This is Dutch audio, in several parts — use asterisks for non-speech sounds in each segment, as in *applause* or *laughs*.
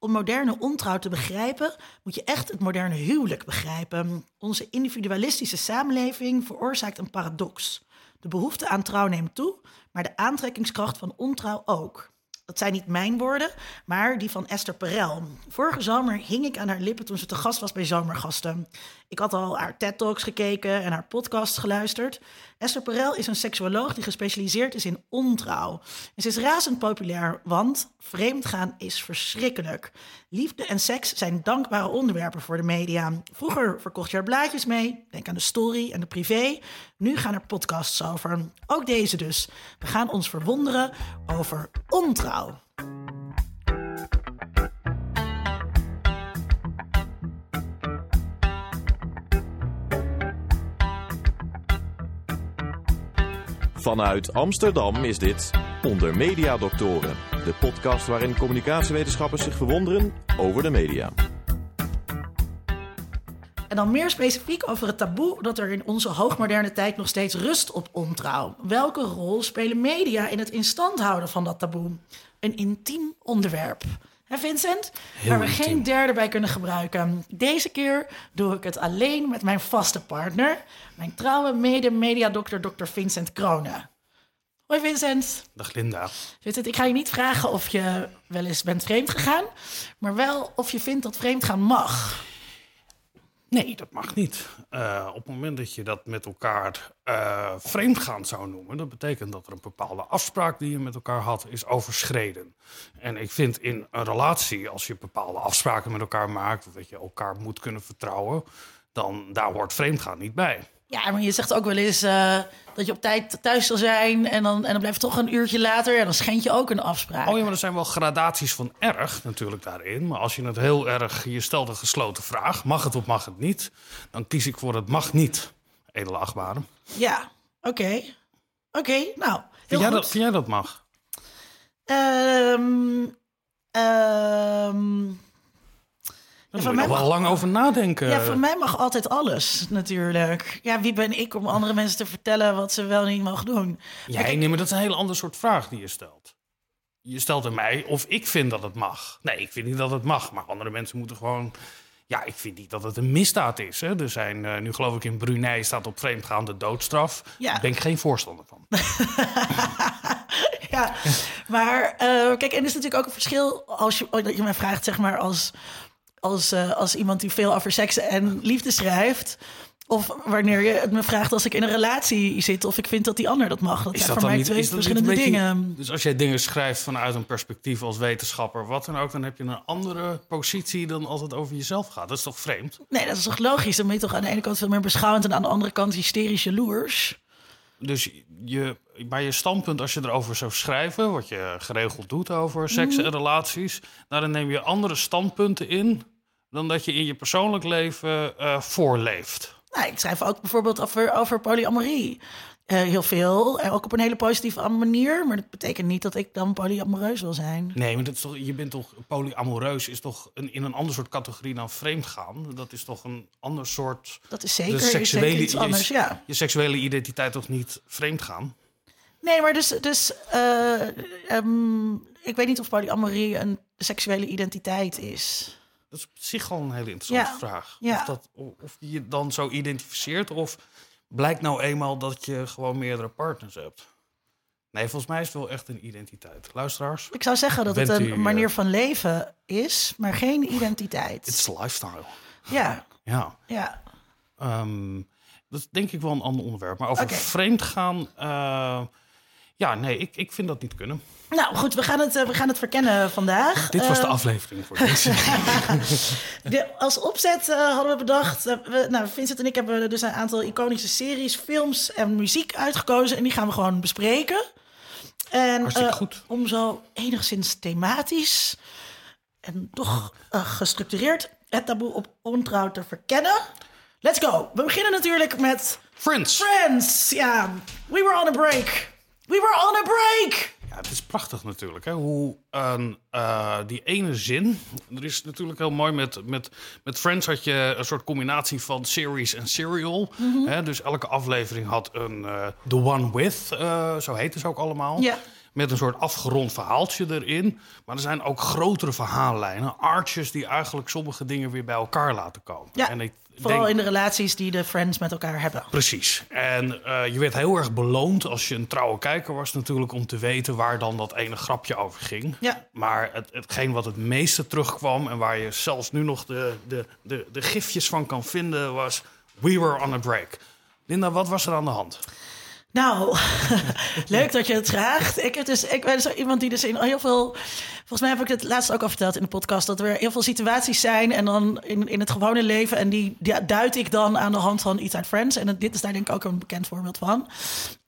Om moderne ontrouw te begrijpen, moet je echt het moderne huwelijk begrijpen. Onze individualistische samenleving veroorzaakt een paradox. De behoefte aan trouw neemt toe, maar de aantrekkingskracht van ontrouw ook. Dat zijn niet mijn woorden, maar die van Esther Perel. Vorige zomer hing ik aan haar lippen toen ze te gast was bij Zomergasten. Ik had al haar TED-talks gekeken en haar podcasts geluisterd. Esther Perel is een seksuoloog die gespecialiseerd is in ontrouw. En ze is razend populair, want vreemdgaan is verschrikkelijk. Liefde en seks zijn dankbare onderwerpen voor de media. Vroeger verkocht je er blaadjes mee, denk aan de story en de privé. Nu gaan er podcasts over. Ook deze dus. We gaan ons verwonderen over ontrouw. Vanuit Amsterdam is dit Onder Media Doctoren, de podcast waarin communicatiewetenschappers zich verwonderen over de media. En dan meer specifiek over het taboe dat er in onze hoogmoderne tijd nog steeds rust op ontrouw. Welke rol spelen media in het instand houden van dat taboe? Een intiem onderwerp. Hè Vincent? waar we geen derde bij kunnen gebruiken. Deze keer doe ik het alleen met mijn vaste partner, mijn trouwe mede-mediadokter Dr. Vincent Kronen. Hoi Vincent. Dag Linda. Vincent, ik ga je niet vragen of je wel eens bent vreemd gegaan, maar wel of je vindt dat vreemdgaan mag. Nee, dat mag niet. Uh, op het moment dat je dat met elkaar uh, vreemdgaan zou noemen, dat betekent dat er een bepaalde afspraak die je met elkaar had, is overschreden. En ik vind in een relatie, als je bepaalde afspraken met elkaar maakt, dat je elkaar moet kunnen vertrouwen, dan daar hoort vreemdgaan niet bij. Ja, maar je zegt ook wel eens uh, dat je op tijd thuis zal zijn en dan, en dan blijft toch een uurtje later en dan schend je ook een afspraak. Oh ja, maar er zijn wel gradaties van erg natuurlijk daarin. Maar als je het heel erg, je stelt een gesloten vraag, mag het of mag het niet, dan kies ik voor het mag niet, edele achtbare. Ja, oké. Okay. Oké, okay, nou. Vind jij, dat, vind jij dat mag? Um, um, daar ja, moet je wel lang over nadenken. Ja, voor mij mag altijd alles, natuurlijk. Ja, wie ben ik om andere mensen te vertellen wat ze wel niet mogen doen? Jij, ik... nee, maar dat is een hele ander soort vraag die je stelt. Je stelt aan mij of ik vind dat het mag. Nee, ik vind niet dat het mag. Maar andere mensen moeten gewoon... Ja, ik vind niet dat het een misdaad is. Hè. Er zijn, uh, nu geloof ik in Brunei staat op vreemdgaande doodstraf. Ja. Daar ben ik geen voorstander van. *laughs* ja, maar uh, kijk, en er is natuurlijk ook een verschil als je, je mij vraagt, zeg maar, als als, uh, als iemand die veel over seks en liefde schrijft. Of wanneer je het me vraagt als ik in een relatie zit of ik vind dat die ander dat mag. Dat is zijn voor mij niet, twee verschillende beetje, dingen. Dus als jij dingen schrijft vanuit een perspectief als wetenschapper, wat dan ook, dan heb je een andere positie dan als het over jezelf gaat. Dat is toch vreemd? Nee, dat is toch logisch? Dan ben je toch aan de ene kant veel meer beschouwend en aan de andere kant hysterisch jaloers. Dus je, bij je standpunt, als je erover zou schrijven, wat je geregeld doet over seks en relaties, nou, dan neem je andere standpunten in dan dat je in je persoonlijk leven uh, voorleeft. Nou, ik schrijf ook bijvoorbeeld over, over polyamorie. Uh, heel veel, en ook op een hele positieve manier. Maar dat betekent niet dat ik dan polyamoreus wil zijn. Nee, maar dat is toch, je bent toch polyamoreus is toch een, in een ander soort categorie dan vreemdgaan. Dat is toch een ander soort. Dat is zeker, seksuele, is zeker iets anders, ja. Je, je seksuele identiteit toch niet vreemdgaan? Nee, maar dus, dus uh, um, ik weet niet of polyamorie een seksuele identiteit is. Dat is op zich al een hele interessante vraag. Ja. Of, dat, of je je dan zo identificeert, of blijkt nou eenmaal dat je gewoon meerdere partners hebt. Nee, volgens mij is het wel echt een identiteit. Luisteraars? Ik zou zeggen dat het een manier eh, van leven is, maar geen identiteit. Het is lifestyle. Ja. Ja. ja. Um, dat is denk ik wel een ander onderwerp. Maar over okay. vreemdgaan... Uh, ja, nee, ik, ik vind dat niet kunnen. Nou goed, we gaan het, uh, we gaan het verkennen vandaag. Dit was de uh, aflevering voor deze. *laughs* de, als opzet uh, hadden we bedacht... we, nou, Vincent en ik hebben dus een aantal iconische series, films en muziek uitgekozen. En die gaan we gewoon bespreken. En Hartstikke goed. om zo enigszins thematisch en toch gestructureerd het taboe op ontrouw te verkennen... Let's go. We beginnen natuurlijk met... Friends. Friends, ja. We were on a break. We were on a break! Ja, het is prachtig natuurlijk. Hè? Hoe uh, die ene zin. Er is natuurlijk heel mooi met, met, met Friends had je een soort combinatie van series en serial. Mm -hmm. hè? Dus elke aflevering had een uh, The One With, uh, zo heet ze ook allemaal. Ja. met een soort afgerond verhaaltje erin. Maar er zijn ook grotere verhaallijnen, arches die eigenlijk sommige dingen weer bij elkaar laten komen. Ja, en ik Vooral denk- in de relaties die de friends met elkaar hebben. Precies. En eh, je werd heel erg beloond als je een trouwe kijker was natuurlijk... om te weten waar dan dat ene grapje over ging. Ja. Maar het, hetgeen wat het meeste terugkwam... en waar je zelfs nu nog de, de, de, de gifjes van kan vinden... was We Were On A Break. Linda, wat was er aan de hand? Nou, *laughs* leuk dat je het vraagt. Ik, heb dus, ik ben zo iemand die dus in heel veel... Volgens mij heb ik het laatst ook al verteld in de podcast... dat er heel veel situaties zijn en dan in, in het gewone leven... en die, die duid ik dan aan de hand van iets uit Friends. En dit is daar denk ik ook een bekend voorbeeld van.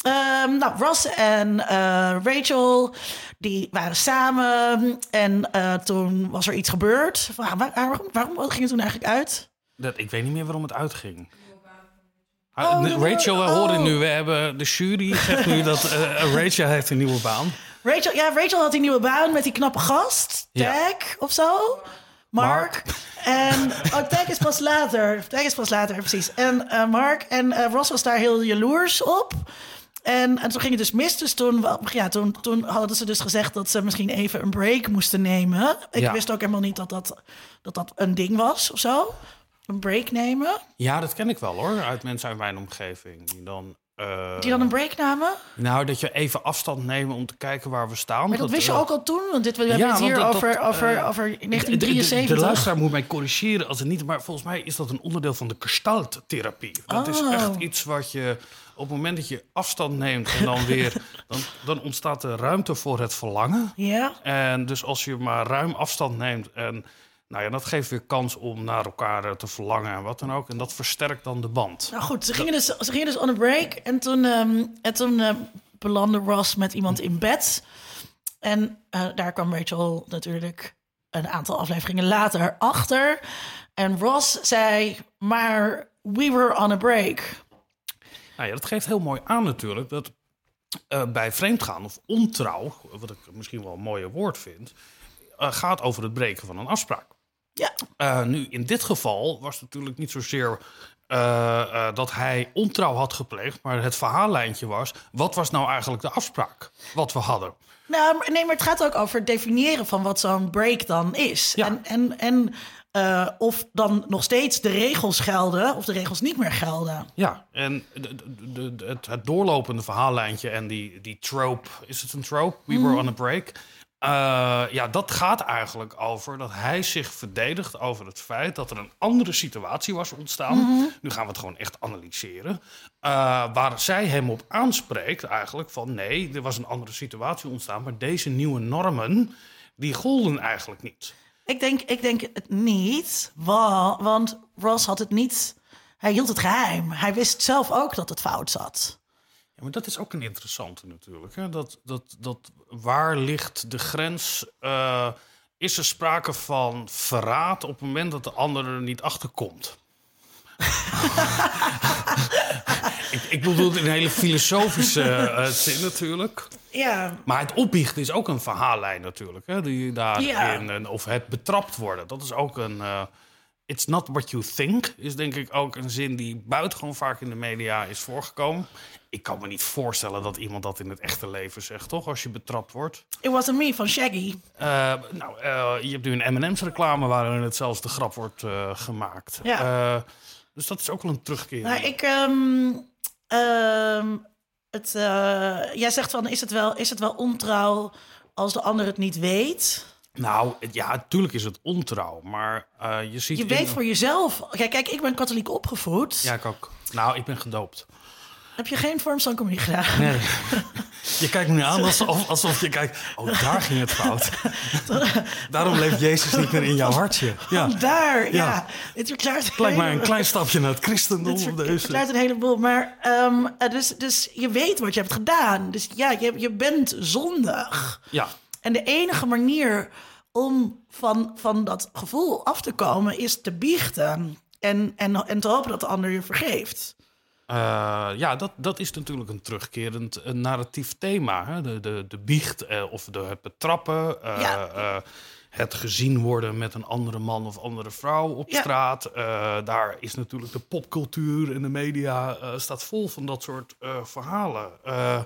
Ehm, nou, Ross en eh, Rachel, die waren samen. En eh, toen was er iets gebeurd. Waar- waar- waarom, waarom ging het toen eigenlijk uit? Dat, ik weet niet meer waarom het uitging. Oh, Ah, de- Rachel, we oh. horen nu, we hebben de jury zegt nu dat eh, Rachel heeft een nieuwe baan. Rachel, ja, Rachel had die nieuwe baan met die knappe gast. Ja. Tag of zo. Mark. En oh, Tag is pas later. Tag is pas later, precies. En eh, Mark en eh, Ross was daar heel jaloers op. En, en toen ging het dus mis. Dus toen, ja, toen, toen hadden ze dus gezegd dat ze misschien even een break moesten nemen. Ik Ja. wist ook helemaal niet dat dat, dat dat een ding was of zo. Een break nemen. Ja, dat ken ik wel hoor, uit mensen uit mijn omgeving. Die dan, eh, Die dan een break namen. Nou, dat je even afstand neemt om te kijken waar we staan. Maar dat wist je eh, ook al toen. Want dit, we hebben ja, het hier dat- over, dat, over, eh, over De, de, 1973. de luisteraar moet mij corrigeren als het niet... maar volgens mij is dat een onderdeel van de gestalttherapie. Dat is Oh. echt iets wat je... op het moment dat je afstand neemt en dan weer... *laughs* dan, dan ontstaat er ruimte voor het verlangen. Ja. En dus als je maar ruim afstand neemt... en nou ja, dat geeft weer kans om naar elkaar eh, te verlangen en wat dan ook. En dat versterkt dan de band. Nou goed, ze gingen dus, ze gingen dus on a break. En toen, ehm, en toen ehm, belandde Ross met iemand in bed. En eh, daar kwam Rachel natuurlijk een aantal afleveringen later achter. En Ross zei, maar we were on a break. Nou ja, dat geeft heel mooi aan natuurlijk dat eh, bij vreemdgaan of ontrouw, wat ik misschien wel een mooier woord vind, eh, gaat over het breken van een afspraak. Ja, Eh, nu, in dit geval was het natuurlijk niet zozeer eh, dat hij ontrouw had gepleegd, maar het verhaallijntje was: wat was nou eigenlijk de afspraak wat we hadden? nou, nee, maar het gaat ook over het definiëren van wat zo'n break dan is. Ja. En, en, en of dan nog steeds de regels gelden of de regels niet meer gelden. Ja, en de, de, de- het, het doorlopende verhaallijntje en die, die trope, is het een trope? We were on a break. Eh, ja, dat gaat eigenlijk over dat hij zich verdedigt over het feit dat er een andere situatie was ontstaan. Nu gaan we het gewoon echt analyseren. Eh, waar zij hem op aanspreekt eigenlijk van nee, er was een andere situatie ontstaan, maar deze nieuwe normen, die golden eigenlijk niet. Ik denk, ik denk het niet, wa- want Ross had het niet. Hij hield het geheim. Hij wist zelf ook dat het fout zat. Ja, maar dat is ook een interessante natuurlijk. Hè? Dat, dat, dat, waar ligt de grens? Eh, is er sprake van verraad op het moment dat de ander er niet achter komt? *laughs* ik, ik bedoel het in een hele filosofische eh, zin natuurlijk. Ja, Maar het opbiechten is ook een verhaallijn natuurlijk. Hè? Die daarin, Ja. of het betrapt worden. Dat is ook een... eh, It's not what you think is denk ik ook een zin die buitengewoon vaak in de media is voorgekomen. Ik kan me niet voorstellen dat iemand dat in het echte leven zegt, toch? Als je betrapt wordt. it wasn't me van Shaggy. Eh, nou, eh, je hebt nu een M&M's reclame waarin het zelfs de grap wordt eh, gemaakt. Ja. Dus dat is ook wel een terugkeer. Nou, ik. ehm, ehm, het, jij zegt van: is het, wel, is het wel ontrouw als de ander het niet weet? Nou, ja, natuurlijk is het ontrouw, maar je ziet... Je in- weet voor jezelf. Kijk, kijk, ik ben katholiek opgevoed. Ja, ik ook. Nou, ik ben gedoopt. Heb je geen vorm van comedie gedaan? Nee. Je kijkt me nu aan alsof, alsof je kijkt... Oh, daar ging het fout. Daarom leeft Jezus niet meer in jouw hartje. Ja. Daar, ja. Ja. Verklaart Lijkt mij een klein stapje naar het christendom. Het verklaart een heleboel. Maar ehm, eh, dus, dus je weet wat je hebt gedaan. Dus ja, je, je bent zondig. Ja, En de enige manier om van, van dat gevoel af te komen is te biechten. En, en, en te hopen dat de ander je vergeeft. Eh, ja dat, dat is natuurlijk een terugkerend eh, narratief thema. Hè? De, de, de biecht eh, of de, het betrappen. eh, Ja. eh, het gezien worden met een andere man of andere vrouw op Ja. straat. Eh, daar is natuurlijk de popcultuur en de media eh, staat vol van dat soort eh, verhalen. Eh,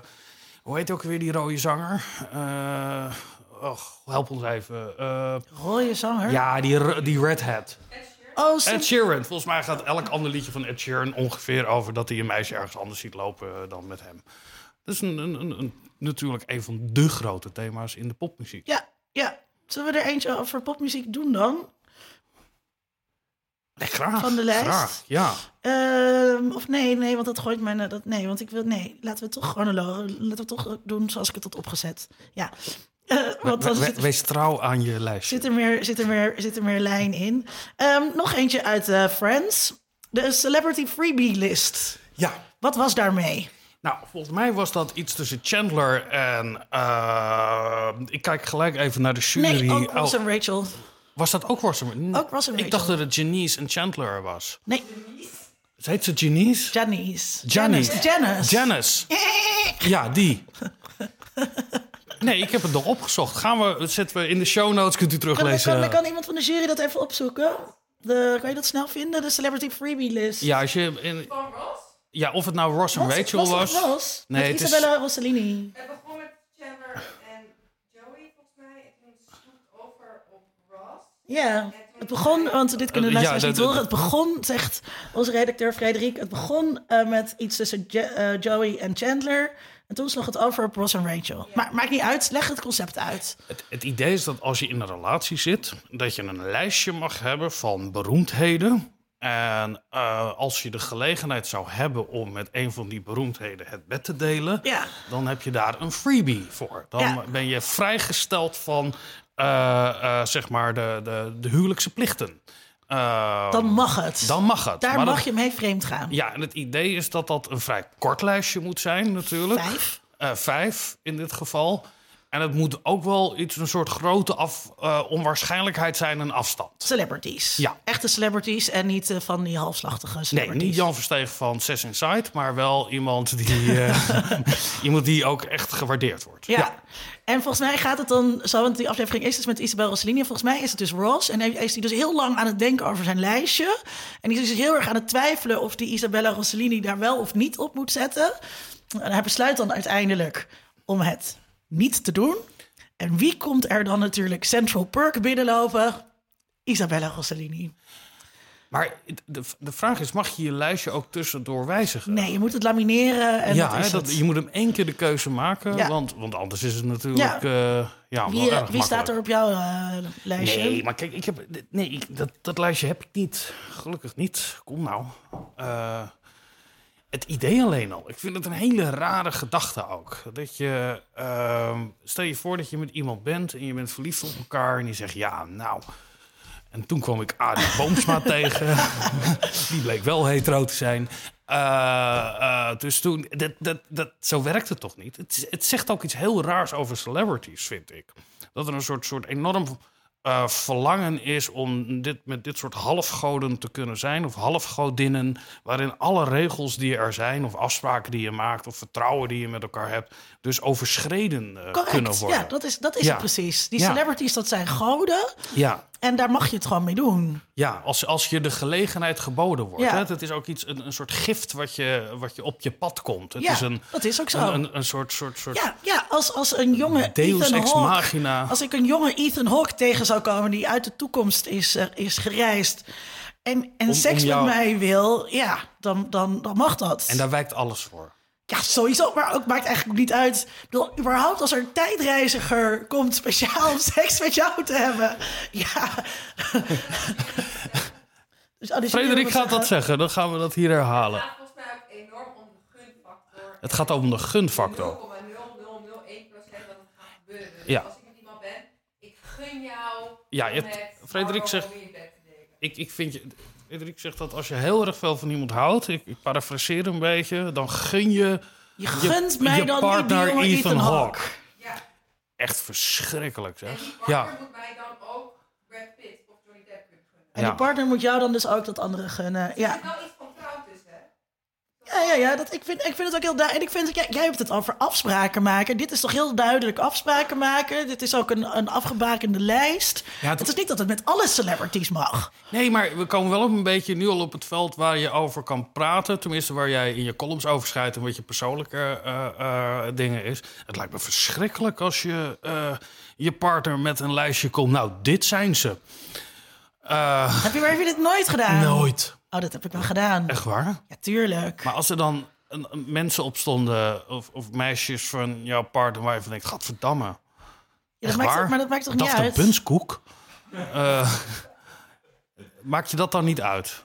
Hoe heet ook weer die rode zanger? Eh, och, help ons even. Eh, Rode zanger? ja, die, die Red Hat. Oh, Ed Sheeran. Volgens mij gaat elk ander liedje van Ed Sheeran ongeveer over dat hij een meisje ergens anders ziet lopen eh, dan met hem. Dat is een, een, een, een- natuurlijk een van de grote thema's in de popmuziek. ja, ja. Zullen we er eentje over popmuziek doen dan? Nee, graag. Van de lijst? Graag, ja. Ehm, of nee, nee, want dat gooit mijn... eh, Dat, nee, want ik wil... Nee, laten we toch chronologisch... Laten we toch doen zoals ik het had opgezet. Ja. Eh, want We- we- zit, wees trouw aan je lijstje. zit, er meer, zit, er meer, zit er meer lijn in. Ehm, nog eentje uit eh, Friends. De Celebrity Freebie List. Ja. Wat was daarmee? Nou, volgens mij was dat iets tussen Chandler en... eh, ik kijk gelijk even naar de jury. Nee, Ross Oh, en Rachel. Was dat ook Ross en Ook Ross en Ik Rachel. dacht dat het Janice en Chandler was. Nee, Heet ze Janice? Janice. Janice. Janice. Janice. *laughs* Ja, die. Nee, ik heb het nog opgezocht. Gaan we, dat zetten we in de show notes, kunt u teruglezen. kan, kan iemand van de jury dat even opzoeken? De, kan je dat snel vinden? De Celebrity Freebie List. Ja, als je in, Van Ross? ja, of het nou Ross en Rachel was. Ross? Nee, Met het is- Isabella Rossellini. Het begon met Chandler en Joey, volgens mij. En toen sloeg het over op Ross. Ja, het begon, want dit kunnen de Eh, ja, luisteraars niet horen. Het begon, zegt onze redacteur Frederik, het begon eh, met iets tussen Je- eh, Joey en Chandler. En toen sloeg het over op Ross en Rachel. Maar maakt niet uit, leg het concept uit. Het, het idee is dat als je in een relatie zit, dat je een lijstje mag hebben van beroemdheden. En eh, als je de gelegenheid zou hebben om met een van die beroemdheden het bed te delen, Ja. dan heb je daar een freebie voor. Dan Ja. ben je vrijgesteld van zeg maar de, de, de huwelijkse plichten. Eh, Dan mag het. dan mag het. Daar Maar mag dat- je mee vreemd gaan. Ja, en het idee is dat dat een vrij kort lijstje moet zijn, natuurlijk. Vijf. Eh, vijf in dit geval. En het moet ook wel iets, een soort grote af, eh, onwaarschijnlijk zijn, een afstand. Celebrities. Ja. Echte celebrities en niet eh, van die halfslachtige Nee, celebrities. niet Jan Versteeg van Zes Inside, maar wel iemand die, eh, *laughs* *laughs* iemand die ook echt gewaardeerd wordt. Ja. En volgens mij gaat het dan zo, want die aflevering is dus met Isabel Rossellini. En volgens mij is het dus Ross. En hij is hij dus heel lang aan het denken over zijn lijstje. En die is dus heel erg aan het twijfelen of die Isabella Rossellini daar wel of niet op moet zetten. En hij besluit dan uiteindelijk om het niet te doen. En wie komt er dan natuurlijk Central Perk binnenlopen? Isabella Rossellini. Maar de, de vraag is, mag je je lijstje ook tussendoor wijzigen? Nee, je moet het lamineren en ja, dat je moet hem één keer de keuze maken, Ja. want, want anders is het natuurlijk Ja. ja. ja, Wie, eh, wie staat er op jouw eh, lijstje? Nee, maar kijk, ik heb, nee, ik- dat, dat lijstje heb ik niet. Gelukkig niet. Kom nou. Eh, het idee alleen al. Ik vind het een hele rare gedachte ook. Dat je, ehm, stel je voor dat je met iemand bent en je bent verliefd op elkaar en die zegt ja, nou. En toen kwam ik Arie Boomsma *laughs* tegen. Die bleek wel hetero te zijn. Eh, eh, dus toen, dat, dat, dat, zo werkt het toch niet? Het, het zegt ook iets heel raars over celebrities, vind ik. Dat er een soort, soort enorm eh, verlangen is om dit, met dit soort halfgoden te kunnen zijn, of halfgodinnen, waarin alle regels die er zijn, of afspraken die je maakt, of vertrouwen die je met elkaar hebt, dus overschreden eh, kunnen worden. ja, dat is, dat is Ja. het precies. Die Ja. celebrities, dat zijn goden. ja. En daar mag je het gewoon mee doen. Ja, als, als je de gelegenheid geboden wordt. Ja. Hè? Het is ook iets, een, een soort gift wat je, wat je op je pad komt. Het Ja, is een, dat is ook zo. een, een, een soort, soort, soort Ja, ja als, als een jonge deus Ethan ex Hawke... machina. Als ik een jonge Ethan Hawke tegen zou komen... die uit de toekomst is, eh, is gereisd... en, en Om- seks om jou- met mij wil... ja, dan, dan, dan mag dat. En daar wijkt alles voor. Ja, sowieso. Maar ook maakt eigenlijk niet uit. Ik bedoel, überhaupt als er een tijdreiziger komt... speciaal om *laughs* seks met jou te hebben. Ja. *laughs* dus, oh, dus Frederik gaat dat zeggen, dan gaan we dat hier herhalen. Het gaat volgens mij ook enorm om de gunfactor. Het gaat om de gunfactor. 0,0001% dat het gaat gebeuren. Dus Ja. als ik met iemand ben, ik gun jou Ja, je- Frederik zegt-. Ik, ik vind je... Frederik zegt dat als je heel erg veel van iemand houdt, ik, ik parafraseer een beetje, dan gun je Je gunt mij je dan niet die partner jonge Ethan Ethan Hawke. Ja, echt verschrikkelijk en zeg. die partner Ja, moet mij dan ook Brad Pitt of Johnny Depp kunnen gunnen. En Ja. die partner moet jou dan dus ook dat andere gunnen. Ja, zit wel iets van trouw tussen, hè? Ja, ja, ja dat, ik, vind, ik vind het ook heel duidelijk. En ik vind, jij, jij hebt het over afspraken maken. Dit is toch heel duidelijk afspraken maken. Dit is ook een, een afgebakende lijst. Ja, het- het is niet dat het met alle celebrities mag. Nee, maar we komen wel op een beetje nu al op het veld waar je over kan praten. Tenminste, waar jij in je columns over schrijft en wat je persoonlijke eh, eh, dingen is. Het lijkt me verschrikkelijk als je eh, je partner met een lijstje komt. Nou, dit zijn ze. Eh, Heb je, maar heb je dit nooit gedaan? nooit. Oh, dat heb ik wel gedaan. Echt waar? Ja, tuurlijk. Maar als er dan een, een- mensen opstonden, of, of meisjes van jouw partner, waar je van denkt, gadverdamme. Ja, Echt dat maakt, waar? maar dat maakt toch niet Dacht een uit? bunskoek? Eh, maakt je dat dan niet uit?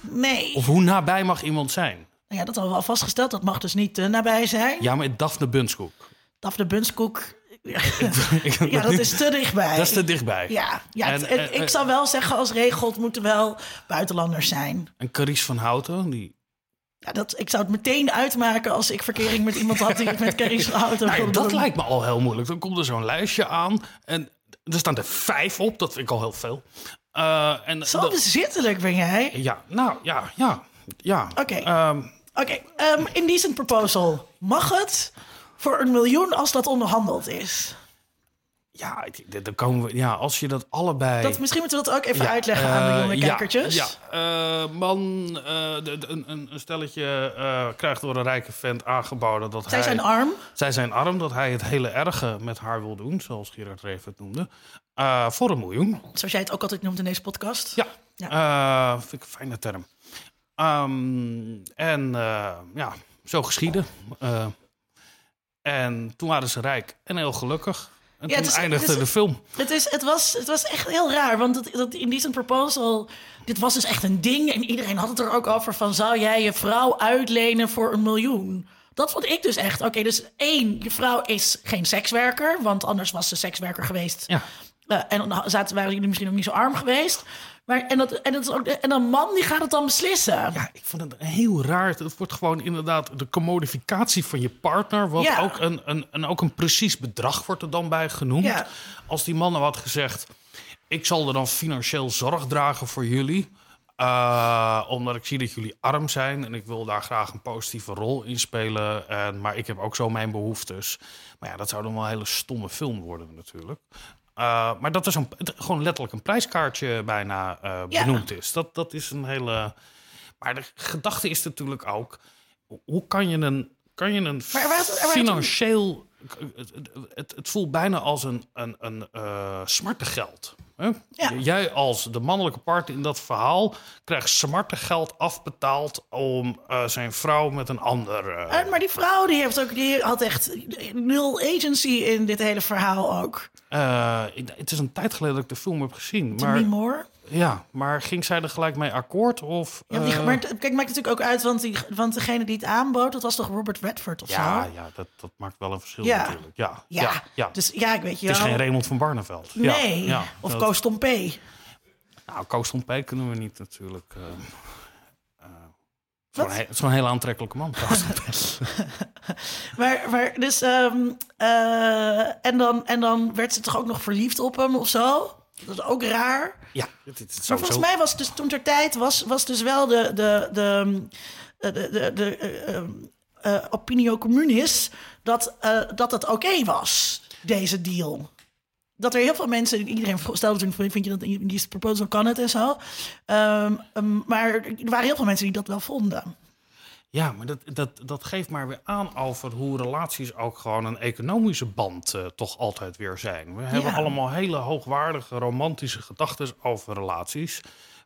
Nee. Of hoe nabij mag iemand zijn? Nou ja, dat hadden we al vastgesteld. Dat mag dus niet te nabij zijn. Ja, maar Daphne Bunskoek. Daphne Bunskoek. Ja, dat is te dichtbij. Dat is te dichtbij. Ja, ja En, het- en eh, ik zou wel zeggen als regel, het moeten wel buitenlanders zijn. En Carice van Houten, die... Ja, dat, ik zou het meteen uitmaken als ik verkering met iemand had die ik met Carrie's auto Nou, wilde dat doen. lijkt me al heel moeilijk. Dan komt er zo'n lijstje aan en er staan er vijf op. Dat vind ik al heel veel. Eh, en Zo dat- bezittelijk ben jij. Ja, nou, ja, ja, ja. Oké. Ehm, Oké, ehm, indecent proposal. Mag het voor een miljoen als dat onderhandeld is? ja, dan komen we... Ja, als je dat allebei... Dat, misschien moeten we dat ook even Ja, uitleggen aan de eh, jonge ja, kijkertjes. Ja, eh, man, eh, de- de- een, een stelletje krijgt door een rijke vent aangeboden dat Zij hij... zijn arm. zij zijn arm, dat hij het hele erge met haar wil doen, zoals Gerard Reven het noemde, voor een miljoen. Zoals jij het ook altijd noemt in deze podcast. Ja, Ja. Vind ik een fijne term. Ehm, en ja, zo geschieden. En toen waren ze rijk en heel gelukkig. En Ja, toen is- eindigde is- de film. Het, is, het, was, het was echt heel raar, want dat, dat Indecent Proposal... Dit was dus echt een ding en iedereen had het er ook over van... zou jij je vrouw uitlenen voor een miljoen? Dat vond ik dus echt. Oké, dus één, je vrouw is geen sekswerker... want anders was ze sekswerker geweest. Ja. Eh, en dan zaten, waren jullie misschien ook niet zo arm geweest. Maar, en, dat, en, dat is ook, en een man die gaat het dan beslissen. Ja, ik vond het heel raar. Het wordt gewoon inderdaad de commodificatie van je partner. Wat Ja. ook, een, een, en ook een precies bedrag wordt er dan bij genoemd. Ja. Als die man nou had gezegd... ik zal er dan financieel zorg dragen voor jullie... eh, omdat ik zie dat jullie arm zijn... en ik wil daar graag een positieve rol in spelen. En, maar ik heb ook zo mijn behoeftes. Maar ja, dat zou dan wel een hele stomme film worden natuurlijk. Eh, maar dat is het- gewoon letterlijk een prijskaartje bijna Ja. benoemd is. Dat, dat is een hele... Maar de gedachte is natuurlijk ook... hoe kan je een, kan je een Maar waar het- waar het- financieel... Het, het, het voelt bijna als een, een, een eh smartengeld. Ja. Jij als de mannelijke partner in dat verhaal... krijgt smartengeld afbetaald om eh, zijn vrouw met een ander... eh, En, maar die vrouw die heeft ook, die had echt nul agency in dit hele verhaal ook. het is een tijd geleden dat ik de film heb gezien. Maar, Moore. Ja, maar ging zij er gelijk mee akkoord? Of, Ja, die, eh, maar het, kijk, maakt natuurlijk ook uit, want, die, want degene die het aanbood, dat was toch Robert Redford of ja, zo? ja dat, dat maakt wel een verschil Ja. natuurlijk. Ja, Ja, ja, ja. dus ja, ik weet je het is wel. geen Raymond van Barneveld. Nee, ja, of dat- Koos Tompé. Nou, Koos Peek kunnen we niet natuurlijk. eh, eh, het is he- een hele aantrekkelijke man. *laughs* Maar, maar dus, ehm, eh, en, dan, en dan werd ze toch ook nog verliefd op hem of zo? Dat is ook raar. ja, het, het is Maar volgens mij was dus toen ter tijd was, was dus wel de, de, de, de, de, de, de eh, eh, eh, opinio communis dat, eh, dat het oké was, deze deal. Dat er heel veel mensen, iedereen stelde toen, vind je dat in die proposal kan het en zo. Ehm, ehm, maar er waren heel veel mensen die dat wel vonden. Ja, maar dat, dat, dat geeft maar weer aan over hoe relaties ook gewoon een economische band eh, toch altijd weer zijn. We hebben allemaal hele hoogwaardige romantische gedachten over relaties.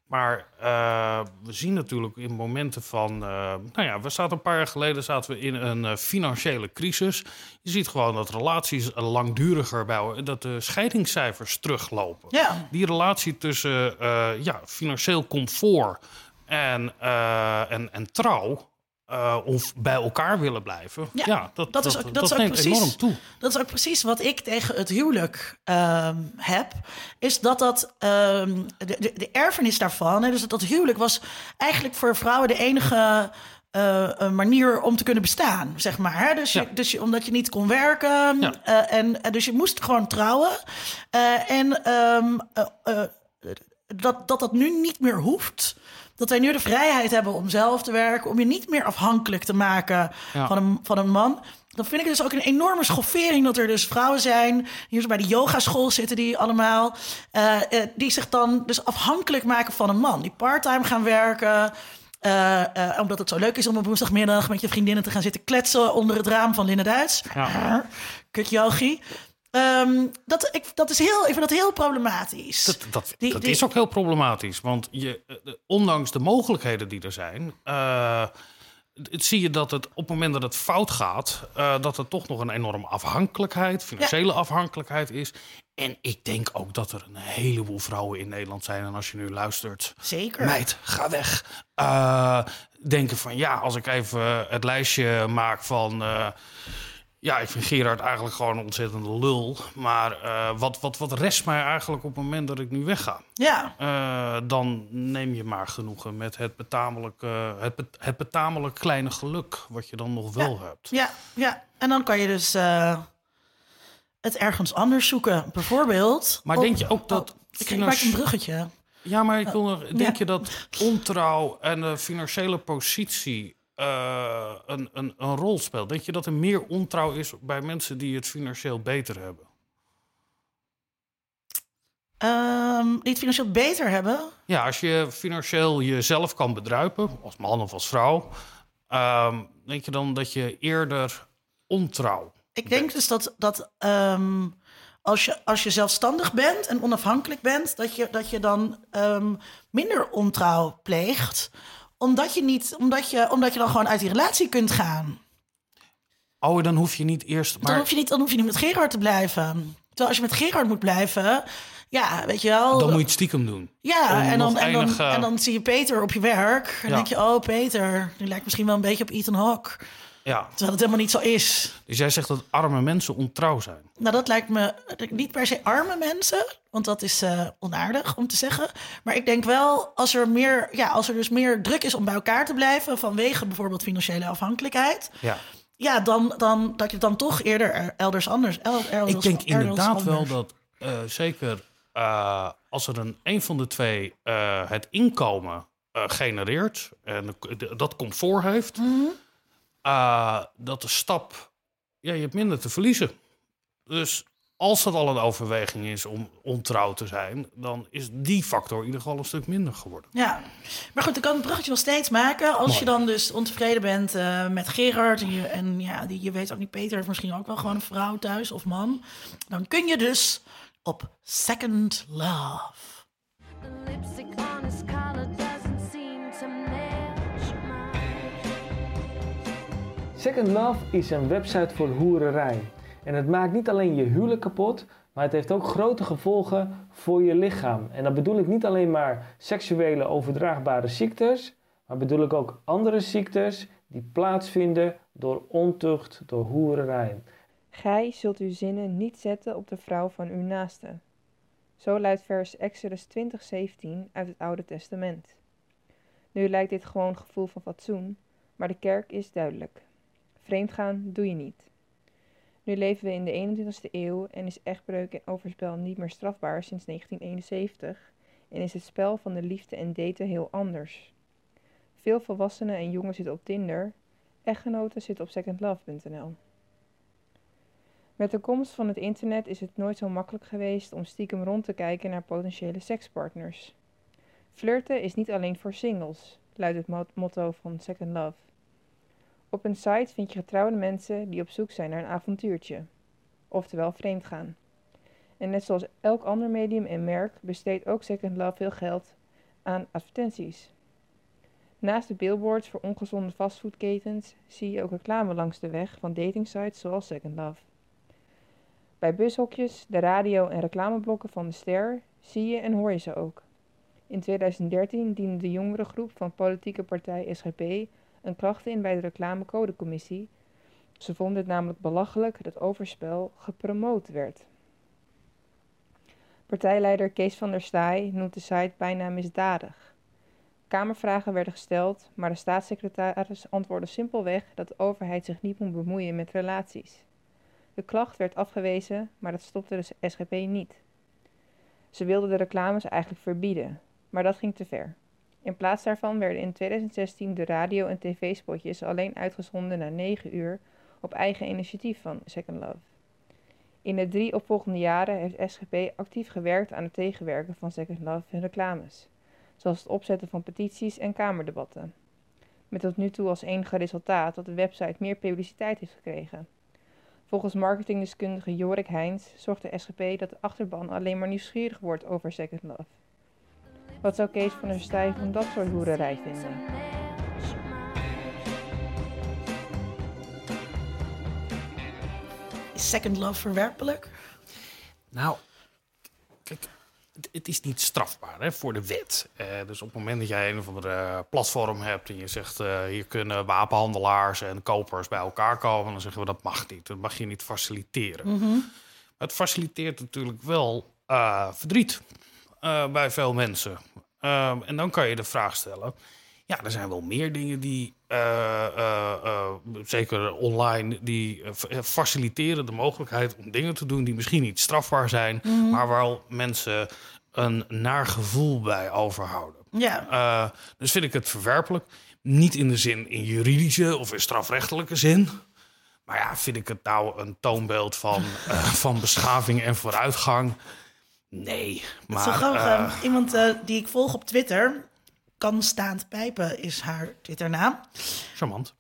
Maar eh, we zien natuurlijk in momenten van... eh, nou ja, we zaten een paar jaar geleden zaten we in een financiële crisis. Je ziet gewoon dat relaties langduriger bij dat de scheidingscijfers teruglopen. Ja. Die relatie tussen ja, financieel comfort en, en, en trouw... eh, of bij elkaar willen blijven. Ja, Ja, dat, dat is ook- dat is ook precies- enorm toe. Dat is ook precies wat ik tegen het huwelijk ehm, heb. Is dat dat ehm, de, de, de erfenis daarvan. Hè, dus dat, dat huwelijk was eigenlijk voor vrouwen de enige. eh, manier om te kunnen bestaan, zeg maar. Dus, je, Ja. dus je, omdat je niet kon werken. Ja. eh, en, dus je moest gewoon trouwen. En ehm, eh, eh, dat, dat dat nu niet meer hoeft. Dat wij nu de vrijheid hebben om zelf te werken, om je niet meer afhankelijk te maken Ja. van, een, van een man. Dan vind ik het dus ook een enorme schoffering dat er dus vrouwen zijn, hier bij de yogaschool zitten die allemaal, eh, eh, die zich dan dus afhankelijk maken van een man. Die parttime gaan werken, eh, omdat het zo leuk is om op woensdagmiddag met je vriendinnen te gaan zitten kletsen onder het raam van Linne Duits. Ja. Kut yogi. Ehm, dat, ik, dat is heel, ik vind dat heel problematisch. Dat, dat, Die- dat die- is ook heel problematisch. Want je, eh, ondanks de mogelijkheden die er zijn, eh, het, zie je dat het op het moment dat het fout gaat, eh, dat er toch nog een enorme afhankelijkheid, financiële afhankelijkheid is. En ik denk ook dat er een heleboel vrouwen in Nederland zijn. En als je nu luistert, Zeker. meid, ga weg. Denken van ja, als ik even het lijstje maak van. Ja, ik vind Gerard eigenlijk gewoon een ontzettende lul. Maar eh, wat, wat, wat rest mij eigenlijk op het moment dat ik nu wegga? Ja, Eh, dan neem je maar genoegen met het betamelijk, het, be- het betamelijk kleine geluk wat je dan nog wel hebt. ja, ja. En dan kan je dus eh, het ergens anders zoeken. Bijvoorbeeld. Maar op- denk je ook dat oh, ik, ik finans- maak een bruggetje. Ja, maar ik wil nog, denk ja. je dat ontrouw en de financiële positie eh, een, een, een rol speelt? Denk je dat er meer ontrouw is bij mensen die het financieel beter hebben? Ehm, die het financieel beter hebben. Ja, als je financieel jezelf kan bedruipen, als man of als vrouw, ehm, denk je dan dat je eerder ontrouw. Ik denk dus dat, dat ehm, als, je, als je zelfstandig bent en onafhankelijk bent, dat je, dat je dan minder ontrouw pleegt. Omdat je, niet, omdat, je, omdat je dan gewoon uit die relatie kunt gaan. Oh, dan hoef je niet eerst. Dan, Maar hoef je niet, dan hoef je niet met Gerard te blijven. Terwijl als je met Gerard moet blijven, ja, weet je wel. dan moet je het stiekem doen. Ja, en dan, en, dan, en dan zie je Peter op je werk. En Ja. denk je, oh Peter, die lijkt misschien wel een beetje op Ethan Hawke. Ja. Terwijl het helemaal niet zo is. Dus jij zegt dat arme mensen ontrouw zijn. Nou, dat lijkt me niet per se arme mensen, want dat is eh, onaardig om te zeggen. Maar ik denk wel, als er, meer, ja, als er dus meer druk is om bij elkaar te blijven vanwege bijvoorbeeld financiële afhankelijkheid, Ja. ja, dan, dan dat je dan toch eerder er- elders anders. El, elders, Ik denk elders inderdaad wel dat eh, zeker eh, als er een, een van de twee het inkomen genereert en dat comfort heeft, Mhm. Eh, dat de stap, ja, je hebt minder te verliezen. Dus als dat al een overweging is om ontrouw te zijn, dan is die factor in ieder geval een stuk minder geworden. Ja, maar goed, ik kan het bruggetje wel steeds maken. Als Mooi. je dan dus ontevreden bent eh, met Gerard en, je, en ja, die, je weet ook niet, Peter heeft misschien ook wel gewoon een vrouw thuis of man. Dan kun je dus op Second Love. Second Love is een website voor hoererij. En het maakt niet alleen je huwelijk kapot, maar het heeft ook grote gevolgen voor je lichaam. En dan bedoel ik niet alleen maar seksuele overdraagbare ziektes, maar bedoel ik ook andere ziektes die plaatsvinden door ontucht, door hoererij. Gij zult uw zinnen niet zetten op de vrouw van uw naaste. Zo luidt vers Exodus 20:17 uit het Oude Testament. Nu lijkt dit gewoon gevoel van fatsoen, maar de kerk is duidelijk. Vreemdgaan doe je niet. Nu leven we in de 21ste eeuw en is echtbreuk en overspel niet meer strafbaar sinds 1971 en is het spel van de liefde en daten heel anders. Veel volwassenen en jongen zitten op Tinder, echtgenoten zitten op secondlove.nl. Met de komst van het internet is het nooit zo makkelijk geweest om stiekem rond te kijken naar potentiële sekspartners. Flirten is niet alleen voor singles, luidt het mot- motto van Second Love. Op een site vind je getrouwde mensen die op zoek zijn naar een avontuurtje, oftewel vreemdgaan. En net zoals elk ander medium en merk besteedt ook Second Love veel geld aan advertenties. Naast de billboards voor ongezonde fastfoodketens zie je ook reclame langs de weg van datingsites zoals Second Love. Bij bushokjes, de radio en reclameblokken van de Ster zie je en hoor je ze ook. In 2013 diende de jongerengroep van politieke partij SGP een klacht in bij de reclamecodecommissie. Ze vonden het namelijk belachelijk dat overspel gepromoot werd. Partijleider Kees van der Staaij noemt de site bijna misdadig. Kamervragen werden gesteld, maar de staatssecretaris antwoordde simpelweg dat de overheid zich niet moet bemoeien met relaties. De klacht werd afgewezen, maar dat stopte de SGP niet. Ze wilden de reclames eigenlijk verbieden, maar dat ging te ver. In plaats daarvan werden in 2016 de radio- en tv-spotjes alleen uitgezonden na 9 uur op eigen initiatief van Second Love. In de drie opvolgende jaren heeft SGP actief gewerkt aan het tegenwerken van Second Love en reclames, zoals het opzetten van petities en kamerdebatten. Met tot nu toe als enige resultaat dat de website meer publiciteit heeft gekregen. Volgens marketingdeskundige Jorik Heijns zorgt de SGP dat de achterban alleen maar nieuwsgierig wordt over Second Love. Wat zou Kees van der Stijl van dat soort hoererij vinden? Is Second Love verwerpelijk? Nou, kijk, het, het is niet strafbaar hè, voor de wet. Eh, dus op het moment dat jij een of andere platform hebt en je zegt eh, hier kunnen wapenhandelaars en kopers bij elkaar komen, dan zeggen we dat mag niet. Dat mag je niet faciliteren. Maar het faciliteert natuurlijk wel eh, verdriet eh, bij veel mensen. Ehm, en dan kan je de vraag stellen. Ja, er zijn wel meer dingen die, eh, eh, zeker online, die fa- faciliteren de mogelijkheid om dingen te doen die misschien niet strafbaar zijn, maar waar mensen een naar gevoel bij overhouden. Ja. Dus vind ik het verwerpelijk. Niet in de zin in juridische of in strafrechtelijke zin. Maar ja, vind ik het nou een toonbeeld van, van beschaving en vooruitgang? Nee. Maar, Zo grappig. eh, eh, iemand eh, die ik volg op Twitter, kan staand pijpen is haar Twitternaam. charmant.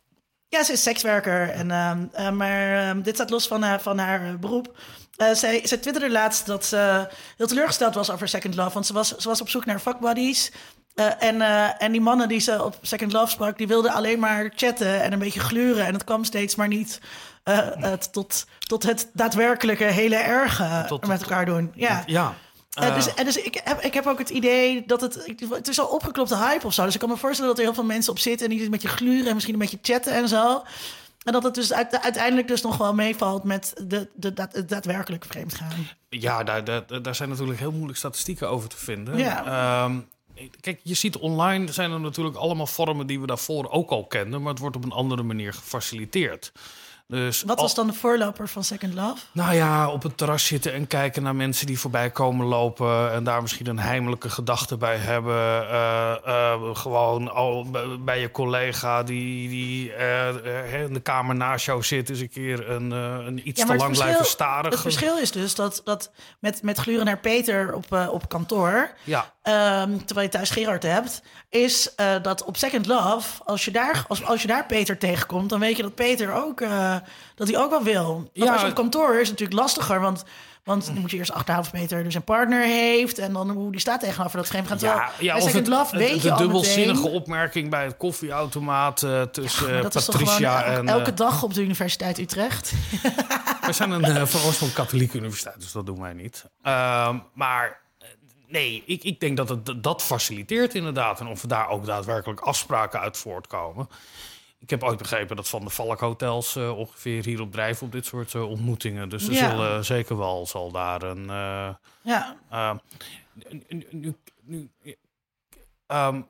Ja, ze is sekswerker. En, ehm, eh, maar ehm, dit staat los van, haar- van haar beroep. Zij, zij twitterde laatst dat ze heel teleurgesteld was over Second Love. Want ze was, ze was op zoek naar fuckbuddies. En, en die mannen die ze op Second Love sprak... die wilden alleen maar chatten en een beetje gluren. En het kwam steeds maar niet het, tot, tot het daadwerkelijke hele erge Tot- met elkaar doen. Ja. Ja. Eh, eh, dus, en dus ik, heb, ik heb ook het idee dat het... Het is al opgeklopte hype of zo. Dus ik kan me voorstellen dat er heel veel mensen op zitten... en die met je gluren en misschien een beetje chatten en zo. En dat het dus uit- uiteindelijk dus nog wel meevalt... met de, de, daad- het daadwerkelijk vreemdgaan. Ja, daar, daar, daar zijn natuurlijk heel moeilijk statistieken over te vinden. Ja. Ehm, kijk, je ziet online zijn er natuurlijk allemaal vormen die we daarvoor ook al kenden, maar het wordt op een andere manier gefaciliteerd. Dus Wat al- was dan de voorloper van Second Love? Nou ja, op het terras zitten en kijken naar mensen die voorbij komen lopen. En daar misschien een heimelijke gedachte bij hebben. Eh, eh, gewoon al bij je collega die, die eh, in de kamer naast jou zit, eens een keer een, een iets Ja, te lang blijven staren. Het verschil is dus dat, dat met, met gluren naar Peter op, op kantoor... Ja, Ehm, terwijl je thuis Gerard hebt, is eh, dat op Second Love, als je, daar, als, als je daar Peter tegenkomt, dan weet je dat Peter ook, eh, dat hij ook wel wil. Want Ja. als je op kantoor is het natuurlijk lastiger, want, want dan moet je eerst achterhalen of Peter dus een partner heeft en dan hoe die staat tegenover dat vreemdgaan. Terwijl ja, ja of Second het, Love het- weet de je al dubbelzinnige meteen. opmerking bij het koffieautomaat eh, tussen dat Patricia en... elke dag op de Universiteit Utrecht. We zijn een uh, van oorsprong katholieke universiteit, dus dat doen wij niet. Ehm, maar nee, ik, ik denk dat het dat faciliteert inderdaad. En of daar ook daadwerkelijk afspraken uit voortkomen. Ik heb ooit begrepen dat van de Valk hotels eh, ongeveer hierop drijven op dit soort eh, ontmoetingen. Dus er Ja. zullen zeker wel zal daar een. eh, Ja, eh, nu, nu, nu, nu, ehm,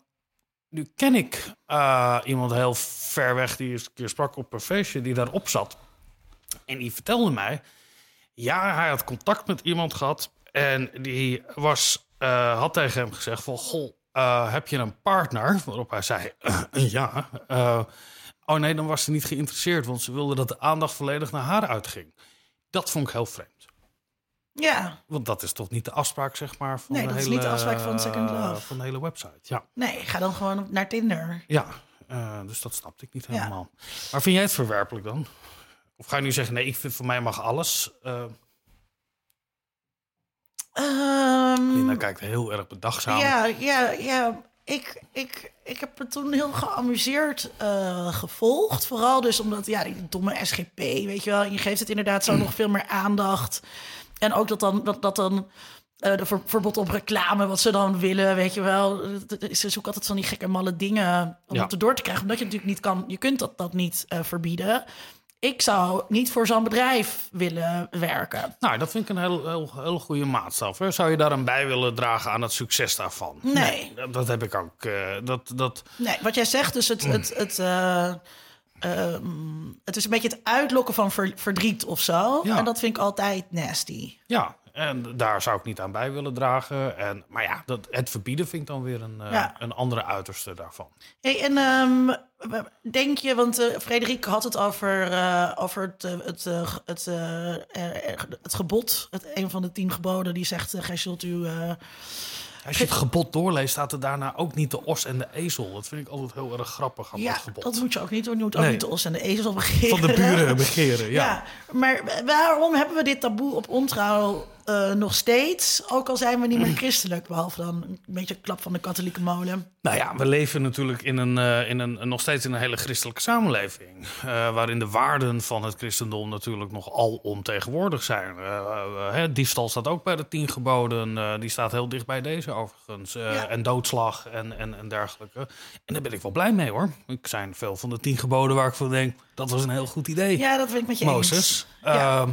nu ken ik eh, iemand heel ver weg die eens een keer sprak op een feestje die daarop zat. En die vertelde mij, ja, hij had contact met iemand gehad en die was, eh, had tegen hem gezegd van, goh, eh, heb je een partner? Waarop hij zei, *clears throat* ja. Eh, oh nee, dan was ze niet geïnteresseerd, want ze wilde dat de aandacht volledig naar haar uitging. Dat vond ik heel vreemd. ja. Want dat is toch niet de afspraak, zeg maar, van Nee, de dat is hele, niet de afspraak van Second Love. Van de hele website. Ja, Nee, ga dan gewoon naar Tinder. ja. Dus dat snapte ik niet Ja. helemaal. Maar vind jij het verwerpelijk dan? Of ga je nu zeggen, nee, ik vind voor mij mag alles. Ehm, Linda kijkt heel erg bedachtzaam. Ja, ja, ja. Ik, ik, ik heb het toen heel geamuseerd eh, gevolgd. Vooral dus omdat, ja, die domme SGP, weet je wel. Je geeft het inderdaad zo nog veel meer aandacht. En ook dat dan, dat, dat dan eh, de ver- verbod op reclame, wat ze dan willen, weet je wel. Ze zoeken altijd van die gekke malle dingen om Ja. het erdoor te krijgen. Omdat je natuurlijk niet kan, je kunt dat, dat niet eh, verbieden. Ik zou niet voor zo'n bedrijf willen werken. Nou, dat vind ik een heel, heel, heel goede maatstaf. Hè? Zou je daar aan bij willen dragen aan het succes daarvan? Nee. dat, dat heb ik ook. eh, dat, dat, Nee, wat jij zegt, dus het, het, het, eh, ehm, het is een beetje het uitlokken van ver- verdriet of zo. Ja. En dat vind ik altijd nasty. ja, En daar zou ik niet aan bij willen dragen. En, maar ja, dat, het verbieden vind ik dan weer een, eh, Ja. een andere uiterste daarvan. Hey, en ehm, denk je, want eh Frederik had het over, eh, over het, het, het, het gebod. Het, een van de tien geboden die zegt, gij zult u... Als je het gebod doorleest, staat er daarna ook niet de os en de ezel. Dat vind ik altijd heel erg grappig aan ja, dat gebod. dat moet je ook niet doen. Je moet ook Nee. niet de os en de ezel begeren. Van de buren *laughs* begeren, ja. Ja. maar waarom hebben we dit taboe op ontrouw eh, nog steeds? Ook al zijn we niet meer christelijk, behalve dan een beetje een klap van de katholieke molen. Nou ja, we leven natuurlijk in een, eh, in een, nog steeds in een hele christelijke samenleving. eh, waarin de waarden van het christendom natuurlijk nog alomtegenwoordig zijn. Eh, eh, hè, diefstal staat ook bij de tien geboden. die staat heel dicht bij deze overigens. Ja. En doodslag en, en, en dergelijke. En daar ben ik wel blij mee hoor. Ik zijn veel van de tien geboden waar ik van denk... dat was een heel goed idee. Ja, dat vind ik met je eens. Ja.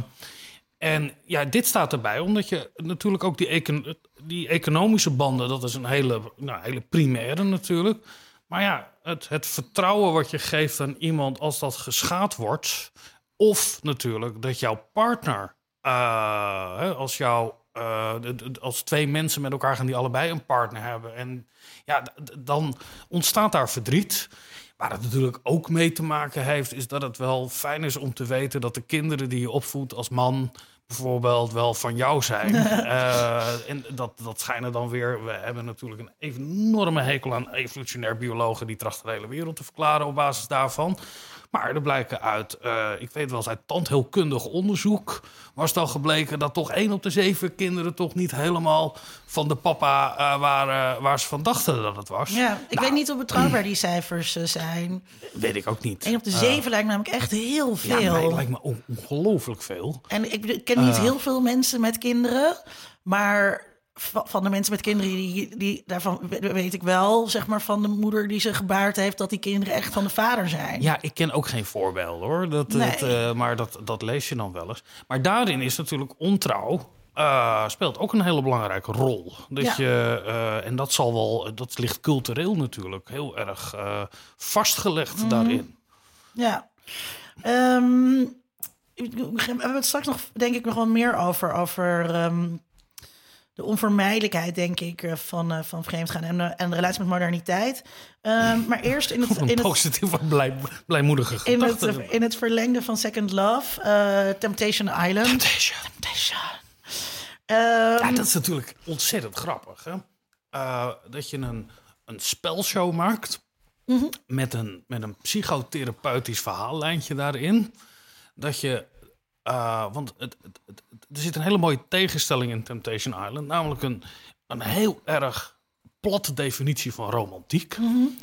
En ja, dit staat erbij, omdat je natuurlijk ook die, die economische banden, dat is een hele, nou, hele primaire natuurlijk. Maar ja, het, het vertrouwen wat je geeft aan iemand als dat geschaad wordt, of natuurlijk dat jouw partner, eh, als jouw. eh, als twee mensen met elkaar gaan die allebei een partner hebben. En ja, dan ontstaat daar verdriet. Waar het natuurlijk ook mee te maken heeft, is dat het wel fijn is om te weten dat de kinderen die je opvoedt als man bijvoorbeeld wel van jou zijn. *laughs* Eh, en dat, dat schijnen dan weer. We hebben natuurlijk een enorme hekel aan evolutionair biologen die trachten de hele wereld te verklaren op basis daarvan. Maar er blijken uit, eh, ik weet wel eens uit tandheelkundig onderzoek, was dan gebleken dat toch één op de zeven kinderen toch niet helemaal van de papa eh, waren waar ze van dachten dat het was. Ja, ik Nou, weet niet hoe betrouwbaar die cijfers eh, zijn. Weet ik ook niet. 1 op de Eh, 7 lijkt me namelijk echt heel ja, veel. nee, het lijkt me on- ongelooflijk veel. En ik ik ken niet Eh. heel veel mensen met kinderen, maar van de mensen met kinderen, die, die, daarvan we- weet ik wel, zeg maar, van de moeder die ze gebaard heeft, dat die kinderen echt van de vader zijn. Ja, ik ken ook geen voorbeelden hoor. Dat, Nee. eh, maar dat, dat lees je dan wel eens. Maar daarin is natuurlijk ontrouw. eh, speelt ook een hele belangrijke rol. Dat Ja. je, eh, en dat zal wel, dat ligt cultureel natuurlijk heel erg vastgelegd Mhm. daarin. Ja. Ehm, we hebben het straks nog, denk ik, nog wel meer over, over ehm, de onvermijdelijkheid, denk ik, eh, van, eh, van vreemdgaan en, eh, en de relatie met moderniteit. Ehm, maar eerst in het, in het, positieve, blij, blijmoedige in het, in het verlengde van Second Love, Temptation Island. Temptation. Temptation. Ehm, Ja, dat is natuurlijk ontzettend grappig. Hè? Dat je een, een spelshow maakt Mhm. met, een, met een psychotherapeutisch verhaallijntje daarin. Dat je. want het, het, het- er zit een hele mooie tegenstelling in Temptation Island. Namelijk een, een heel erg platte definitie van romantiek.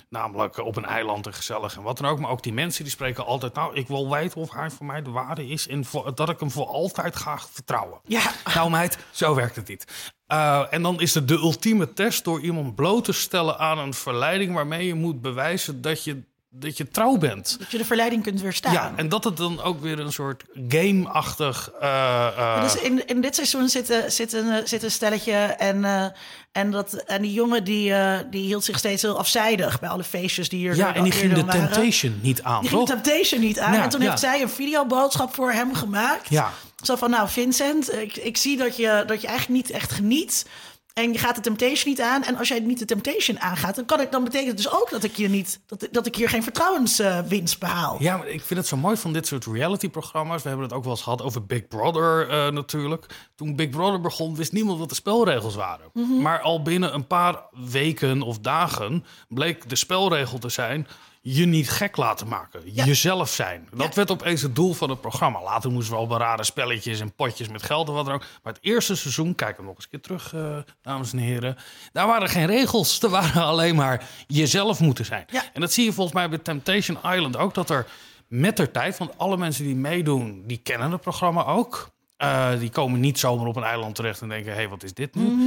Namelijk eh, op een eiland en gezellig en wat dan ook. Maar ook die mensen die spreken altijd... nou, ik wil weten of hij voor mij de waarde is... en voor- dat ik hem voor altijd ga vertrouwen. Ja. Nou meid, zo werkt het niet. Eh, en dan is het de ultieme test door iemand bloot te stellen aan een verleiding... waarmee je moet bewijzen dat je, dat je trouw bent. dat je de verleiding kunt weerstaan. Ja, en dat het dan ook weer een soort game-achtig... eh, Dus in, in dit seizoen zit, eh, zit, een, zit een stelletje en, en, dat, en die jongen die, die hield zich steeds heel afzijdig bij alle feestjes die hier ja, en die ging de waren. Temptation niet aan, Die ging toch? Temptation niet aan. Ja, en toen ja. heeft zij een videoboodschap voor hem gemaakt. Ja. Zo van, nou Vincent, ik, ik zie dat je, dat je eigenlijk niet echt geniet. En je gaat de Temptation niet aan. En als jij niet de Temptation aangaat, dan, kan ik, dan betekent het dus ook dat ik hier, niet, dat, dat ik hier geen vertrouwenswinst behaal. Ja, maar ik vind het zo mooi van dit soort reality-programma's. We hebben het ook wel eens gehad over Big Brother eh, natuurlijk. Toen Big Brother begon, wist niemand wat de spelregels waren. Mhm. Maar al binnen een paar weken of dagen bleek de spelregel te zijn... je niet gek laten maken, Ja. jezelf zijn. Dat Ja. werd opeens het doel van het programma. Later moesten we al rare spelletjes en potjes met geld en wat dan ook. Maar het eerste seizoen, kijk hem nog eens een keer terug, eh, dames en heren... daar waren geen regels. *laughs* Er waren alleen maar jezelf moeten zijn. Ja. En dat zie je volgens mij bij Temptation Island ook, dat er met de tijd, want alle mensen die meedoen, die kennen het programma ook. Eh, die komen niet zomaar op een eiland terecht en denken, hé, hey, wat is dit nu? Mhm.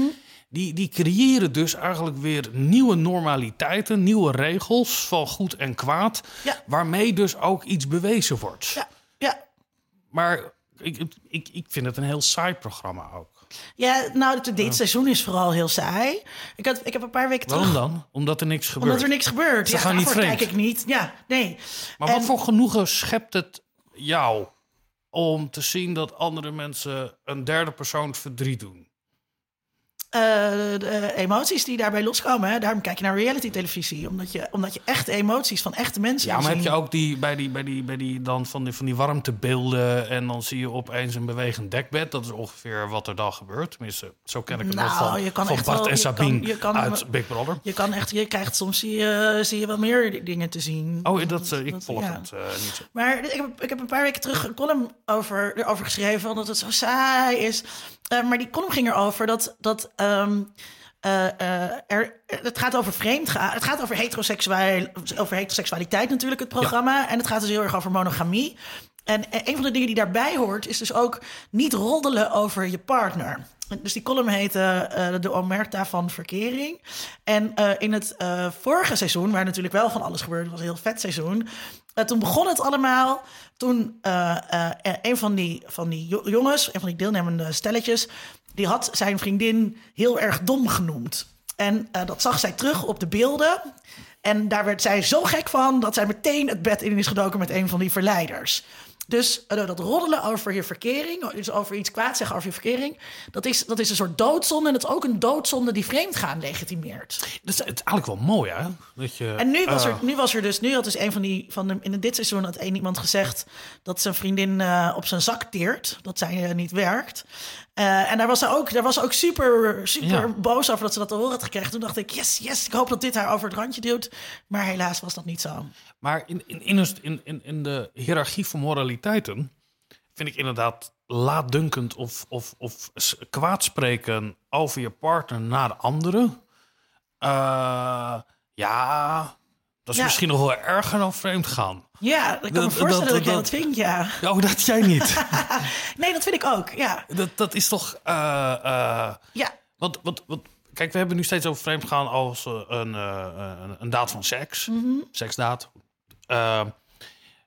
Die, die creëren dus eigenlijk weer nieuwe normaliteiten, nieuwe regels van goed en kwaad, Ja. waarmee dus ook iets bewezen wordt. Ja, ja. Maar ik, ik, ik vind het een heel saai programma ook. Ja, nou, dit, seizoen is vooral heel saai. Ik, had, ik heb een paar weken Waarom terug... dan? Omdat er niks gebeurt. Omdat er niks gebeurt. Ze ja, gaan niet vreemd. kijk ik niet. Ja, nee. Maar En- wat voor genoegen schept het jou om te zien dat andere mensen een derde persoon verdriet doen? Eh, de emoties die daarbij loskomen, hè, daarom kijk je naar reality televisie. Omdat je, omdat je echte emoties van echte mensen Ja, maar heb je ook die, bij die, bij die, bij die, dan van die, van die warmtebeelden en dan zie je opeens een bewegend dekbed. Dat is ongeveer wat er dan gebeurt. Tenminste, zo ken ik het nog Nou, van, je kan van echt Bart wel- en Sabine kan- je kan- uit Big Brother. Je kan echt, je krijgt soms zie je, zie je wel meer dingen te zien. Oh, dat, eh, ik Dat- volg ja. het eh, niet zo. Maar ik heb, ik heb een paar weken terug een column over, erover geschreven, omdat het zo saai is. Eh, maar die column ging erover dat, dat ehm, eh, eh, er, het gaat over vreemd gaan. Het gaat over, heteroseksueel, over heteroseksualiteit natuurlijk, het programma. En het gaat dus heel erg over monogamie. En eh, een van de dingen die daarbij hoort, is dus ook niet roddelen over je partner. Dus die column heette De Omerta van Verkering. En in het vorige seizoen, waar natuurlijk wel van alles gebeurde, was een heel vet seizoen. toen begon het allemaal. Toen een van die, van die jo- jongens, een van die deelnemende stelletjes, die had zijn vriendin heel erg dom genoemd. En eh, dat zag zij terug op de beelden. En daar werd zij zo gek van dat zij meteen het bed in is gedoken met een van die verleiders. Dus eh, dat roddelen over je verkering, dus over iets kwaad zeggen over je verkering, dat is, dat is een soort doodzonde. En het is ook een doodzonde die vreemdgaan legitimeert. Dat is, het is eigenlijk wel mooi, hè? Dat je, En nu was, eh, er, nu was er dus, nu had dus een van die, van de, in dit seizoen had één iemand gezegd dat zijn vriendin eh, op zijn zak teert, dat zij eh, niet werkt. Eh, en daar was ze ook, daar was ze ook super, super Ja. boos over dat ze dat te horen had gekregen. Toen dacht ik, yes, yes, ik hoop dat dit haar over het randje duwt. Maar helaas was dat niet zo. Maar in, in, in, in, de hiërarchie van moraliteiten vind ik inderdaad laatdunkend of, of, of kwaadspreken over je partner naar anderen. Eh, ja, dat is Ja. misschien nog wel erger dan vreemd gaan. Ja, ik kan me Dat- voorstellen dat, dat- ik jij dat- dat vind, ja. Oh, dat jij niet. *laughs* Nee, dat vind ik ook, ja. dat, dat is toch... eh, eh, Ja, Want, want, want, kijk, we hebben nu steeds over vreemd gaan als eh, een, een, een daad van seks. Seksdaad. Eh,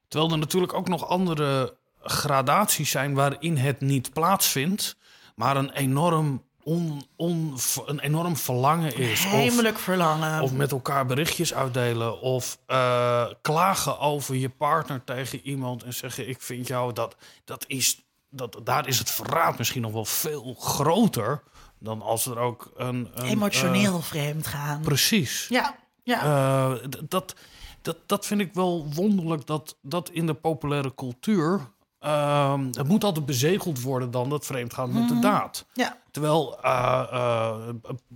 terwijl er natuurlijk ook nog andere gradaties zijn waarin het niet plaatsvindt, maar een enorm, on, on, een enorm verlangen is. Of, hemelijk verlangen. of met elkaar berichtjes uitdelen. Of eh, klagen over je partner tegen iemand en zeggen: Ik vind jou dat. dat is, dat, daar is het verraad misschien nog wel veel groter dan als er ook een. een Emotioneel eh, vreemd gaan. precies. Ja, ja. Eh, dat, dat, dat vind ik wel wonderlijk dat, dat in de populaire cultuur. ehm, het moet altijd bezegeld worden dan dat vreemdgaan met de daad. ja. Terwijl eh, eh,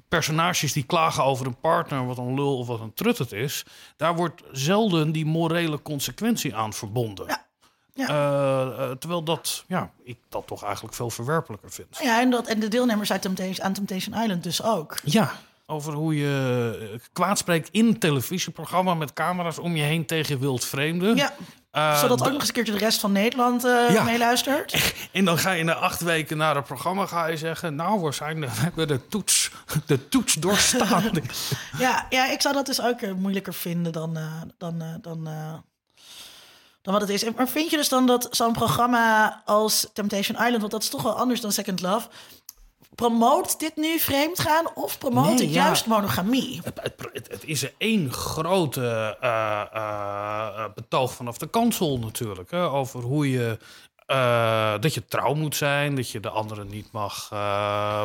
personages die klagen over een partner, wat een lul of wat een trut het is, daar wordt zelden die morele consequentie aan verbonden. Ja, ja. Eh, terwijl dat, ja, ik dat toch eigenlijk veel verwerpelijker vind. Ja, en, dat, en de deelnemers uit Temptation, aan Temptation Island dus ook. Ja, over hoe je kwaad spreekt in een televisieprogramma met camera's om je heen tegen wild vreemden. Ja, Zodat ook d- nog eens een keertje de rest van Nederland eh, Ja. meeluistert. *laughs* En dan ga je na acht weken naar het programma ga je zeggen... nou, we, zijn, *laughs* we hebben de toets, de toets doorstaan. *laughs* Ja, ja, ik zou dat dus ook eh, moeilijker vinden dan, eh, dan, dan, dan wat het is. Maar vind je dus dan dat zo'n programma als Temptation Island... want dat is toch wel anders dan Second Love... promoot dit nu vreemdgaan of promoot Nee, het ja. juist monogamie? Het, het, is er één grote eh, eh, eh, betoog vanaf de kansel natuurlijk. Hè, over hoe je... dat je trouw moet zijn, dat je de anderen niet mag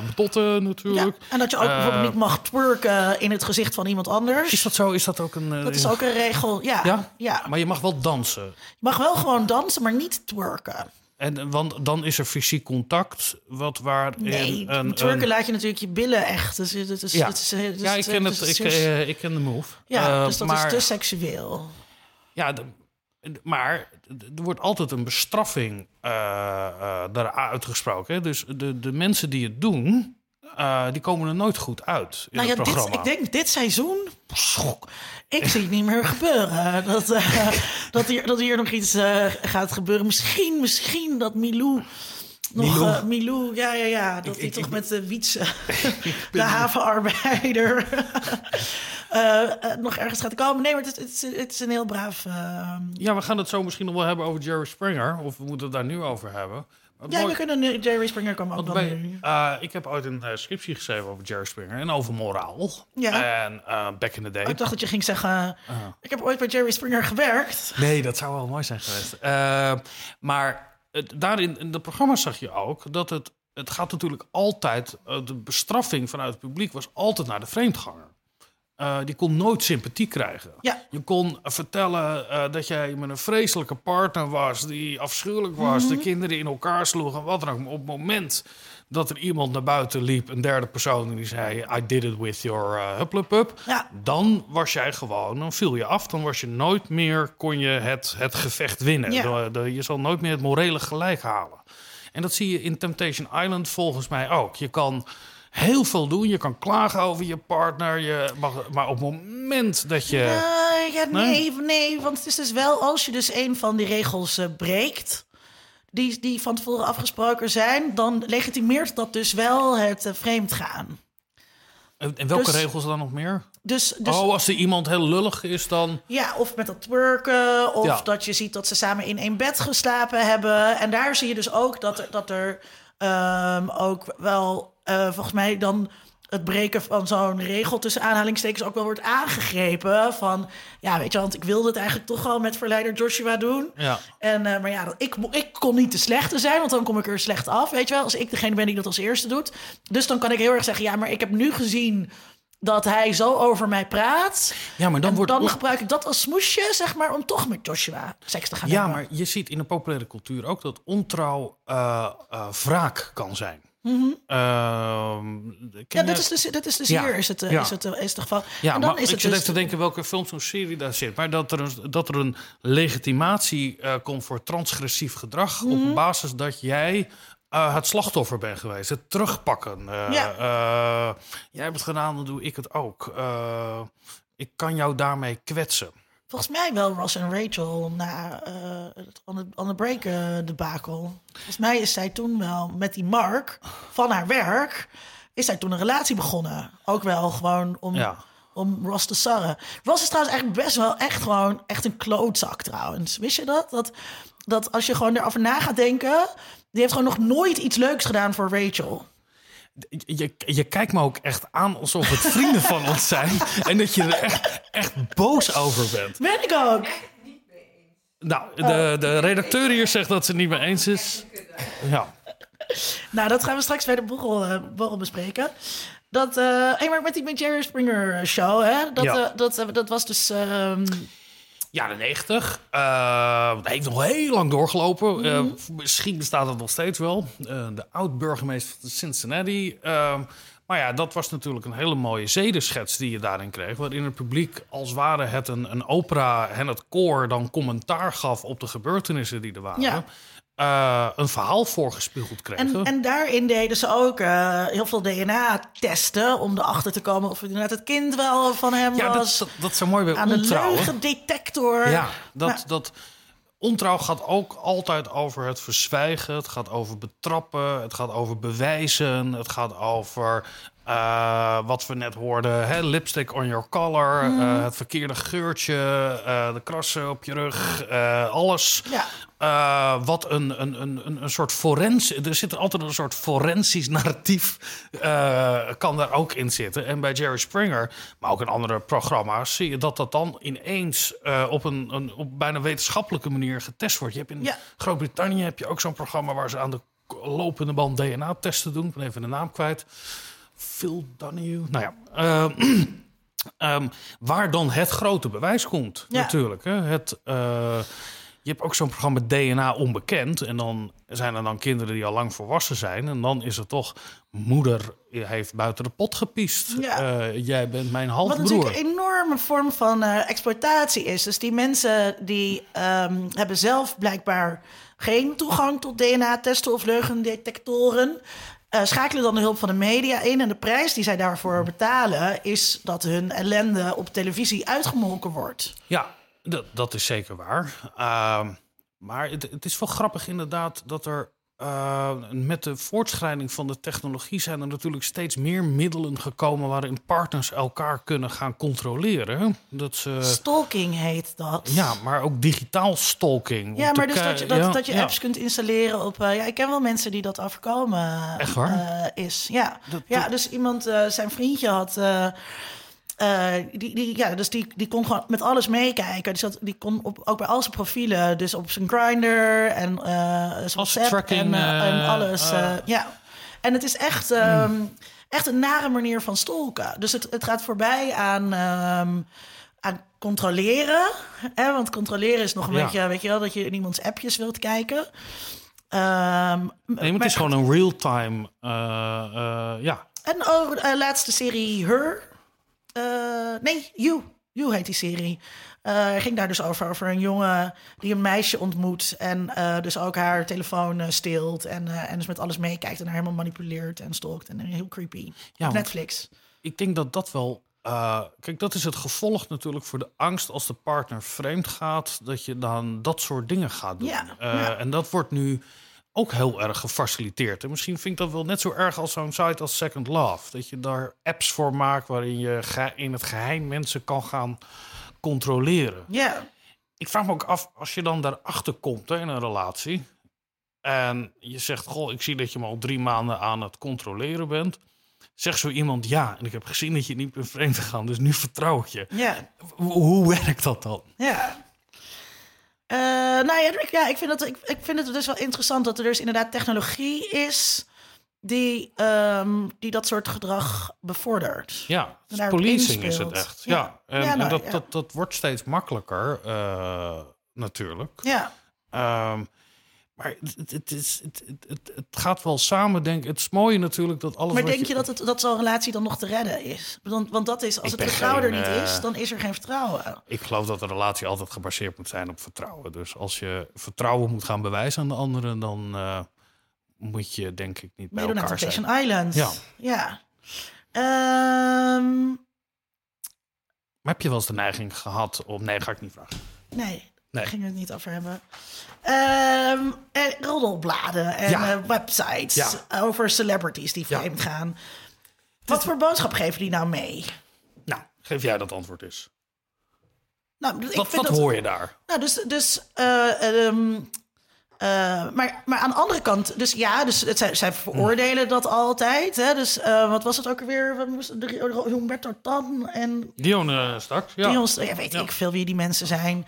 betotten Ja, natuurlijk. en dat je ook bijvoorbeeld niet mag twerken in het gezicht van iemand anders. Is dat zo? Is dat ook een... Dat is ook een regel, ja. Ja? ja. Maar je mag wel dansen. Je mag wel gewoon dansen, maar niet twerken. En, want dan is er fysiek contact, wat waar Nee, een, twerken een- laat je natuurlijk je billen echt. Dus is, Ja. is- ja, ik ken het Ik, eh, ik ken de move. ja, Eh, dus dat maar, is te seksueel. Ja, de- maar er wordt altijd een bestraffing uitgesproken. Hè? Dus de, de mensen die het doen, eh, die komen er nooit goed uit in Nou ja, het dit, ik denk dit seizoen, schok, ik zie het niet meer gebeuren. *laughs* Dat, eh, dat, hier, dat hier nog iets eh, gaat gebeuren. Misschien, misschien dat Milou nog... Milou? Milou, ja, ja, ja. Dat hij toch ik- met *laughs* *laughs* de Wietse, de havenarbeider... nog ergens gaat komen. Nee, maar het, is- het, is, het is een heel braaf... Ja, we gaan het zo misschien nog wel hebben over Jerry Springer. Of we moeten het daar nu over hebben. Ja, we kunnen nu... Jerry Springer kwam ook wel bij- eh, ik heb ooit een eh, scriptie geschreven over Jerry Springer en over moraal. Ja. En eh, back in the day. Ik dacht dat je ging zeggen... Ah. Ik heb ooit bij Jerry Springer gewerkt. Nee, dat zou wel mooi zijn geweest. Maar het, daarin, in de programma's zag je ook dat het, het gaat natuurlijk altijd, de bestraffing vanuit het publiek was altijd naar de vreemdganger. Eh, die kon nooit sympathie krijgen. Ja. Je kon vertellen eh, dat jij met een vreselijke partner was, die afschuwelijk was, Mhm. de kinderen in elkaar sloeg en wat dan ook. Maar op het moment dat er iemand naar buiten liep, een derde persoon, en die zei: I did it with your uh. Ja. Dan was jij gewoon, dan viel je af. Dan was je nooit meer, kon je het, het gevecht winnen. Ja. De- de- je zal nooit meer het morele gelijk halen. En dat zie je in Temptation Island volgens mij ook. Je kan heel veel doen. Je kan klagen over je partner. Je mag, maar op het moment dat je... Ja, nee, Nee? nee, want het is dus wel als je dus een van die regels eh, breekt, die, die van tevoren afgesproken zijn, dan legitimeert dat dus wel het eh, vreemdgaan. En en welke Dus- regels dan nog meer? Dus, dus oh, als er iemand heel lullig is, dan... ja, of met dat twerken, of Ja. dat je ziet dat ze samen in één bed geslapen hebben. En daar zie je dus ook dat er, dat er ehm, ook wel, eh, volgens mij dan het breken van zo'n regel tussen aanhalingstekens ook wel wordt aangegrepen. Van, ja, weet je, want ik wilde het eigenlijk toch al met verleider Joshua doen. Ja. En, eh, maar ja, ik, ik kon niet de slechte zijn, want dan kom ik er slecht af, weet je wel. Als ik degene ben die dat als eerste doet. Dus dan kan ik heel erg zeggen, ja, maar ik heb nu gezien dat hij zo over mij praat. Ja, maar dan en wordt... dan gebruik ik dat als smoesje, zeg maar, om toch met Joshua seks te gaan Ja, hebben. maar je ziet in de populaire cultuur ook dat ontrouw eh, wraak kan zijn. Ehm, Mhm. Ja, je- dit is dus, dit is dus Ja, hier is het, eh, ja. is het, eh, is het geval. Ja, en dan maar is ik het zit dus, even te denken welke films of serie daar zit. Maar dat er een, dat er een legitimatie eh, komt voor transgressief gedrag... Mhm. op basis dat jij het slachtoffer bent geweest. Het terugpakken. Ja. jij hebt het gedaan, dan doe ik het ook. Ik kan jou daarmee kwetsen. Volgens mij wel Ross en Rachel na eh, het the, on the Break eh, debakel. Volgens mij is zij toen wel met die Mark van haar werk... is zij toen een relatie begonnen. Ook wel gewoon om, Ja. om Ross te sarren. Ross is trouwens eigenlijk best wel echt gewoon echt een klootzak trouwens. Wist je dat? Dat, dat als je gewoon erover na gaat denken... die heeft gewoon nog nooit iets leuks gedaan voor Rachel. Je, je kijkt me ook echt aan alsof het vrienden van ons zijn. En dat je er echt, echt boos over bent. Ben ik ook. Nou, de, de redacteur hier zegt dat ze het niet mee eens is. Ja. Nou, dat gaan we straks bij de borrel, eh, borrel bespreken. Dat, eh hey, maar met die met Jerry Springer show, hè? Dat, Ja. eh, dat, eh, dat was dus... ehm, Jaren 90. Eh dat heeft nog heel lang doorgelopen. Eh, misschien bestaat het nog steeds wel. Eh, de oud-burgemeester van Cincinnati. Eh, maar ja, dat was natuurlijk een hele mooie zedenschets die je daarin kreeg. Waarin het publiek als ware het een, een opera en het koor dan commentaar gaf op de gebeurtenissen die er waren. Ja. Eh, een verhaal voorgespiegeld kregen. en, en daarin deden ze ook eh, heel veel DNA-testen... om erachter te komen of het inderdaad het kind wel van hem ja, dat, was. dat, dat is zo mooi bij aan de ontrouwen. leugendetector. Ja, dat, dat ontrouw gaat ook altijd over het verzwijgen. Het gaat over betrappen. Het gaat over bewijzen. Het gaat over eh, wat we net hoorden: hè, lipstick on your collar, eh, het verkeerde geurtje, eh, de krassen op je rug, alles. Ja. Wat een, een, een, een, soort forens... Er zit altijd een soort forensisch narratief... kan daar ook in zitten. En bij Jerry Springer, maar ook in andere programma's... zie je dat dat dan ineens op een, een op bijna wetenschappelijke manier getest wordt. Je hebt in Ja. Groot-Brittannië heb je ook zo'n programma... waar ze aan de lopende band DNA-testen doen. Ik ben even de naam kwijt. Phil Donahue. Nou ja... eh, *clears throat* Ehm, waar dan het grote bewijs komt, Ja. natuurlijk. Hè? Het, eh, je hebt ook zo'n programma DNA onbekend. En dan zijn er dan kinderen die al lang volwassen zijn. En dan is het toch, moeder heeft buiten de pot gepiest. Ja. Eh, jij bent mijn Wat halfbroer. natuurlijk een enorme vorm van eh, exploitatie is. Dus die mensen die ehm, hebben zelf blijkbaar geen toegang tot DNA-testen of leugendetectoren. Eh, schakelen dan de hulp van de media in. En de prijs die zij daarvoor betalen is dat hun ellende op televisie uitgemolken wordt. Ja, dat, is zeker waar. Ehm, maar het, het is wel grappig inderdaad dat er... eh, met de voortschrijding van de technologie zijn er natuurlijk steeds meer middelen gekomen waarin partners elkaar kunnen gaan controleren. Dat ze, Stalking heet dat. ja, maar ook digitaal stalking. Ja, maar dus dat je, dat, ja, dat je ja. apps kunt installeren op... eh, ja, ik ken wel mensen die dat overkomen Echt waar? eh, is. Ja, Dat- ja dus iemand, zijn vriendje had... eh, die, die, ja, dus die, die kon gewoon met alles meekijken. Die, zat, die kon op, ook bij al zijn profielen, dus op zijn grinder en eh zijn WhatsApp tracking, en, eh, en alles. eh, ja, en het is echt, ehm, echt een nare manier van stalken. Dus het, het gaat voorbij aan, ehm, aan controleren. Hè? Want controleren is nog een Ja. beetje, weet je wel, dat je in iemands appjes wilt kijken. Ehm, Nee, maar het is gewoon een real-time. ja, En oh, eh, laatste serie Her. Eh, nee, You. You heet die serie. Eh ging daar dus over, over een jongen die een meisje ontmoet. En eh, dus ook haar telefoon eh, steelt. En, en dus met alles meekijkt en haar helemaal manipuleert en stalkt. En heel creepy. Ja, Netflix. ik denk dat dat wel. kijk, dat is het gevolg natuurlijk voor de angst als de partner vreemd gaat, dat je dan dat soort dingen gaat doen. Ja, ja. En dat wordt nu ook heel erg gefaciliteerd. En misschien vind ik dat wel net zo erg als zo'n site als Second Love. Dat je daar apps voor maakt waarin je in het geheim mensen kan gaan controleren. Ja, Ik vraag me ook af, als je dan daarachter komt hè, in een relatie. En je zegt, goh, ik zie dat je me al drie maanden aan het controleren bent. Zegt zo iemand, ja, en ik heb gezien dat je niet bent vreemd gegaan, dus nu vertrouw ik je. ja, Hoe, hoe werkt dat dan? ja. Eh, nou ja, Rick, ja ik, vind dat, ik, ik vind het dus wel interessant dat er dus inderdaad technologie is die, ehm, die dat soort gedrag bevordert. Ja, policing is het echt. Ja. Ja, en, Ja, nou, en dat, ja. dat, dat wordt steeds makkelijker, eh, natuurlijk. Ja, Ehm, maar het, het, is, het, het, het, het gaat wel samen, denk ik. Het is mooie natuurlijk dat alles maar denk je dat, het, dat zo'n relatie dan nog te redden is? Want, want dat is, als Ik het vertrouwen er niet eh, is, dan is er geen vertrouwen. Ik geloof dat een relatie altijd gebaseerd moet zijn op vertrouwen. Dus als je vertrouwen moet gaan bewijzen aan de anderen, dan eh, moet je denk ik niet bij Meedoen aan elkaar zijn. Island. Ja. ja. Ehm, Maar heb je wel eens de neiging gehad om... Nee, ga ik niet vragen. nee, Nee. daar gingen we het niet over hebben. Ehm en roddelbladen en Ja. eh, websites Ja. over celebrities die Ja. vreemd gaan. Wat voor boodschap geven die nou mee? Nou, geef jij dat antwoord eens. Nou, ik Wat, vind wat dat, hoor je daar? Nou, dus, dus eh, ehm, eh, maar, maar aan de andere kant, dus ja, dus het, zij, zij veroordelen dat altijd. Hè? Dus eh, wat was het ook alweer? Humberto Tan en Dion eh, straks. Ja. Dion, ja, weet ik veel wie die mensen zijn.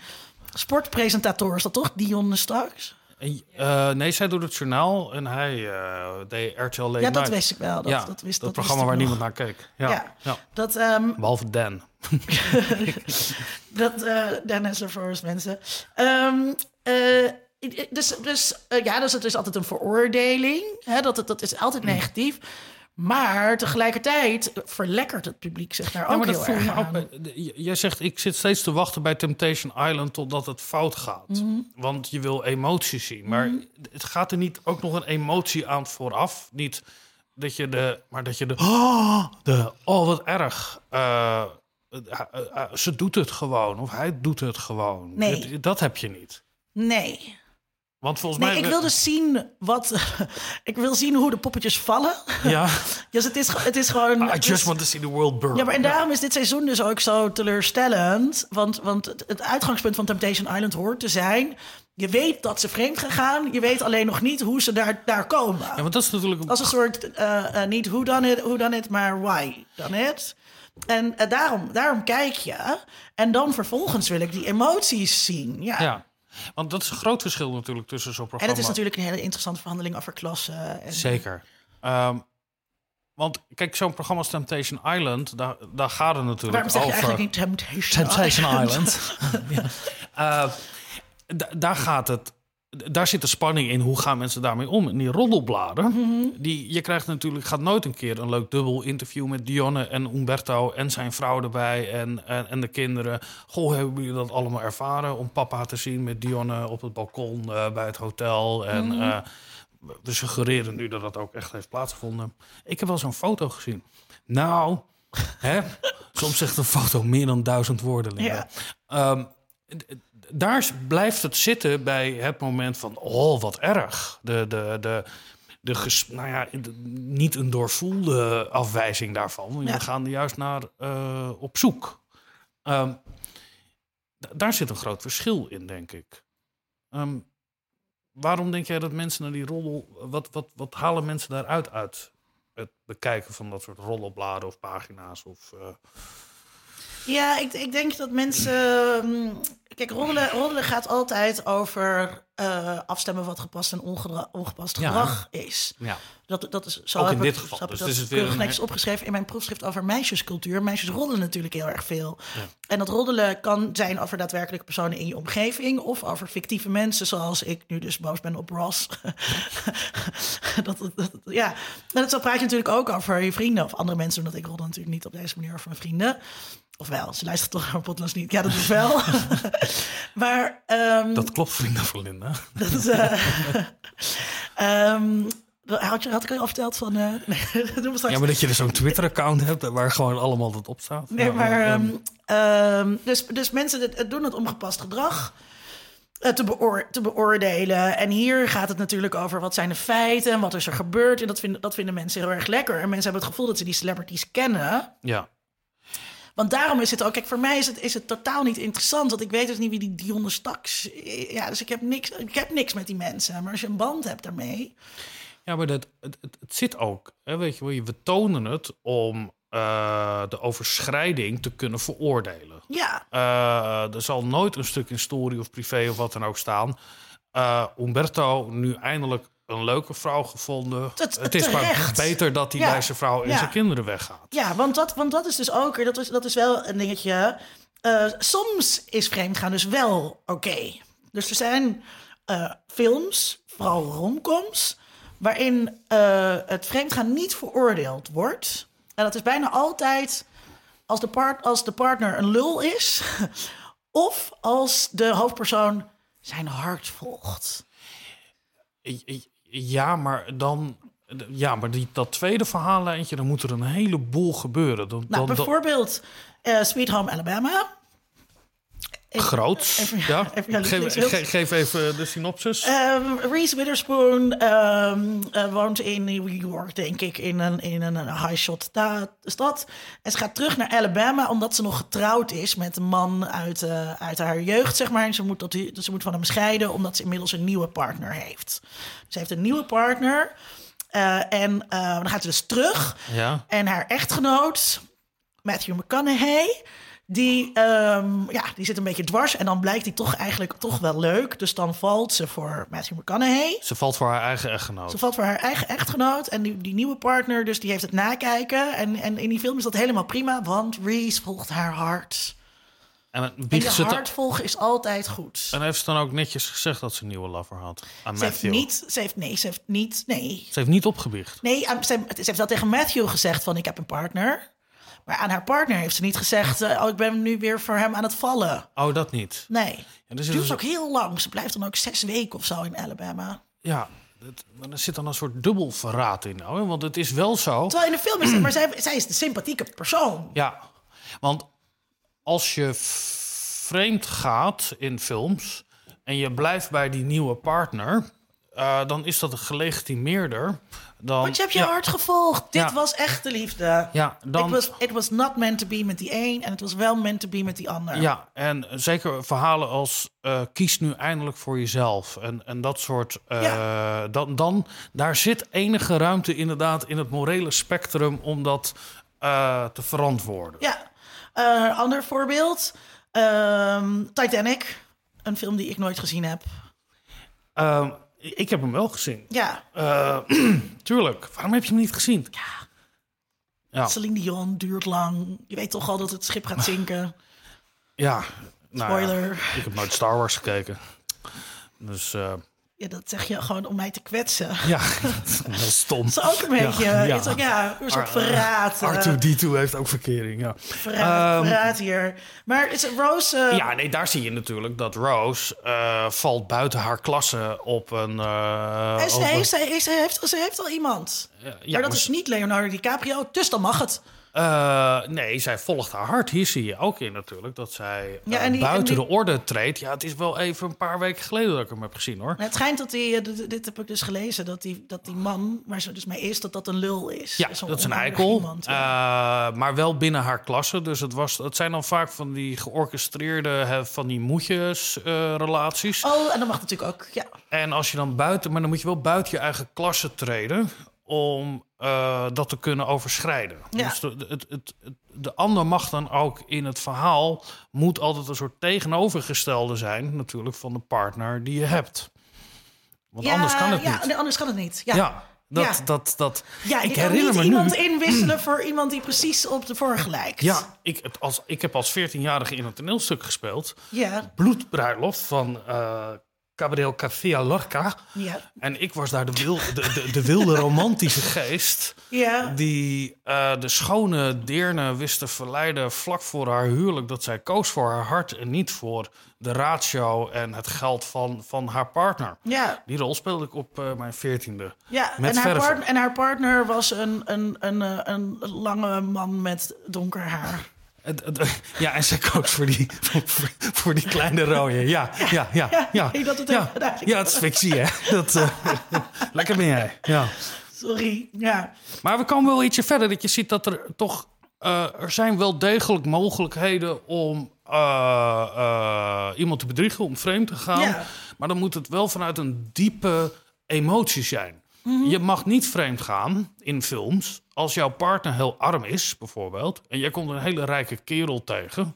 Sportpresentator is dat toch? Dion straks? En, eh, nee, zij doet het journaal en hij eh, deed RTL Late Ja, dat Night. wist ik wel. Dat, ja, dat, wist, dat dat programma waar nog. niemand naar keek. Ja, Ja. ja. Dat, ehm, Behalve Dan. *laughs* dat eh Dennis Forest mensen. Ehm, eh, dus dus ja, dus het is altijd een veroordeling. Hè, dat, het- dat is altijd Mm. negatief. Maar tegelijkertijd verlekkert het publiek zich daar Ja, ook maar dat heel erg aan. Jij zegt, ik zit steeds te wachten bij Temptation Island totdat het fout gaat. Mhm. Want je wil emoties zien. Maar het gaat er niet ook nog een emotie aan vooraf. Niet dat je de, maar dat je de, oh, de, oh wat erg. Eh, eh, eh, ze doet het gewoon. Of hij doet het gewoon. Nee. Dat heb je niet. Nee. Want volgens Nee, mij... ik wil dus zien wat. *laughs* ik wil zien hoe de poppetjes vallen. Ja, *laughs* Dus het is, het is gewoon. I het just want to see the world burn. Ja, maar en daarom is dit seizoen dus ook zo teleurstellend. Want, want het, het uitgangspunt van Temptation Island hoort te zijn... je weet dat ze vreemd gaan, je weet alleen nog niet hoe ze daar, daar komen. Ja, want dat is natuurlijk... Als een soort, eh, eh, niet hoe dan it, hoe dan it, maar why dan it. En eh, daarom, daarom kijk je. En dan vervolgens wil ik die emoties zien. Ja. Ja, want dat is een groot verschil natuurlijk tussen zo'n En programma. het is natuurlijk een hele interessante verhandeling over klassen. En, Zeker. Ehm, want kijk, zo'n programma als Temptation Island, daar, daar gaat het natuurlijk Waarom zeg je over. eigenlijk niet Temptation, Temptation Island. *laughs* ja. Eh, da- daar gaat het. Daar zit de spanning in. Hoe gaan mensen daarmee om? En die roddelbladen, Mhm. die, je krijgt natuurlijk, gaat nooit een keer een leuk dubbel interview met Dionne en Umberto en zijn vrouw erbij en, en, en de kinderen. Goh, hebben jullie dat allemaal ervaren om papa te zien met Dionne op het balkon eh, bij het hotel? En Mhm. eh, we suggereren nu dat dat ook echt heeft plaatsgevonden. Ik heb wel zo'n foto gezien. Nou, hè? *laughs* soms zegt een foto meer dan duizend woorden. Ja. Ehm, daar blijft het zitten bij het moment van... oh, wat erg. De, de, de, de ges- nou ja, de- niet een doorvoelde afwijzing daarvan. Ja. We gaan er juist naar eh, op zoek. Ehm, daar zit een groot verschil in, denk ik. Ehm, waarom denk jij dat mensen naar die roddel... Wat, wat, wat halen mensen daaruit uit het bekijken van dat soort roddelbladen of pagina's? Of, eh, Ja, ik, ik denk dat mensen. mm, Kijk, roddelen, roddelen gaat altijd over eh, afstemmen wat gepast en ongepast Ja. gedrag is. Ja. Dat, dat is zo Ook heb in ik- dit geval. ik Dus dat het is keurig netjes opgeschreven in mijn proefschrift over meisjescultuur. Meisjes roddelen natuurlijk heel erg veel. Ja. En dat roddelen kan zijn over daadwerkelijke personen in je omgeving of over fictieve mensen, zoals ik nu dus boos ben op Ross. *laughs* dat, dat, dat- ja, en zo praat je natuurlijk ook over je vrienden of andere mensen, omdat ik roddel natuurlijk niet op deze manier over mijn vrienden. Of wel, ze luistert toch naar mijn podcast niet. Ja, dat is wel. *laughs* *laughs* maar ehm, Dat klopt, vrienden van Linda. dat is. *laughs* ehm, had, je, had ik al verteld van. eh nee. Ja, maar dat je er zo'n Twitter-account hebt waar gewoon allemaal dat op staat. Nee, maar. ehm, dus, dus mensen doen het ongepast gedrag. eh, Te, beoor- te beoordelen. En hier gaat het natuurlijk over wat zijn de feiten en wat is er gebeurd. En dat vinden, dat vinden mensen heel erg lekker. En mensen hebben het gevoel dat ze die celebrities kennen. ja. Want daarom is het ook. Kijk, voor mij is het, is het totaal niet interessant. Want ik weet dus niet wie die Dionne Staks. Ja, dus ik heb, niks, ik heb niks met die mensen. Maar als je een band hebt daarmee. Ja, maar dat, het, het, het zit ook. Hè, weet je, we tonen het om eh, de overschrijding te kunnen veroordelen. Ja, Eh, er zal nooit een stuk in story of privé of wat dan ook staan. Eh Umberto nu eindelijk een leuke vrouw gevonden. Dat- het is maar terecht. beter dat hij Ja, vrouw en ja. zijn kinderen weggaat. Ja, want dat, want dat is dus ook, dat is, dat is wel een dingetje. Eh, soms is vreemdgaan dus wel oké. Dus er zijn eh, films, vooral romcoms, waarin eh, het vreemdgaan niet veroordeeld wordt. En dat is bijna altijd als de, part, als de partner een lul is, *laughs* of als de hoofdpersoon zijn hart volgt. Ja, maar dan. Ja, maar die, dat tweede verhaallijntje, dan moet er een heleboel gebeuren. Dan, Nou, dan, bijvoorbeeld eh, Sweet Home Alabama. Dan, groots. even- ja. *laughs* even- geef, ge- geef even de synopsis. Ehm, Reese Witherspoon ehm, eh, woont in New York, denk ik, in een, in een high-shot sta- stad. En ze gaat terug naar Alabama omdat ze nog getrouwd is met een man uit, eh, uit haar jeugd, zeg maar. En ze moet, dat, ze moet van hem scheiden omdat ze inmiddels een nieuwe partner heeft. Ze heeft een nieuwe partner. eh, en eh, dan gaat ze dus terug. ja. En haar echtgenoot, Matthew McConaughey, die, ehm, ja, die zit een beetje dwars. En dan blijkt hij toch eigenlijk toch wel leuk. Dus dan valt ze voor Matthew McConaughey. Ze valt voor haar eigen echtgenoot. Ze valt voor haar eigen echtgenoot. En die, die nieuwe partner, dus die heeft het nakijken. En, en in die film is dat helemaal prima, want Reese volgt haar hart. En, En ze hart volgen is altijd goed. en heeft ze dan ook netjes gezegd dat ze een nieuwe lover had aan Ze heeft Matthew. niet, ze heeft, nee, ze heeft niet, nee. Ze heeft niet opgebiecht. Nee, ze, ze heeft wel tegen Matthew gezegd van ik heb een partner. Maar aan haar partner heeft ze niet gezegd, *laughs* eh, oh ik ben nu weer voor hem aan het vallen. Oh, dat niet. Nee. Ja, er Het duurt dus- ook heel lang. Ze blijft dan ook zes weken of zo in Alabama. Ja, maar er zit dan een soort dubbel verraad in. Nou, want het is wel zo. Terwijl in de film is het, maar zij, zij is de sympathieke persoon. Ja, want als je vreemd gaat in films en je blijft bij die nieuwe partner, eh, dan is dat gelegitimeerder. Dan, Want je hebt je ja, hart gevolgd. Dit Ja. was echte liefde. Ja, dan, It, was, it was not meant to be met die een en het was wel meant to be met die ander. ja, en zeker verhalen als eh, kies nu eindelijk voor jezelf en, en dat soort. eh, dan, dan, daar zit enige ruimte inderdaad in het morele spectrum om dat te verantwoorden. Ja. Ander voorbeeld. Ehm, Titanic. Een film die ik nooit gezien heb. Ehm, ik heb hem wel gezien. Ja. Eh, *clears throat* tuurlijk. Waarom heb je hem niet gezien? Ja. Ja. Celine Dion duurt lang. Je weet toch al dat het schip gaat zinken. Ja. nou ja, Spoiler. ik heb nooit Star Wars gekeken. Dus eh, Ja, dat zeg je gewoon om mij te kwetsen. ja, *laughs* dat is stom. Dat is ook een beetje... Ja, ja. Is ook, ja, een soort verraad. eh, R2-D2 heeft ook verkering, ja. verraad, Ehm, verraad hier. Maar is het Rose... eh, Ja, nee, daar zie je natuurlijk dat Rose eh, valt buiten haar klasse op een... eh, en ze, op een- heeft, ze, heeft, ze, heeft, ze heeft al iemand. ja, maar dat maar is niet Leonardo DiCaprio, dus dan mag het. Eh, nee, zij volgt haar hart. Hier zie je ook in natuurlijk dat zij Ja, eh, en die- buiten en die- de orde treedt. Ja, het is wel even een paar weken geleden dat ik hem heb gezien, hoor. Het schijnt dat die, eh, dit, dit heb ik dus gelezen, dat die, dat die man waar ze dus mee is, dat dat een lul is. Ja, dat is een eikel. iemand, maar wel binnen haar klasse. Dus het, was, het zijn dan vaak van die georchestreerde, van die moedjes-relaties. Oh, en dat mag natuurlijk ook, ja. En als je dan buiten, maar dan moet je wel buiten je eigen klasse treden. Om eh, dat te kunnen overschrijden. Ja. Dus de, het, het, de ander mag dan ook in het verhaal... moet altijd een soort tegenovergestelde zijn... natuurlijk van de partner die je hebt. Want Ja, anders kan het ja, niet. anders kan het niet. Ja, Ja, dat, Ja. dat, dat. Ja, ik herinner me iemand nu. inwisselen voor iemand die precies op de vorige lijkt. Ja, ik, het als, ik heb als 14-jarige in een toneelstuk gespeeld. Ja, Bloedbruiloft van eh Gabriel García Lorca. ja, En ik was daar de, wil, de, de, de wilde romantische *laughs* geest. ja. Die eh, de schone Deerne wist te verleiden vlak voor haar huwelijk. Dat zij koos voor haar hart en niet voor de ratio en het geld van, van haar partner. ja. Die rol speelde ik op eh, mijn veertiende. Ja, Met en haar, en haar partner was een, een, een, eh, een lange man met donker haar. *laughs* Ja, en zij koos voor die, voor, *laughs* voor die kleine rode. Ja, ja, ja. Ja, Ja, dat het ja. het is fictie, hè? Dat, eh, *laughs* lekker ben jij. Ja. Sorry, ja. Maar we komen wel ietsje verder. Dat je ziet dat er toch... eh, er zijn wel degelijk mogelijkheden om eh, iemand te bedriegen, om vreemd te gaan. Ja. Maar dan moet het wel vanuit een diepe emotie zijn. Je mag niet vreemd gaan in films als jouw partner heel arm is, bijvoorbeeld. En jij komt een hele rijke kerel tegen.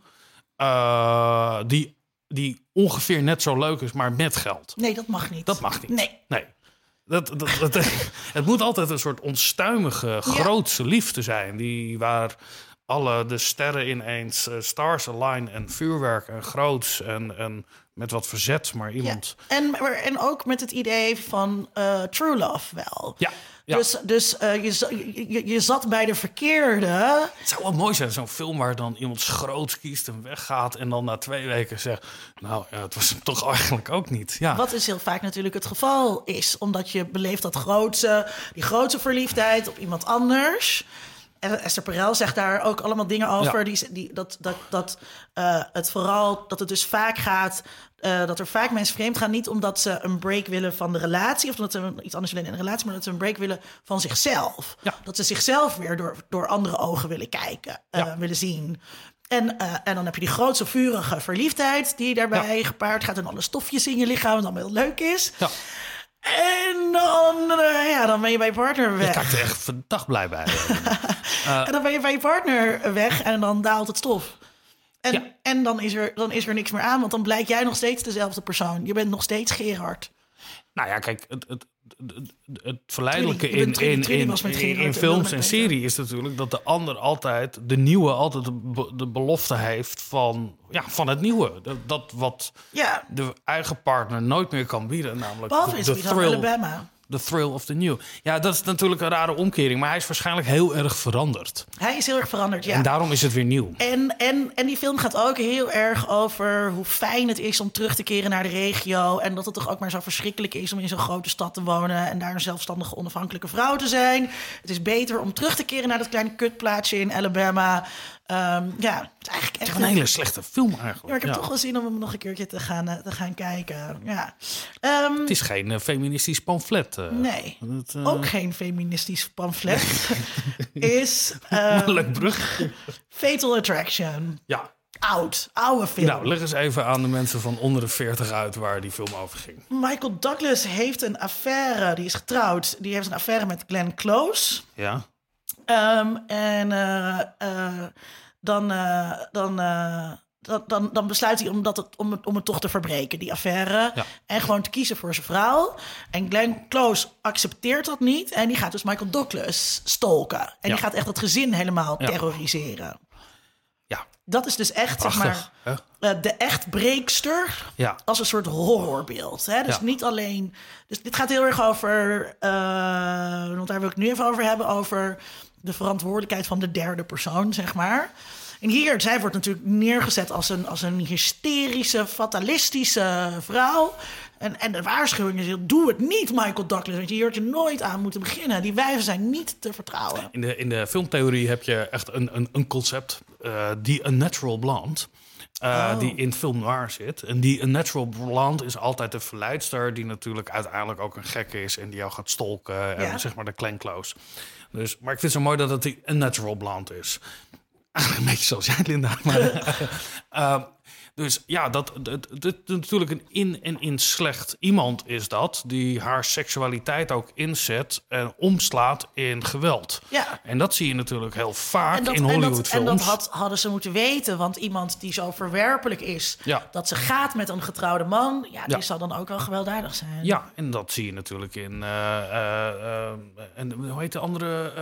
eh, die, die ongeveer net zo leuk is, maar met geld. Nee, dat mag niet. Dat mag niet. Nee. Nee. Dat, dat, dat, *laughs* het moet altijd een soort onstuimige, grootse liefde zijn. Die, waar alle de sterren ineens eh, stars align en vuurwerk en groots en, en met wat verzet, maar Ja. iemand... En, maar- en ook met het idee van eh, true love wel. Ja, ja. Dus, dus eh, je, je, je- zat bij de verkeerde. Het zou wel mooi zijn, zo'n film waar dan iemand groots kiest en weggaat... en dan na twee weken zegt, nou, ja, het was hem toch eigenlijk ook niet. Ja, Wat dus heel vaak natuurlijk het geval is. Omdat je beleeft dat grootse, die grootse verliefdheid op iemand anders. Esther Perel zegt daar ook allemaal dingen over. Ja. Die, die, dat dat, dat eh, het vooral, dat het dus vaak gaat... eh, dat er vaak mensen vreemd gaan, niet omdat ze een break willen van de relatie... of omdat ze iets anders willen in een relatie... maar dat ze een break willen van zichzelf. Ja. Dat ze zichzelf weer door, door andere ogen willen kijken, eh, Ja. willen zien. En, en dan heb je die grootste vurige verliefdheid die daarbij gepaard gaat... en alle stofjes in je lichaam, wat dan heel leuk is. ja. En dan, ja, dan ben je bij je partner ik weg. kijk er echt verdacht blij bij. *laughs* En dan ben je bij je partner weg en dan daalt het stof. En, Ja. en dan, is er, dan is er niks meer aan, want dan blijkt jij nog steeds dezelfde persoon. Je bent nog steeds Gerard. Nou ja, kijk, het, het, het, het verleidelijke in, in, in, in, films en serie is natuurlijk dat de ander altijd, de nieuwe altijd de, de belofte heeft van, ja, van het nieuwe. Dat, dat wat Ja, de eigen partner nooit meer kan bieden, namelijk behalve de, de thrill, Alabama. The thrill of the new. Ja, dat is natuurlijk een rare omkering, maar hij is waarschijnlijk heel erg veranderd. Hij is heel erg veranderd, ja. En daarom is het weer nieuw. En, en, en die film gaat ook heel erg over hoe fijn het is om terug te keren naar de regio. En dat het toch ook maar zo verschrikkelijk is om in zo'n grote stad te wonen. En daar een zelfstandige, onafhankelijke vrouw te zijn. Het is beter om terug te keren naar dat kleine kutplaatsje in Alabama. Ehm, ja, het is eigenlijk echt Een hele slechte film eigenlijk. Ja, maar ik heb Ja. toch wel zin om hem nog een keertje te gaan, eh, te gaan kijken. Ja. Ehm, Het is geen eh, feministisch pamflet. eh. nee, eh, ook geen feministisch pamflet. *laughs* is ehm, Leuk brug. Fatal Attraction. Ja. Oud, oude film. Nou, leg eens even aan de mensen van onder de 40 uit waar die film over ging. Michael Douglas heeft een affaire, die is getrouwd. Die heeft een affaire met Glenn Close. Ja. Ehm, en eh, eh, dan, eh, dan, dan, dan, dan besluit hij om, dat het, om, het, om het toch te verbreken, die affaire. Ja. En gewoon te kiezen voor zijn vrouw. En Glenn Close accepteert dat niet. En die gaat dus Michael Douglas stolken. En Ja. die gaat echt het gezin helemaal Ja. terroriseren. Ja. Dat is dus echt, zeg maar, de echt breekster Ja. als een soort horrorbeeld. Hè? Dus Ja. niet alleen. Dus dit gaat heel erg over. want daar wil ik het nu even over hebben. Over de verantwoordelijkheid van de derde persoon, zeg maar. En hier, zij wordt natuurlijk neergezet als een, als een hysterische, fatalistische vrouw. En, en de waarschuwing is: doe het niet, Michael Douglas. Want je hoort je nooit aan moeten beginnen. Die wijven zijn niet te vertrouwen. In de, in de filmtheorie heb je echt een, een, een concept, eh, die een natural blonde. eh, Oh. Die in film noir zit. En die een natural blonde is altijd de verleidster... die natuurlijk uiteindelijk ook een gek is... en die jou gaat stolken. En zeg maar de Close. Dus, maar ik vind het zo mooi dat het een natural blonde is. Eigenlijk een beetje zoals jij, Linda. Maar, *laughs* eh, Dus ja, dat, dat, dat, dat natuurlijk een in en in slecht iemand is dat, die haar seksualiteit ook inzet en omslaat in geweld. Ja. En dat zie je natuurlijk heel vaak dat, in en dat, Hollywoodfilms. en dat had, hadden ze moeten weten. Want iemand die zo verwerpelijk is... Ja. dat ze gaat met een getrouwde man... ja, die Ja. zal dan ook wel gewelddadig zijn. Ja, en dat zie je natuurlijk in. eh, eh, eh, en hoe heet de andere?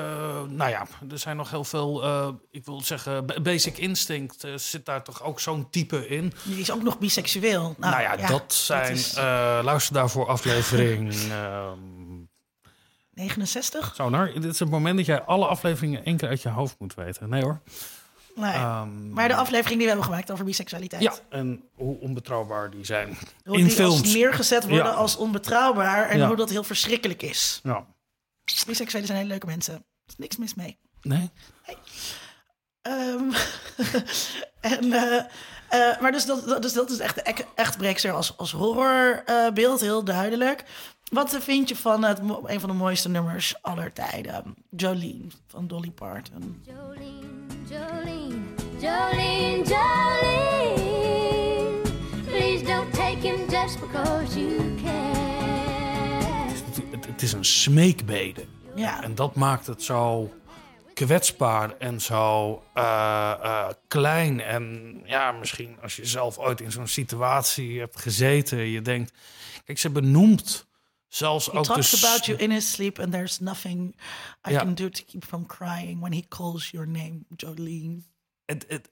nou ja, er zijn nog heel veel. ik wil zeggen, Ba- Basic Instinct zit daar toch ook zo'n type in. Die is ook nog biseksueel. Nou, ja, dat zijn. is eh, luister daarvoor aflevering. *laughs* ehm 69? zo, nou, dit is het moment dat jij alle afleveringen één keer uit je hoofd moet weten. Nee hoor. Nee. Ehm, maar de aflevering die we hebben gemaakt over biseksualiteit. ja, en hoe onbetrouwbaar die zijn Hoe in die films. als neergezet worden Ja. als onbetrouwbaar. En Ja. hoe dat heel verschrikkelijk is. Ja. Biseksuelen zijn hele leuke mensen. Er is niks mis mee. Nee? Ehm, *laughs* en, eh, eh, maar dus dat, dat- dus dat is echt echt breekster als, als horrorbeeld, heel duidelijk. Wat vind je van het, een van de mooiste nummers aller tijden? Jolene van Dolly Parton. Jolene, Jolene, Jolene, Jolene. Please don't take him just because you can. Het, het is een smeekbede. Ja, En dat maakt het zo kwetsbaar en zo eh, eh, klein. En ja, misschien als je zelf ooit in zo'n situatie hebt gezeten, je denkt, kijk, ze benoemt zelfs he ook de talks s- about you in his sleep and there's nothing I Ja. can do to keep from crying when he calls your name, Jolene. het- het-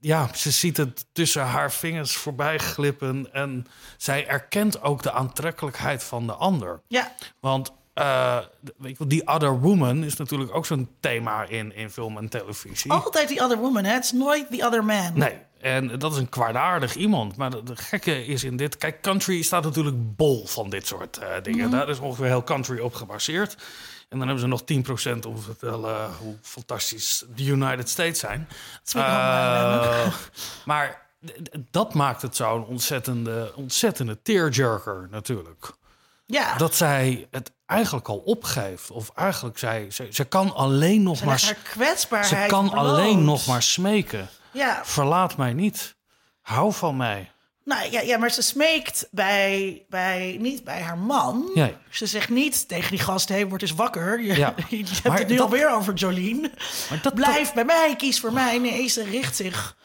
ja, ze ziet het tussen haar vingers voorbij glippen. En zij erkent ook de aantrekkelijkheid van de ander. Ja, Want wel, die other woman is natuurlijk ook zo'n thema in, in film en televisie. altijd the other woman, hè? Het is nooit the other man. Nee, en dat is een kwaadaardig iemand. Maar de, de gekke is in dit... Kijk, country staat natuurlijk bol van dit soort eh, dingen. Daar is ongeveer heel country op gebaseerd. En dan hebben ze nog 10% om te vertellen hoe fantastisch de United States zijn. Alabama. Eh, *laughs* maar dat maakt het zo'n ontzettende, ontzettende tearjerker natuurlijk. Ja, Dat zij het eigenlijk al opgeeft. Of eigenlijk zij, zij, ze kan alleen nog ze maar... kwetsbaarheid Ze kan bloot. alleen nog maar smeken. Ja, Verlaat mij niet. Hou van mij. Nou ja, ja maar ze smeekt bij, bij, niet bij haar man. Nee. Ze zegt niet tegen die gast: hé, word eens wakker. *laughs* Je, Ja. *laughs* je hebt Maar het nu dat- alweer over Jolene. Maar dat, Blijf bij mij, kies voor mij. Nee, ze richt zich.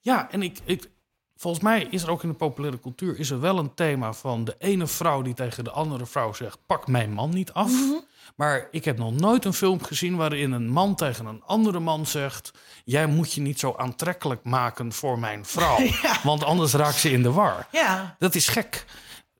Ja, en ik, ik, volgens mij is er ook in de populaire cultuur is er wel een thema van de ene vrouw die tegen de andere vrouw zegt: pak mijn man niet af. Mhm. Maar ik heb nog nooit een film gezien waarin een man tegen een andere man zegt: jij moet je niet zo aantrekkelijk maken voor mijn vrouw, *laughs* Ja. want anders raakt ze in de war. Ja, Dat is gek.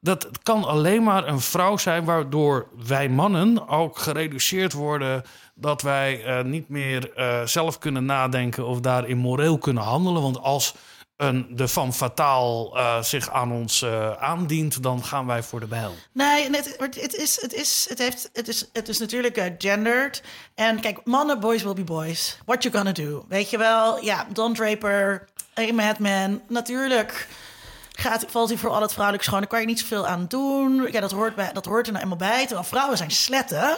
Dat kan alleen maar een vrouw zijn waardoor wij mannen ook gereduceerd worden. Dat wij eh, niet meer eh, zelf kunnen nadenken of daarin moreel kunnen handelen. Want als een, de van fataal eh, zich aan ons eh, aandient, dan gaan wij voor de bijl. nee, het, het, is, het, is, het, heeft, het, is, het is natuurlijk eh, gendered. En kijk, mannen, boys will be boys. What you gonna do? Weet je wel? Ja, Don Draper, A Madman. Natuurlijk gaat, valt hij voor al het vrouwelijk schoon. Daar kan je niet zoveel aan doen. Ja, dat hoort, bij, dat hoort er nou eenmaal bij. Terwijl vrouwen zijn sletten.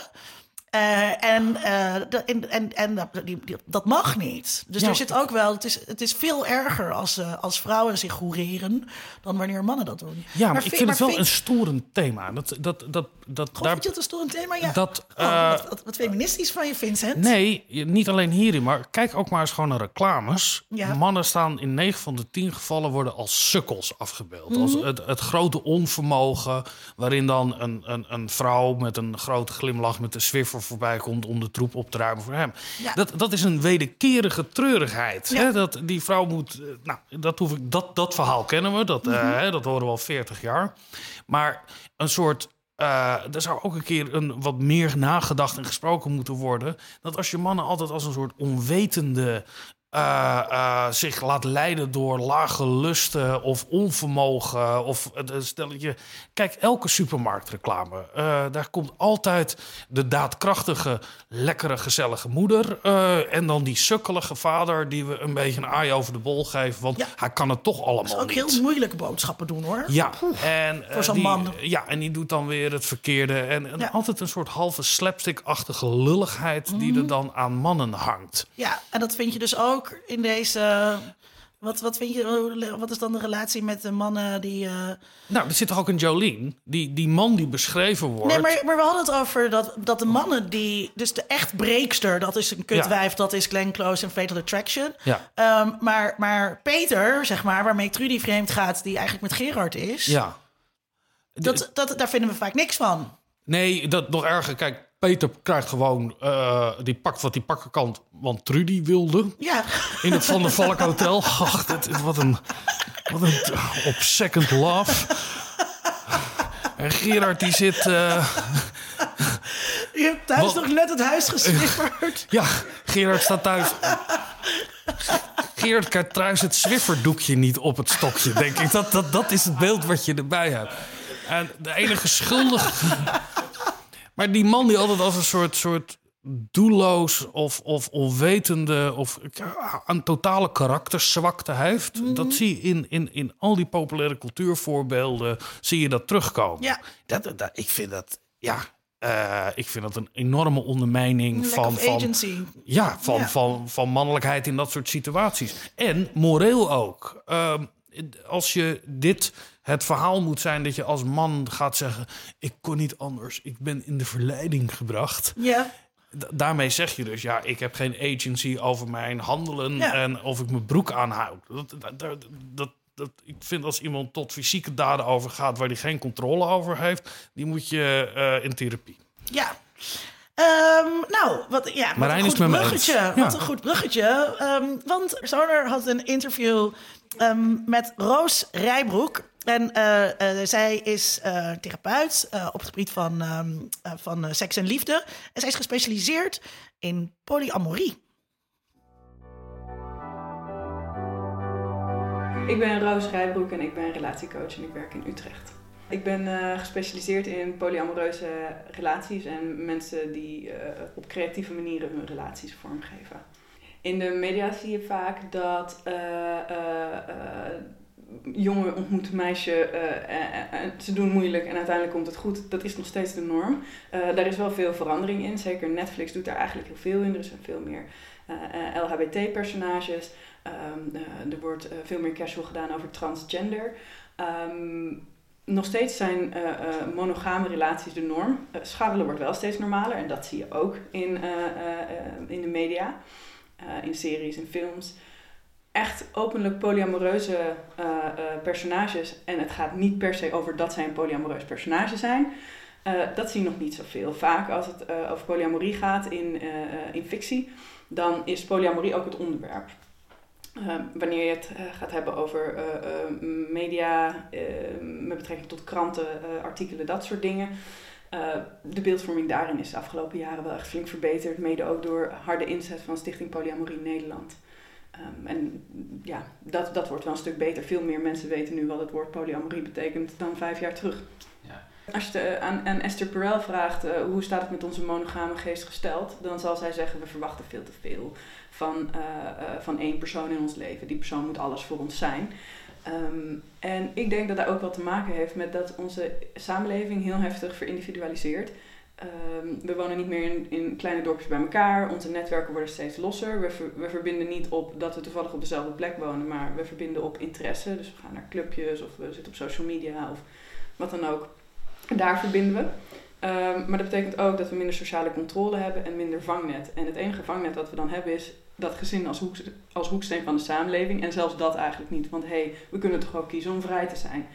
Eh, en eh, dat- en, en, en dat- die, die- dat mag niet. Dus Ja. er zit ook wel. Het is, het is veel erger als, eh, als vrouwen zich hoereren. dan wanneer mannen dat doen. Ja, maar, ik vi- vind het wel vind- een storend thema. Dat, dat, dat, dat, daar, vind je dat een storend thema? Ja. dat, Oh, wat, wat, wat feministisch van je, Vincent. Nee, niet alleen hierin, maar kijk ook maar eens gewoon naar reclames. Ja. Mannen staan in 9 van de 10 gevallen worden als sukkels afgebeeld. Als Mhm. het, het grote onvermogen, waarin dan een, een, een vrouw met een grote glimlach met een voorbij komt om de troep op te ruimen voor hem. Ja. Dat, dat is een wederkerige treurigheid. Ja. Hè? Dat die vrouw moet. eh, Nou, dat, hoef ik, dat, dat verhaal kennen we. Dat, eh, Mhm. dat horen we al 40 jaar. Maar een soort. eh, er zou ook een keer een, wat meer nagedacht en gesproken moeten worden. Dat als je mannen altijd als een soort onwetende. Eh, eh, zich laat leiden door lage lusten of onvermogen. Of stelletje. Kijk, elke supermarktreclame. eh, daar komt altijd de daadkrachtige, lekkere, gezellige moeder. en dan die sukkelige vader die we een beetje een aai over de bol geven. Want Ja. hij kan het toch allemaal Dat is ook niet. heel moeilijke boodschappen doen, hoor. Ja, en, eh, zo'n man. Ja, en die doet dan weer het verkeerde. En, en Ja. altijd een soort halve slapstick-achtige lulligheid die Mhm. er dan aan mannen hangt. Ja, en dat vind je dus ook in deze Wat, wat vind je, wat is dan de relatie met de mannen die... eh, Nou, er zit toch ook een Jolene? Die, die man die beschreven wordt. Nee, maar, maar we hadden het over dat, dat de mannen die... Dus de echt breekster, dat is een kutwijf, dat is Glenn Close en Fatal Attraction. Ja. Ehm, maar, maar Peter, zeg maar, waarmee Trudy vreemd gaat, die eigenlijk met Gerard is... Ja. Dat, dat, daar vinden we vaak niks van. Nee, dat nog erger. Kijk, Peter krijgt gewoon... eh, die pakt wat hij pakken kan, want Trudy wilde. Ja, In het Van der Valk Hotel. *laughs* Ach, dit, wat een... Wat een... Op second love. En Gerard die zit... eh, je hebt thuis Wat? nog net het huis gesnipperd. ja, Gerard staat thuis... Gerard krijgt trouwens het Zwifferdoekje niet op het stokje, denk ik. Dat, dat, dat is het beeld wat je erbij hebt. En de enige schuldige... Maar die man die altijd als een soort, soort doelloos of, of onwetende... of een totale karakterzwakte heeft... dat zie je in, in, in al die populaire cultuurvoorbeelden... zie je dat terugkomen. Ja. Dat, dat, ik vind dat... Ja, eh, ik vind dat een enorme ondermijning van, van, ja, van, Ja. Van, van mannelijkheid in dat soort situaties. En moreel ook. Ehm, als je dit het verhaal moet zijn dat je als man gaat zeggen... ik kon niet anders, ik ben in de verleiding gebracht. Ja, Da- daarmee zeg je dus, ja, ik heb geen agency over mijn handelen... Ja. en of ik mijn broek aanhoud. Dat, dat, dat, dat, ik vind als iemand tot fysieke daden overgaat... waar hij geen controle over heeft... die moet je eh, in therapie. ja. Ehm, nou, wat, ja, wat Marijn een goed bruggetje. Ja. Wat een goed bruggetje. Ehm, want Zoner had een interview ehm, met Roos Rijbroek. En eh, eh, zij is eh, therapeut op het gebied van, ehm, eh, van seks en liefde. En zij is gespecialiseerd in polyamorie. Ik ben Roos Rijbroek en ik ben relatiecoach en ik werk in Utrecht. Ik ben gespecialiseerd in polyamoreuze relaties en mensen die op creatieve manieren hun relaties vormgeven. In de media zie je vaak dat jongen ontmoeten meisje, eh, en- en ze doen moeilijk en uiteindelijk komt het goed. Dat is nog steeds de norm. Eh, daar is wel veel verandering in. Zeker Netflix doet daar eigenlijk heel veel in. Er zijn veel meer eh, eh, LHBT-personages. Ehm, eh, er wordt eh, veel meer casual gedaan over transgender. Ehm, nog steeds zijn eh, eh, monogame relaties de norm. Eh, scharrelen wordt wel steeds normaler en dat zie je ook in, eh, eh, eh, in de media, eh, in series, in films. Echt openlijk polyamoreuze eh, eh, personages en het gaat niet per se over dat zij een polyamoreus personage zijn. Eh, dat zie je nog niet zoveel. Vaak als het over polyamorie gaat in, in fictie, dan is polyamorie ook het onderwerp. Wanneer je het gaat hebben over media, met betrekking tot kranten, artikelen, dat soort dingen. eh, de beeldvorming daarin is de afgelopen jaren wel echt flink verbeterd. Mede ook door harde inzet van Stichting Polyamorie Nederland. Ehm, en ja, dat, dat wordt wel een stuk beter. Veel meer mensen weten nu wat het woord polyamorie betekent dan vijf jaar terug. Als je eh, aan, aan Esther Perel vraagt eh, hoe staat het met onze monogame geest gesteld, dan zal zij zeggen we verwachten veel te veel van, eh, van één persoon in ons leven. Die persoon moet alles voor ons zijn. Ehm, en ik denk dat dat ook wel te maken heeft met dat onze samenleving heel heftig verindividualiseert. Ehm, we wonen niet meer in, in kleine dorpjes bij elkaar. Onze netwerken worden steeds losser. We, ver- we verbinden niet op dat we toevallig op dezelfde plek wonen, maar we verbinden op interesse. Dus we gaan naar clubjes of we zitten op social media of wat dan ook. Daar verbinden we. Ehm, maar dat betekent ook dat we minder sociale controle hebben en minder vangnet. En het enige vangnet wat we dan hebben is dat gezin als, als hoeksteen van de samenleving. En zelfs dat eigenlijk niet. Want hé, hey, we kunnen toch ook kiezen om vrij te zijn.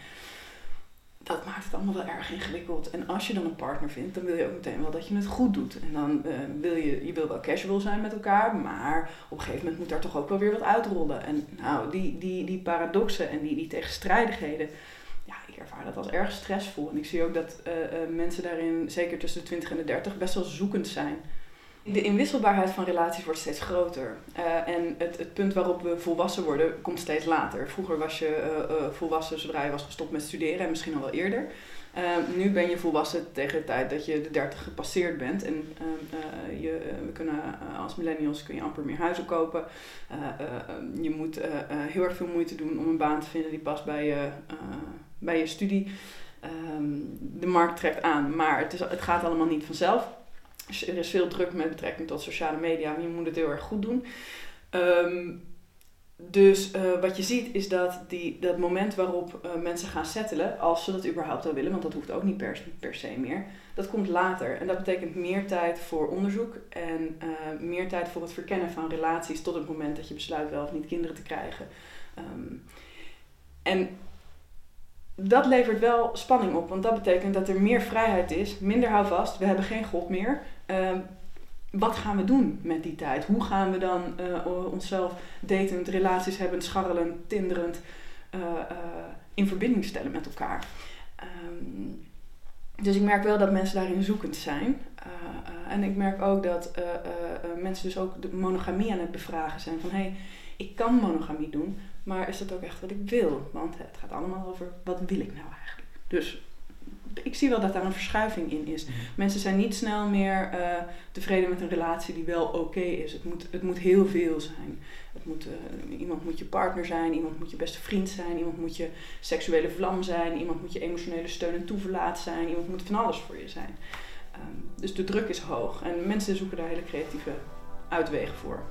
Dat maakt het allemaal wel erg ingewikkeld. En als je dan een partner vindt, dan wil je ook meteen wel dat je het goed doet. En dan eh, wil je, je wil wel casual zijn met elkaar, maar op een gegeven moment moet daar toch ook wel weer wat uitrollen. En nou, die, die, die paradoxen en die, die tegenstrijdigheden, ja, ik ervaar dat als erg stressvol. En ik zie ook dat eh, eh, mensen daarin, zeker tussen de 20 en de 30, best wel zoekend zijn. De inwisselbaarheid van relaties wordt steeds groter. Eh, en het, het punt waarop we volwassen worden, komt steeds later. Vroeger was je eh, eh, volwassen zodra je was gestopt met studeren en misschien al wel eerder. Eh, nu ben je volwassen tegen de tijd dat je de 30 gepasseerd bent. En eh, eh, je, we kunnen, als millennials kun je amper meer huizen kopen. Eh, eh, eh, je moet heel erg veel moeite doen om een baan te vinden die past bij je, bij je studie. Ehm, de markt trekt aan, maar het, is, het gaat allemaal niet vanzelf. Er is veel druk met betrekking tot sociale media, maar je moet het heel erg goed doen. Ehm, dus eh, wat je ziet is dat die, dat moment waarop eh, mensen gaan settelen, als ze dat überhaupt al willen, want dat hoeft ook niet per, per se meer, dat komt later. En dat betekent meer tijd voor onderzoek en eh, meer tijd voor het verkennen van relaties tot het moment dat je besluit wel of niet kinderen te krijgen. Ehm, en dat levert wel spanning op, want dat betekent dat er meer vrijheid is, minder houvast, we hebben geen God meer. Ehm, wat gaan we doen met die tijd? Hoe gaan we dan eh, onszelf datend, relaties hebben, scharrelend, tinderend eh, eh, in verbinding stellen met elkaar? Ehm, dus ik merk wel dat mensen daarin zoekend zijn. En ik merk ook dat mensen dus ook de monogamie aan het bevragen zijn. Van hé, hey, ik kan monogamie doen, maar is dat ook echt wat ik wil? Want het gaat allemaal over wat wil ik nou eigenlijk? Dus ik zie wel dat daar een verschuiving in is. Mensen zijn niet snel meer tevreden met een relatie die wel oké is. Het moet, het moet heel veel zijn. Het moet, uh, iemand moet je partner zijn, iemand moet je beste vriend zijn, iemand moet je seksuele vlam zijn, iemand moet je emotionele steun en toeverlaat zijn, iemand moet van alles voor je zijn. Um, dus de druk is hoog en mensen zoeken daar hele creatieve uitwegen voor.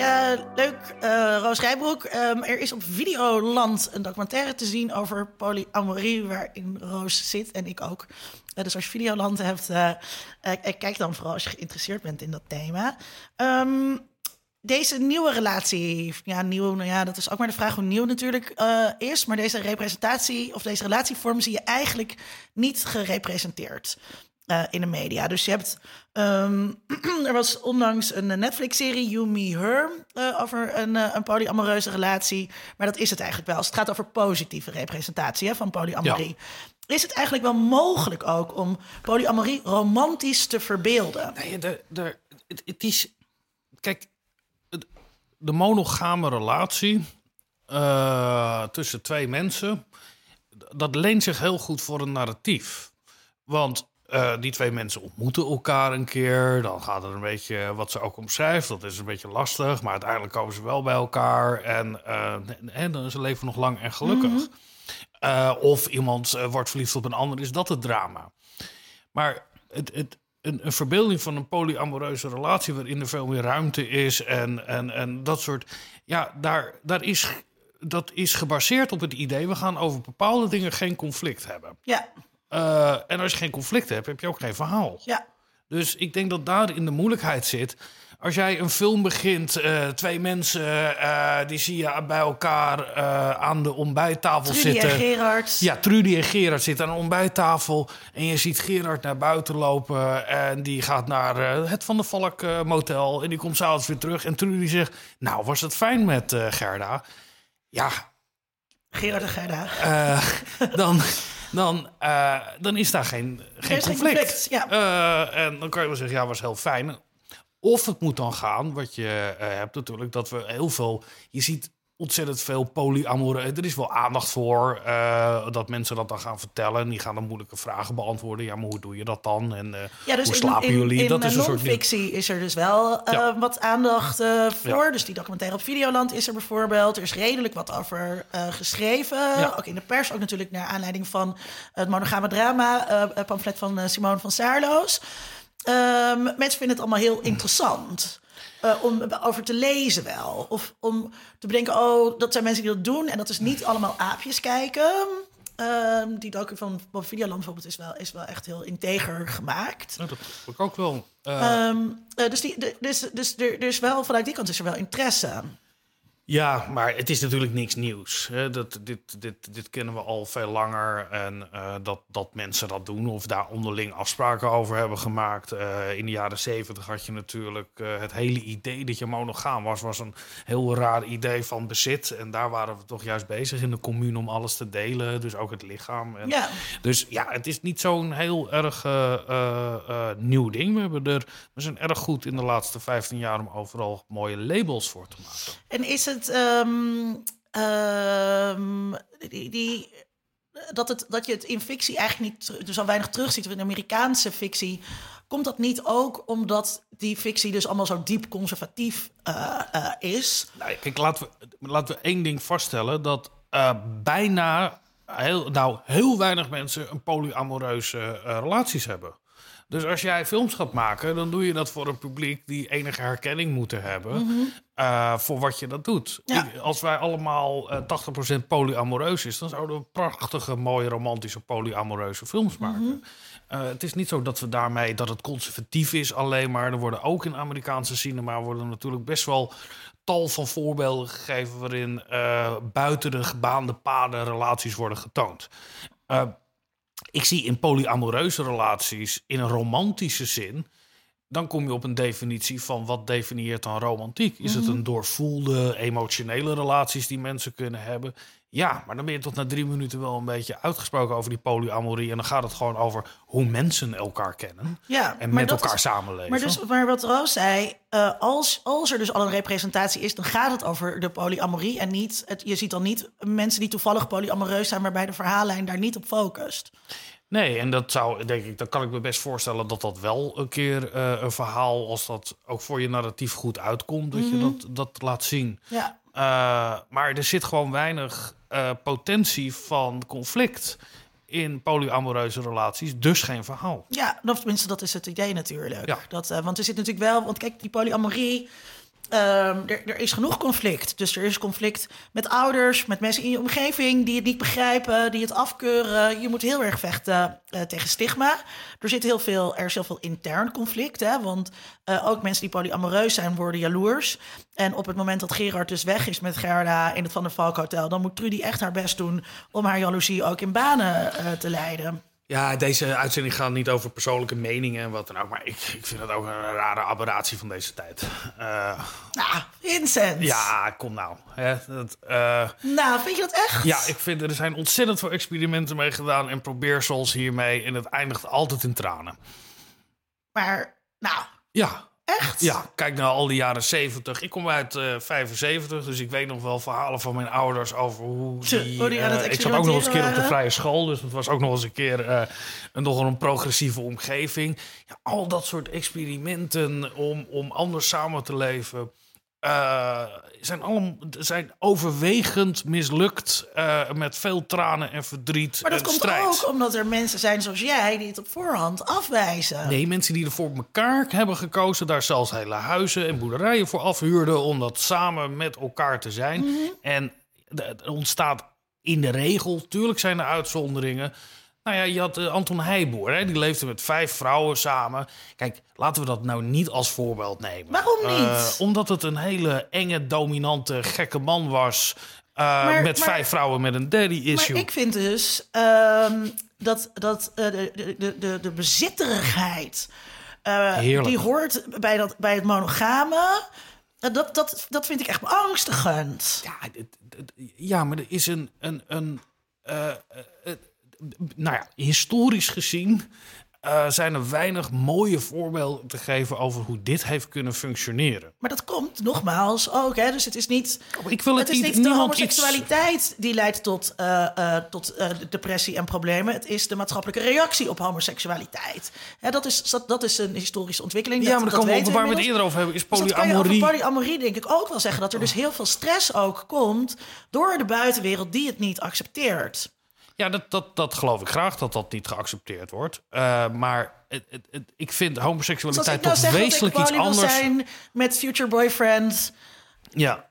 Ja, leuk. Uh, Roos Rijbroek. Um, er is op Videoland een documentaire te zien over polyamorie, waarin Roos zit en ik ook. Uh, dus als je Videoland hebt, uh, kijk dan vooral als je geïnteresseerd bent in dat thema. Um, deze nieuwe relatie, ja, nieuw, nou ja, dat is ook maar de vraag hoe nieuw natuurlijk is. Maar deze representatie of deze relatievorm zie je eigenlijk niet gerepresenteerd. Uh, in de media. Dus je hebt. Um, *clears throat* er was onlangs een Netflix-serie, You, Me, Her. Uh, over een, uh, een polyamoreuze relatie. Maar dat is het eigenlijk wel. Als het gaat over positieve representatie hè, van polyamorie. Ja. Is het eigenlijk wel mogelijk ook om polyamorie romantisch te verbeelden? Nee, de, de, het, het is. Kijk, de monogame relatie tussen twee mensen. Dat leent zich heel goed voor een narratief. Want uh, die twee mensen ontmoeten elkaar een keer. Dan gaat het een beetje wat ze ook omschrijft. Dat is een beetje lastig. Maar uiteindelijk komen ze wel bij elkaar. En, uh, en dan is het leven nog lang en gelukkig. Mm -hmm. uh, of iemand wordt verliefd op een ander. Is dat het drama? Maar het, het, een, een verbeelding van een polyamoreuze relatie... waarin er veel meer ruimte is en, en, en dat soort... Ja, daar, daar is, dat is gebaseerd op het idee... we gaan over bepaalde dingen geen conflict hebben. Ja. Uh, en als je geen conflict hebt, heb je ook geen verhaal. Ja. Dus ik denk dat daarin de moeilijkheid zit. Als jij een film begint, uh, twee mensen, uh, die zie je bij elkaar aan de ontbijttafel Trudy zitten. en Gerard. Ja, Trudy en Gerard zitten aan de ontbijttafel. En je ziet Gerard naar buiten lopen. En die gaat naar het Van der Valk motel. En die komt s'avonds weer terug. En Trudy zegt, nou was het fijn met Gerda? Ja. Gerard en Gerda. dan *laughs* dan, uh, dan is daar geen, geen is conflict. Ja. uh, en dan kan je wel zeggen, ja, was heel fijn. Of het moet dan gaan, wat je uh, hebt natuurlijk, dat we heel veel... Je ziet ontzettend veel polyamoren. Er is wel aandacht voor uh, dat mensen dat dan gaan vertellen. En die gaan dan moeilijke vragen beantwoorden. Ja, maar hoe doe je dat dan? En uh, ja, dus hoe slapen in, jullie? In, dat is een soort non-fictie is er dus wel uh, ja. wat aandacht voor. Ja. Dus die documentaire op Videoland is er bijvoorbeeld. Er is redelijk wat over geschreven. Ja. Ook in de pers, ook natuurlijk naar aanleiding van het monogame drama. pamflet van Simone van Saarloos. Um, mensen vinden het allemaal heel interessant. Uh, om over te lezen wel. Of om te bedenken, oh, dat zijn mensen die dat doen. En dat is niet allemaal aapjes kijken. Uh, die docu van Bob Videoland bijvoorbeeld is wel, is wel echt heel integer gemaakt. Ja, dat heb ik ook wel. Uh... Um, dus, die, de, dus, dus er, er is wel, vanuit die kant is er wel interesse. Ja, maar het is natuurlijk niks nieuws. Hè. Dat, dit, dit, dit kennen we al veel langer. En uh, dat, dat mensen dat doen of daar onderling afspraken over hebben gemaakt. Uh, in de jaren zeventig had je natuurlijk uh, het hele idee dat je monogaam was. was een heel raar idee van bezit. En daar waren we toch juist bezig in de commune om alles te delen. Dus ook het lichaam. En ja. Dus ja, het is niet zo'n heel erg nieuw ding. We, hebben er, we zijn erg goed in de laatste 15 jaar om overal mooie labels voor te maken. En is het Um, um, die, dat, het, dat je het in fictie eigenlijk niet dus al weinig terugziet. In Amerikaanse fictie komt dat niet ook omdat die fictie dus allemaal zo diep conservatief uh, uh, is. Nou, kijk, laten we, laten we één ding vaststellen: dat uh, bijna heel, nou, heel weinig mensen een polyamoreuze relaties hebben. Dus als jij films gaat maken, dan doe je dat voor een publiek die enige herkenning moeten hebben eh, voor wat je dat doet. Ja. Ik- als wij allemaal eh 80% polyamoreus is, dan zouden we prachtige, mooie, romantische, polyamoreuze films maken. Eh, het is niet zo dat we daarmee dat het conservatief is alleen maar. Er worden ook in Amerikaanse cinema worden natuurlijk best wel tal van voorbeelden gegeven waarin eh, buiten de gebaande paden relaties worden getoond. Eh, ik zie in polyamoreuze relaties in een romantische zin. Dan kom je op een definitie van wat definieert dan romantiek. Is het een doorvoelde, emotionele relaties die mensen kunnen hebben? Ja, maar dan ben je tot na drie minuten wel een beetje uitgesproken over die polyamorie. En dan gaat het gewoon over hoe mensen elkaar kennen Ja, en maar met elkaar is- samenleven. Maar, dus, maar wat Roos zei, eh, als, als er dus al een representatie is, dan gaat het over de polyamorie. En niet, het, je ziet dan niet mensen die toevallig polyamoreus zijn, waarbij de verhaallijn daar niet op focust. Nee, en dat zou, denk ik, dan kan ik me best voorstellen dat dat wel een keer eh, een verhaal, als dat ook voor je narratief goed uitkomt, dat je dat, dat laat zien. Ja, Eh, maar er zit gewoon weinig eh, potentie van conflict in polyamoreuze relaties, dus geen verhaal. ja of tenminste, dat is het idee natuurlijk. Ja. Dat, eh, want er zit natuurlijk wel, want kijk, die polyamorie. Ehm, er, er is genoeg conflict. Dus er is conflict met ouders, met mensen in je omgeving die het niet begrijpen, die het afkeuren. Je moet heel erg vechten eh, tegen stigma. Er zit heel veel, er is heel veel intern conflict. Hè? Want eh, ook mensen die polyamoreus zijn, worden jaloers. En op het moment dat Gerard dus weg is met Gerda in het Van der Valk Hotel, dan moet Trudy echt haar best doen om haar jaloezie ook in banen eh, te leiden. Ja, deze uitzending gaat niet over persoonlijke meningen en wat dan ook, maar ik, ik vind het ook een rare aberratie van deze tijd. Eh, Nou, Vincent. ja, kom nou. Hè, dat, eh, Nou, vind je dat echt? Ja, ik vind er zijn ontzettend veel experimenten mee gedaan en probeersels hiermee. En het eindigt altijd in tranen. Maar, nou, Ja, echt? ja kijk naar al die jaren 70. Ik kom uit eh 75, dus ik weet nog wel verhalen van mijn ouders over hoe die... het eh, ik zat ook nog eens een keer op de vrije school, dus dat was ook nog eens een keer eh, een, nog een progressieve omgeving. Ja, al dat soort experimenten om, om anders samen te leven... eh, zijn, allemaal, zijn overwegend mislukt eh, met veel tranen en verdriet Maar dat en komt strijd. ook omdat er mensen zijn zoals jij die het op voorhand afwijzen. Nee, mensen die er voor elkaar hebben gekozen, daar zelfs hele huizen en boerderijen voor afhuurden om dat samen met elkaar te zijn. Mhm. En er ontstaat in de regel, tuurlijk zijn er uitzonderingen. Nou ja, je had eh, Anton Heijboer, hè, die leefde met vijf vrouwen samen. Kijk, laten we dat nou niet als voorbeeld nemen. Waarom niet? Eh, omdat het een hele enge, dominante, gekke man was. eh, Maar- met maar- vijf vrouwen met een daddy issue. Maar ik vind dus ehm, dat, dat de, de, de, de, bezitterigheid... die hoort bij, dat, bij het monogame... Dat, dat, dat vind ik echt beangstigend. Ja, ja, maar er is een. een, een eh, nou ja, historisch gezien eh, zijn er weinig mooie voorbeelden te geven over hoe dit heeft kunnen functioneren. Maar dat komt nogmaals ook. Hè? Dus het is niet, Ik wil het, het is niet, niet de iets. homoseksualiteit die leidt tot, eh, eh, tot depressie en problemen. Het is de maatschappelijke reactie op homoseksualiteit. Hè, dat, is, dat, dat is een historische ontwikkeling. Ja, maar dan komen we waar we het eerder over hebben, is Dus dat kan polyamorie. polyamorie denk ik ook wel zeggen. Dat er dus heel veel stress ook komt door de buitenwereld die het niet accepteert. Ja, dat, dat, dat geloof ik graag dat dat niet geaccepteerd wordt. Eh, maar het, het, het- ik vind homoseksualiteit nou toch dat wezenlijk iets anders. zijn met future boyfriend... Ja,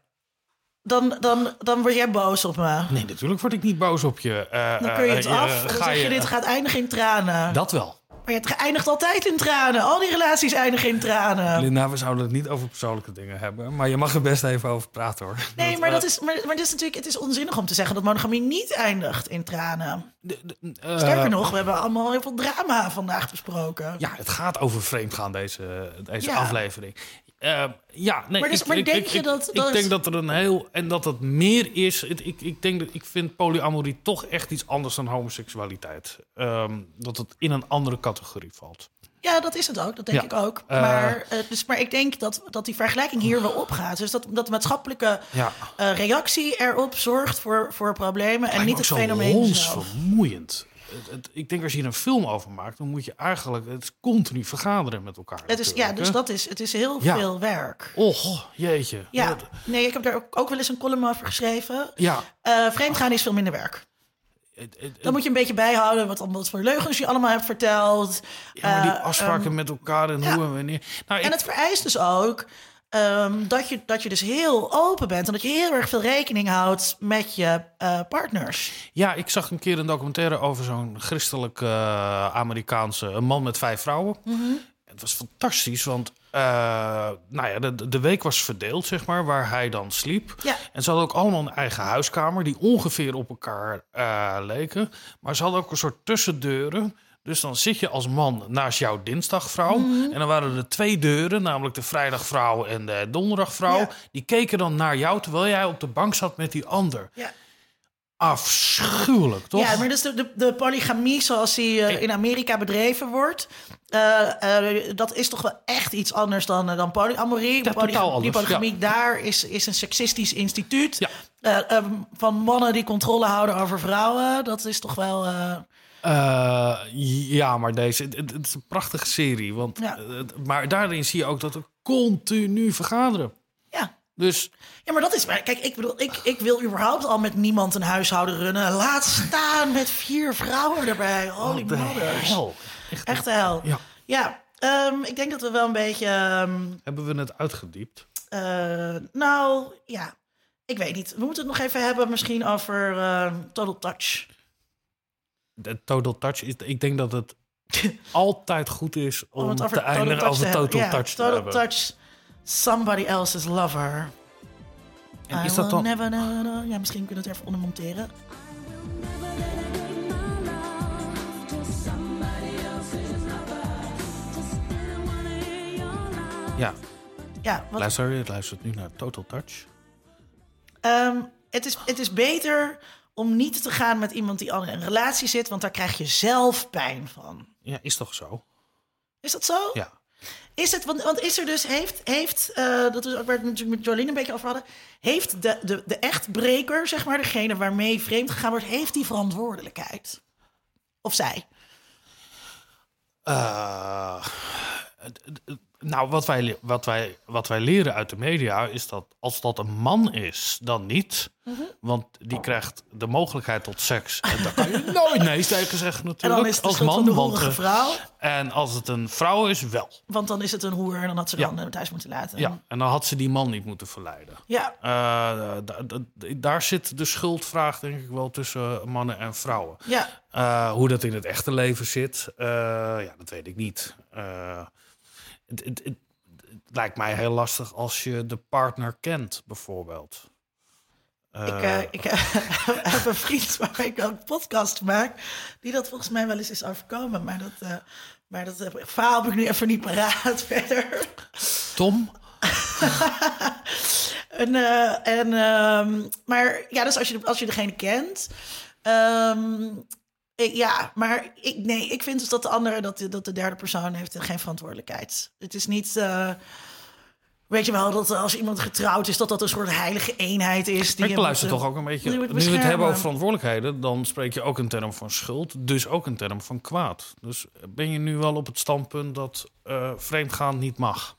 Dan, dan, dan word jij boos op me. nee, natuurlijk word ik niet boos op je. Eh, Dan kun je eh, het af. Dan zeg je, dit gaat eindigen in tranen. Dat wel. Maar het eindigt altijd in tranen. Al die relaties eindigen in tranen. Linda, we zouden het niet over persoonlijke dingen hebben. Maar je mag er best even over praten hoor. Nee, maar, eh, dat is, maar, maar het is natuurlijk het is onzinnig om te zeggen dat monogamie niet eindigt in tranen. de- de- eh, Sterker nog, we hebben allemaal heel veel drama vandaag besproken. Ja, het gaat over vreemdgaan, deze, deze Ja. aflevering. Eh, ja, nee, Maar dus- ik, maar ik, denk ik, je dat- Ik dat- denk dat er een heel... En dat het meer is... Ik, ik, denk dat, ik vind polyamorie toch echt iets anders dan homoseksualiteit. Ehm, dat het in een andere categorie valt. Ja, dat is het ook. Dat denk Ja. ik ook. Eh. maar, eh, dus, maar ik denk dat, dat die vergelijking hier wel opgaat. Dus dat, dat de maatschappelijke Ja. eh, reactie erop zorgt voor, voor problemen. En niet het fenomeen zelf. vermoeiend. Het, het- ik denk als je hier een film over maakt... dan moet je eigenlijk het continu vergaderen met elkaar. Het is, ja, dus hè? dat is, het is heel Ja. veel werk. Och, jeetje. Ja, Dat- nee, ik heb daar ook, ook wel eens een column over geschreven. ja. Eh vreemdgaan is veel minder werk. Dan moet je een beetje bijhouden wat, wat voor leugens je allemaal hebt verteld. ja, maar die Eh, afspraken ehm, met elkaar en ja. hoe en wanneer. Nou, En ik- het vereist dus ook ehm, dat, je, dat je dus heel open bent en dat je heel erg veel rekening houdt met je eh, partners. Ja, ik zag een keer een documentaire over zo'n christelijk eh, Amerikaanse een man met vijf vrouwen. Het was fantastisch, want eh, nou ja, de, de week was verdeeld, zeg maar, waar hij dan sliep. Ja. En ze hadden ook allemaal een eigen huiskamer die ongeveer op elkaar leken. Maar ze hadden ook een soort tussendeuren. Dus dan zit je als man naast jouw dinsdagvrouw. En dan waren er twee deuren, namelijk de vrijdagvrouw en de donderdagvrouw. Ja. Die keken dan naar jou terwijl jij op de bank zat met die ander. Ja. Afschuwelijk, toch? Ja, maar dus de, de, de polygamie zoals die eh, in Amerika bedreven wordt, eh, eh, dat is toch wel echt iets anders dan, dan polyamorie. Poly- die polygamie daar is, is een seksistisch instituut. Ja. Eh, eh, van mannen die controle houden over vrouwen. Dat is toch wel... eh, ja, maar deze, het, het is een prachtige serie. Want, Ja. het- maar daarin zie je ook dat we continu vergaderen. ja. Dus Ja, maar dat is... maar Kijk, ik bedoel, ik, ik wil überhaupt al met niemand een huishouden runnen. Laat staan met vier vrouwen erbij. Holy Oh, mothers. hel. Echt, Echt de hel. Ja. Ja, ehm, ik denk dat we wel een beetje... ehm, Hebben we het uitgediept? eh, nou, ja. Ik weet niet. We moeten het nog even hebben misschien over ehm, Total Touch. De Total Touch, is, ik denk dat het *laughs* altijd goed is om, het te eindigen over te Total Touch te Total hebben. Touch, somebody else's lover. En I is dat dan... never Ja, misschien kunnen we het even onder monteren. Ja, Ja, wat, luister, je luistert nu naar Total Touch. ehm, het, is, het is beter om niet te gaan met iemand die al in een relatie zit, want daar krijg je zelf pijn van. Ja, is toch zo? Is dat zo? Ja. Is het, want, want is er dus, heeft, heeft eh, dat is ook waar we het natuurlijk met Jolien een beetje over hadden, heeft de, de, de echtbreker, zeg maar, degene waarmee vreemd gegaan wordt, heeft die verantwoordelijkheid? Of zij? Het- nou, wat wij, wat, wij, wat wij leren uit de media is dat als dat een man is, dan niet. Mhm. Want die krijgt de mogelijkheid tot seks. En daar kan je *laughs* nooit nee tegen zeggen En natuurlijk. dan is het als man. de want, eh, vrouw, en als het een vrouw is, wel. want dan is het een hoer en dan had ze Ja. dan eh, thuis moeten laten. Ja, en dan had ze die man niet moeten verleiden. Ja, Eh, da- da- daar zit de schuldvraag denk ik wel tussen mannen en vrouwen. ja. Uh, hoe dat in het echte leven zit, uh, ja, dat weet ik niet. Het, het, het, het, lijkt mij heel lastig als je de partner kent, bijvoorbeeld. Uh, ik, uh, ik *laughs* heb een vriend waar ik een podcast maak, die dat volgens mij wel eens is overkomen. Maar dat, uh, maar dat verhaal heb ik nu even niet paraat *laughs* verder. Tom? *laughs* en, uh, en, um, maar ja, dus als je, als je degene kent. Um, ik, ja, maar ik, nee, ik vind dus dat de andere, dat de, dat de derde persoon heeft geen verantwoordelijkheid. Het is niet. Uh, weet je wel, dat als iemand getrouwd is, dat dat een soort heilige eenheid is. Die ik luister toch ook een beetje. Nu we het hebben over verantwoordelijkheden, dan spreek je ook een term van schuld, dus ook een term van kwaad. Dus ben je nu wel op het standpunt dat uh, vreemdgaan niet mag?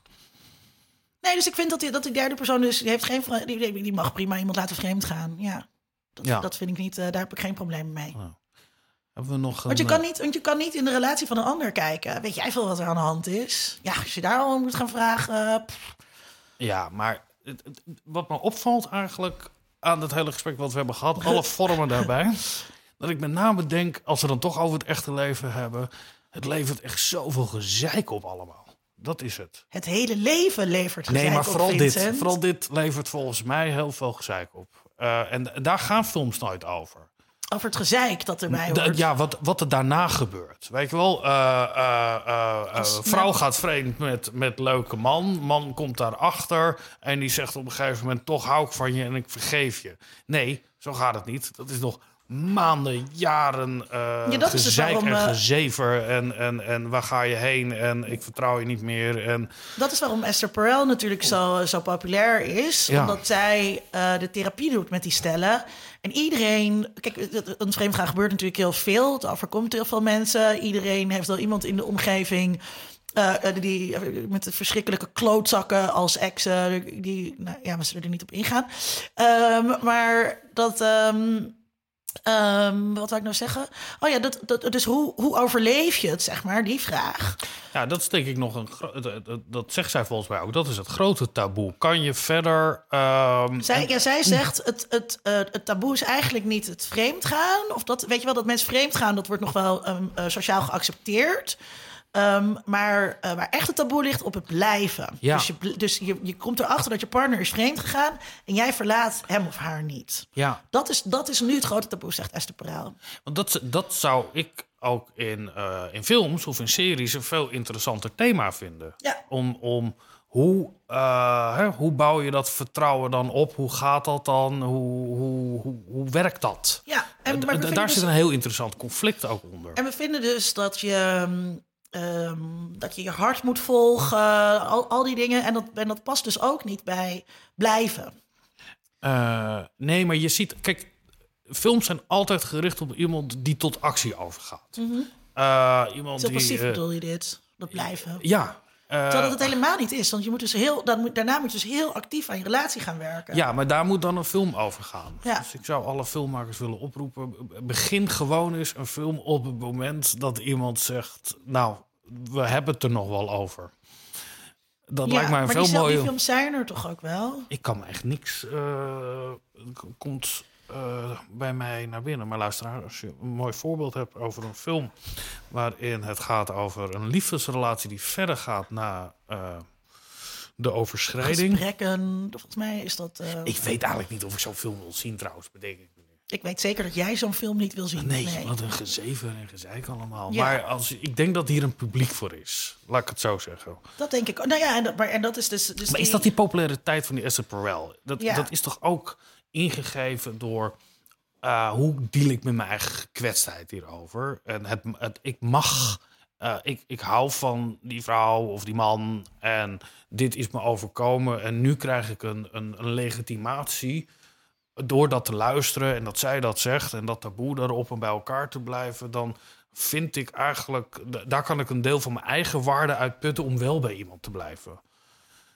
Nee, dus ik vind dat die, dat die derde persoon dus die heeft geen die, die mag prima iemand laten vreemd gaan. Ja, dat, ja. dat vind ik niet. Uh, daar heb ik geen probleem mee. Oh. Hebben we nog want, je kan niet, want je kan niet in de relatie van een ander kijken. Weet jij veel wat er aan de hand is? Ja, als je daar al moet gaan vragen. Pff. Ja, maar het, het, wat me opvalt eigenlijk aan het hele gesprek wat we hebben gehad, alle *laughs* vormen daarbij, dat ik met name denk, als we dan toch over het echte leven hebben, het levert echt zoveel gezeik op allemaal. Dat is het. Het hele leven levert gezeik Nee, maar vooral op, dit. Vooral dit levert volgens mij heel veel gezeik op. Uh, en daar gaan films nooit over. Over het gezeik dat erbij hoort. Ja, wat, wat er daarna gebeurt. Weet je wel, uh, uh, vrouw gaat vreemd met, met leuke man. Man komt daarachter en die zegt op een gegeven moment... toch hou ik van je en ik vergeef je. Nee, zo gaat het niet. Dat is nog maanden, jaren uh, ja, dat is dus waarom, en gezever. En, en, en waar ga je heen? En ik vertrouw je niet meer. En... Dat is waarom Esther Perel natuurlijk zo, zo populair is. Ja. Omdat zij uh, de therapie doet met die stellen. En iedereen... Kijk, een vreemdgaan gebeurt natuurlijk heel veel. Het overkomt heel veel mensen. Iedereen heeft wel iemand in de omgeving... Uh, die met de verschrikkelijke klootzakken als exen. Die, nou ja, we zullen er niet op ingaan. Um, maar dat... Um, Ehm, wat wil ik nou zeggen? Oh ja, dat, dat, dus hoe, hoe overleef je het, zeg maar, die vraag. Ja, dat is denk ik nog een. dat- zegt zij volgens mij ook. Dat is het grote taboe. Kan je verder. ehm, Zij, ja, zij zegt, het, het, eh, het taboe is eigenlijk niet het vreemd gaan. Of dat, weet je wel, dat mensen vreemd gaan, dat wordt nog wel ehm, eh, sociaal geaccepteerd. Ehm, maar eh, waar echt het taboe ligt op het blijven. Ja. Dus, je, dus je, je komt erachter dat je partner is vreemd gegaan... en jij verlaat hem of haar niet. ja, Dat is, dat is nu het grote taboe, zegt Esther Perel. want dat, dat zou ik ook in, eh, in films of in series een veel interessanter thema vinden. Ja. Om, om hoe, eh, hè, hoe bouw je dat vertrouwen dan op? Hoe gaat dat dan? Hoe, hoe, hoe, hoe werkt dat? Ja, en, maar daar dus- zit een heel interessant conflict ook onder. En we vinden dus dat je, ehm, dat je je hart moet volgen, al, al die dingen. En dat, en dat past dus ook niet bij blijven. Eh, nee, maar je ziet... Kijk, films zijn altijd gericht op iemand die tot actie overgaat. Eh, iemand Zo die... passief eh, bedoel je dit, dat blijven. ja. Eh, Terwijl dat het helemaal niet is. Want je moet dus heel, dan moet, daarna moet je dus heel actief aan je relatie gaan werken. ja, maar daar moet dan een film over gaan. Ja. Dus ik zou alle filmmakers willen oproepen... begin gewoon eens een film op het moment dat iemand zegt... nou, we hebben het er nog wel over. Dat Ja, lijkt mij een maar veel die, zelf- die mooier... films zijn er toch ook wel? Ik kan me echt niks. k- komt eh, bij mij naar binnen. Maar luisteraar, als je een mooi voorbeeld hebt over een film. waarin het gaat over een liefdesrelatie die verder gaat na eh, de overschrijding. Gesprekken, volgens mij is dat... eh, Ik weet eigenlijk niet of ik zo'n film wil zien, trouwens, bedenk ik me nu. ik weet zeker dat jij zo'n film niet wil zien. Nee, wat een gezeven en gezeik allemaal. Ja. Maar als, ik denk dat hier een publiek voor is. Laat ik het zo zeggen. Dat denk ik. ook. Nou ja, en dat, maar, en dat is dus... dus Maar is dat die populariteit van die Esther Perel? Dat, Ja. dat is toch ook ingegeven door eh, hoe deal ik met mijn eigen gekwetstheid hierover? En het, het, ik mag, eh, ik, ik hou van die vrouw of die man en dit is me overkomen en nu krijg ik een, een, een legitimatie door dat te luisteren en dat zij dat zegt en dat taboe daarop en bij elkaar te blijven, dan vind ik eigenlijk, daar kan ik een deel van mijn eigen waarde uit putten om wel bij iemand te blijven.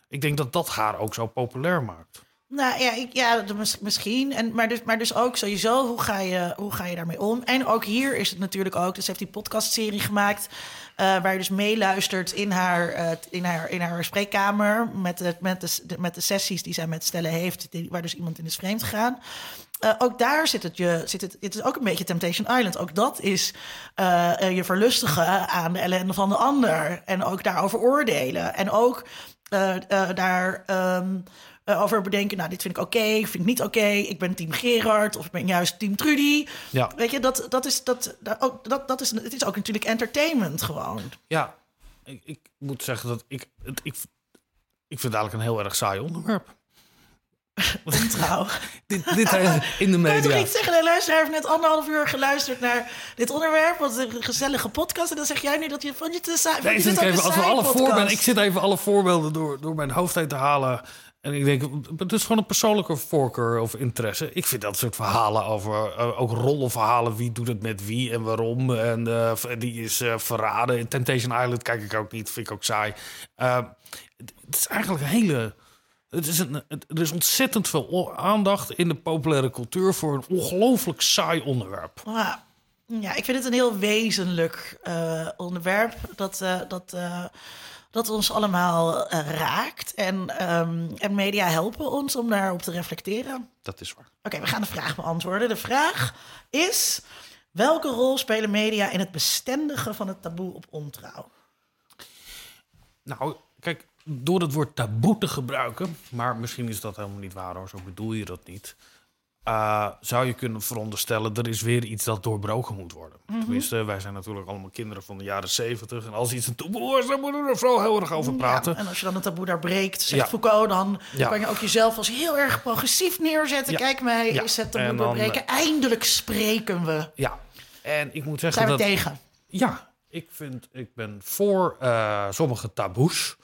Ik denk dat dat haar ook zo populair maakt. Nou ja, ik, ja misschien. En, maar, dus, maar dus ook sowieso, hoe ga, je, hoe ga je daarmee om? En ook hier is het natuurlijk ook, dus heeft die podcastserie gemaakt... eh, waar je dus meeluistert in haar, eh, in haar, in haar spreekkamer... Met de, met, de, met de sessies die zij met stellen heeft... Die, waar dus iemand in is vreemd gegaan. Eh, ook daar zit het je, zit het, het is ook een beetje Temptation Island. Ook dat is je verlustigen aan de ellende van de ander. En ook daarover oordelen. En ook daar ehm, eh, over bedenken, nou, dit vind ik oké, vind ik niet oké. Ik ben team Gerard of ik ben juist team Trudy. Ja. Weet je, dat, dat is, dat, dat, ook, dat, dat is, het is ook natuurlijk entertainment gewoon. Ja, ik, ik moet zeggen dat ik, het, ik, ik vind eigenlijk een heel erg saai onderwerp. *laughs* *laughs* Ontrouw. dit, dit eh, in de Kan je toch media. iets zeggen? De luisteraar heeft net anderhalf uur geluisterd naar dit onderwerp. Wat een gezellige podcast. En dan zeg jij nu dat je vond je te saai. Nee, je zit even, als we alle voorbeelden, ik zit even alle voorbeelden door, door mijn hoofd heen te halen. En ik denk, het is gewoon een persoonlijke voorkeur of interesse. Ik vind dat soort verhalen over, eh, ook rollenverhalen. Wie doet het met wie en waarom. En eh, die is eh, verraden. Temptation Island kijk ik ook niet, vind ik ook saai. Het, is eigenlijk een hele... Het is een, het- er is ontzettend veel aandacht in de populaire cultuur... voor een ongelooflijk saai onderwerp. Ja. ja, ik vind het een heel wezenlijk onderwerp. Dat, dat, dat ons allemaal eh, raakt. En, ehm, en media helpen ons om daarop te reflecteren. Dat is waar. Oké, we gaan de vraag beantwoorden. De vraag is: welke rol spelen media in het bestendigen van het taboe op ontrouw? Nou, kijk, door het woord taboe te gebruiken, maar misschien is dat helemaal niet waar hoor, zo bedoel je dat niet. Eh, zou je kunnen veronderstellen, er is weer iets dat doorbroken moet worden. Tenminste, wij zijn natuurlijk allemaal kinderen van de jaren zeventig. En als iets een taboe is, dan moeten we er vooral heel erg over praten. Ja, en als je dan het taboe daar breekt, zegt Ja. Foucault, dan Ja. kan je ook jezelf als heel erg progressief neerzetten. Kijk mij, is het taboe doorbreken. Eindelijk spreken we. Ja, en ik moet zeggen Zijn we dat... tegen? Ja, ik, vind, ik ben voor eh, sommige taboes.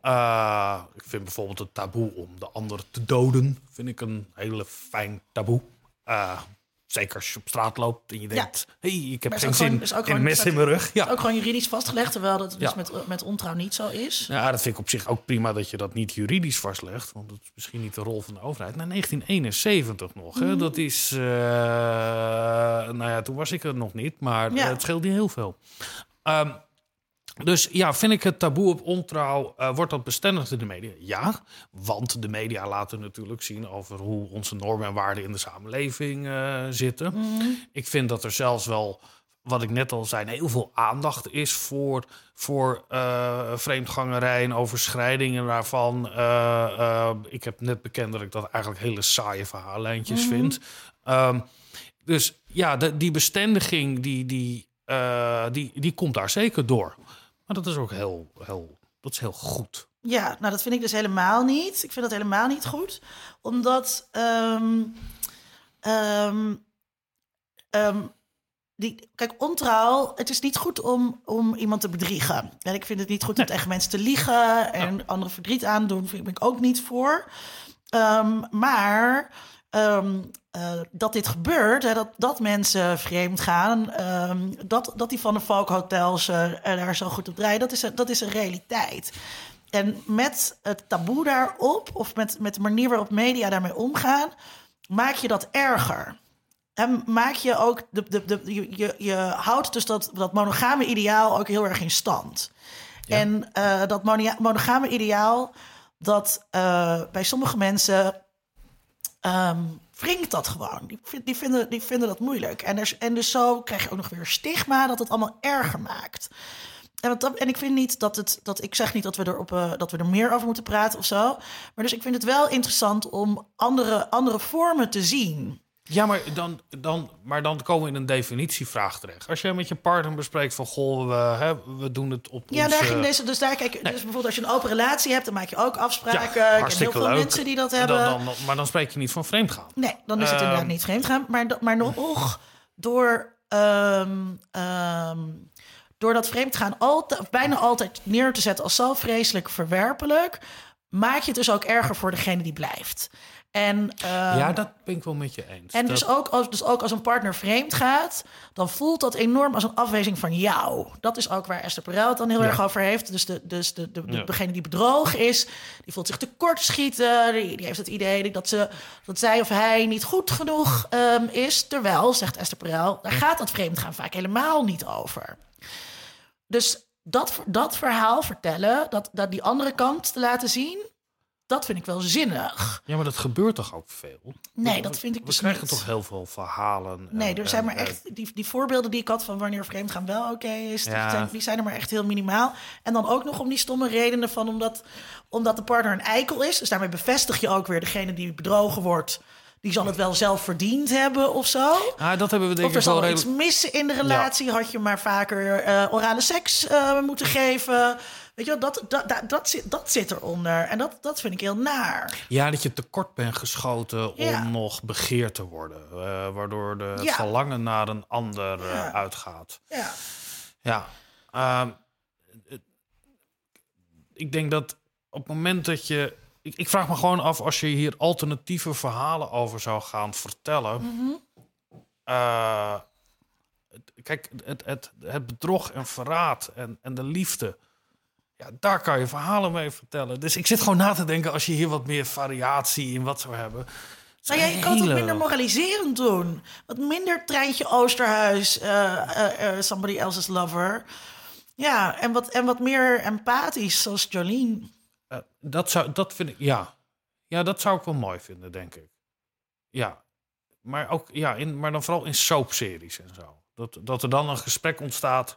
Eh, ik vind bijvoorbeeld het taboe om de ander te doden... vind ik een hele fijn taboe. Eh, Zeker als je op straat loopt en je denkt... hey, ik heb geen gewoon- zin in gewoon- een mes in mijn rug. Ja. Ook gewoon juridisch vastgelegd, terwijl dat dus Ja. met, met ontrouw niet zo is. Ja, dat vind ik op zich ook prima dat je dat niet juridisch vastlegt. Want dat is misschien niet de rol van de overheid. Na 1971 nog. Hè? Dat is... eh, nou ja, toen was ik er nog niet. Maar het scheelt niet heel veel. Ehm, dus ja, vind ik het taboe op ontrouw... eh, wordt dat bestendigd in de media? Ja, want de media laten natuurlijk zien... over hoe onze normen en waarden in de samenleving eh, zitten. Ik vind dat er zelfs wel, wat ik net al zei, heel veel aandacht is voor, voor eh, vreemdgangerij en overschrijdingen daarvan. Ik heb net bekend dat ik dat eigenlijk hele saaie verhaallijntjes vind. Ehm, dus ja, de, die bestendiging, die, die, die, die komt daar zeker door. Maar dat is ook heel, heel, dat is heel goed. Ja, nou dat vind ik dus helemaal niet. Ik vind dat helemaal niet goed. Omdat, ehm, ehm, ehm, die, kijk, ontrouw, het is niet goed om, om iemand te bedriegen. En ik vind het niet goed om tegen mensen te liegen en anderen verdriet aandoen. Vind ik ben ik ook niet voor. Maar eh, dat dit gebeurt, hè, dat, dat mensen vreemd gaan, ehm, dat, dat die van de Valkhotels eh, er daar zo goed op draaien, dat is, een- dat is een realiteit. En met het taboe daarop, of met, met de manier waarop media daarmee omgaan, maak je dat erger. En maak je ook, de, de, de, je, je, je houdt dus dat, dat monogame ideaal ook heel erg in stand. En eh, dat monogame ideaal, dat eh, bij sommige mensen ehm wringt dat gewoon. Die, die, vinden, die vinden dat moeilijk. En, er, en dus zo krijg je ook nog weer stigma dat het allemaal erger maakt. En, en ik vind niet dat het, dat ik zeg niet dat we, er op, eh, dat we er meer over moeten praten of zo. Maar dus ik vind het wel interessant om andere, andere vormen te zien. Ja, maar dan, dan, maar dan komen we in een definitievraag terecht. Als jij met je partner bespreekt van... goh, we, hè, we doen het op Ja, daar ging deze. Dus daar kijk. Dus bijvoorbeeld als je een open relatie hebt, dan maak je ook afspraken. ik ken heel veel leuk. mensen die dat En hebben. Dan, dan, maar dan spreek je niet van vreemdgaan. Nee, dan is het Ehm. inderdaad niet vreemd gaan. Maar, maar nog door, ehm, ehm, door dat vreemd gaan altijd, of bijna altijd neer te zetten als zo vreselijk verwerpelijk, maak je het dus ook erger voor degene die blijft. En, ehm, ja, dat ben ik wel met je eens. en Dat- dus ook, als, dus ook als een partner vreemd gaat, dan voelt dat enorm als een afwijzing van jou. Dat is ook waar Esther Perel het dan heel Ja. erg over heeft. Dus, de, dus de, de, de- Ja. degene die bedrogen is, die voelt zich tekortschieten. Die, die heeft het idee dat, ze, dat zij of hij niet goed genoeg ehm, is. Terwijl, zegt Esther Perel, daar gaat dat vreemdgaan vaak helemaal niet over. Dus dat, dat verhaal vertellen, dat, dat die andere kant te laten zien, dat vind ik wel zinnig. Ja, maar dat gebeurt toch ook veel? Nee, dat vind ik We dus krijgen niet. toch heel veel verhalen. Nee, en- er zijn en- maar echt die, die voorbeelden die ik had van wanneer vreemdgaan wel oké is, die, zijn, die zijn er maar echt heel minimaal. En dan ook nog om die stomme redenen van omdat, omdat de partner een eikel is. Dus daarmee bevestig je ook weer degene die bedrogen wordt. Die zal het wel zelf verdiend hebben of zo. Ah, dat hebben we denk Of er ik wel iets missen in de relatie. Had je maar vaker eh, orale seks eh, moeten geven. Weet je wel, dat, dat, dat, dat, zit, dat zit eronder. En dat, dat vind ik heel naar. Ja, dat je tekort bent geschoten Ja. om nog begeerd te worden. eh, waardoor de Ja. verlangen naar een ander eh, Ja. uitgaat. Ja. Ja. ehm, ik denk dat op het moment dat je... Ik, ik vraag me gewoon af, als je hier alternatieve verhalen over zou gaan vertellen... Mhm. eh, kijk, het, het, het bedrog en verraad en, en de liefde... Ja, daar kan je verhalen mee vertellen. Dus ik zit gewoon na te denken, als je hier wat meer variatie in wat zou hebben... zijn je kan het minder moraliserend doen. Wat minder treintje Oosterhuis, eh, eh, eh, somebody else's lover. Ja, en wat, en wat meer empathisch, zoals Jolene. Eh, dat, zou, dat vind ik, ja. Ja, dat zou ik wel mooi vinden, denk ik. Ja. Maar, ook, ja, in, maar dan vooral in soapseries en zo. Dat, dat er dan een gesprek ontstaat.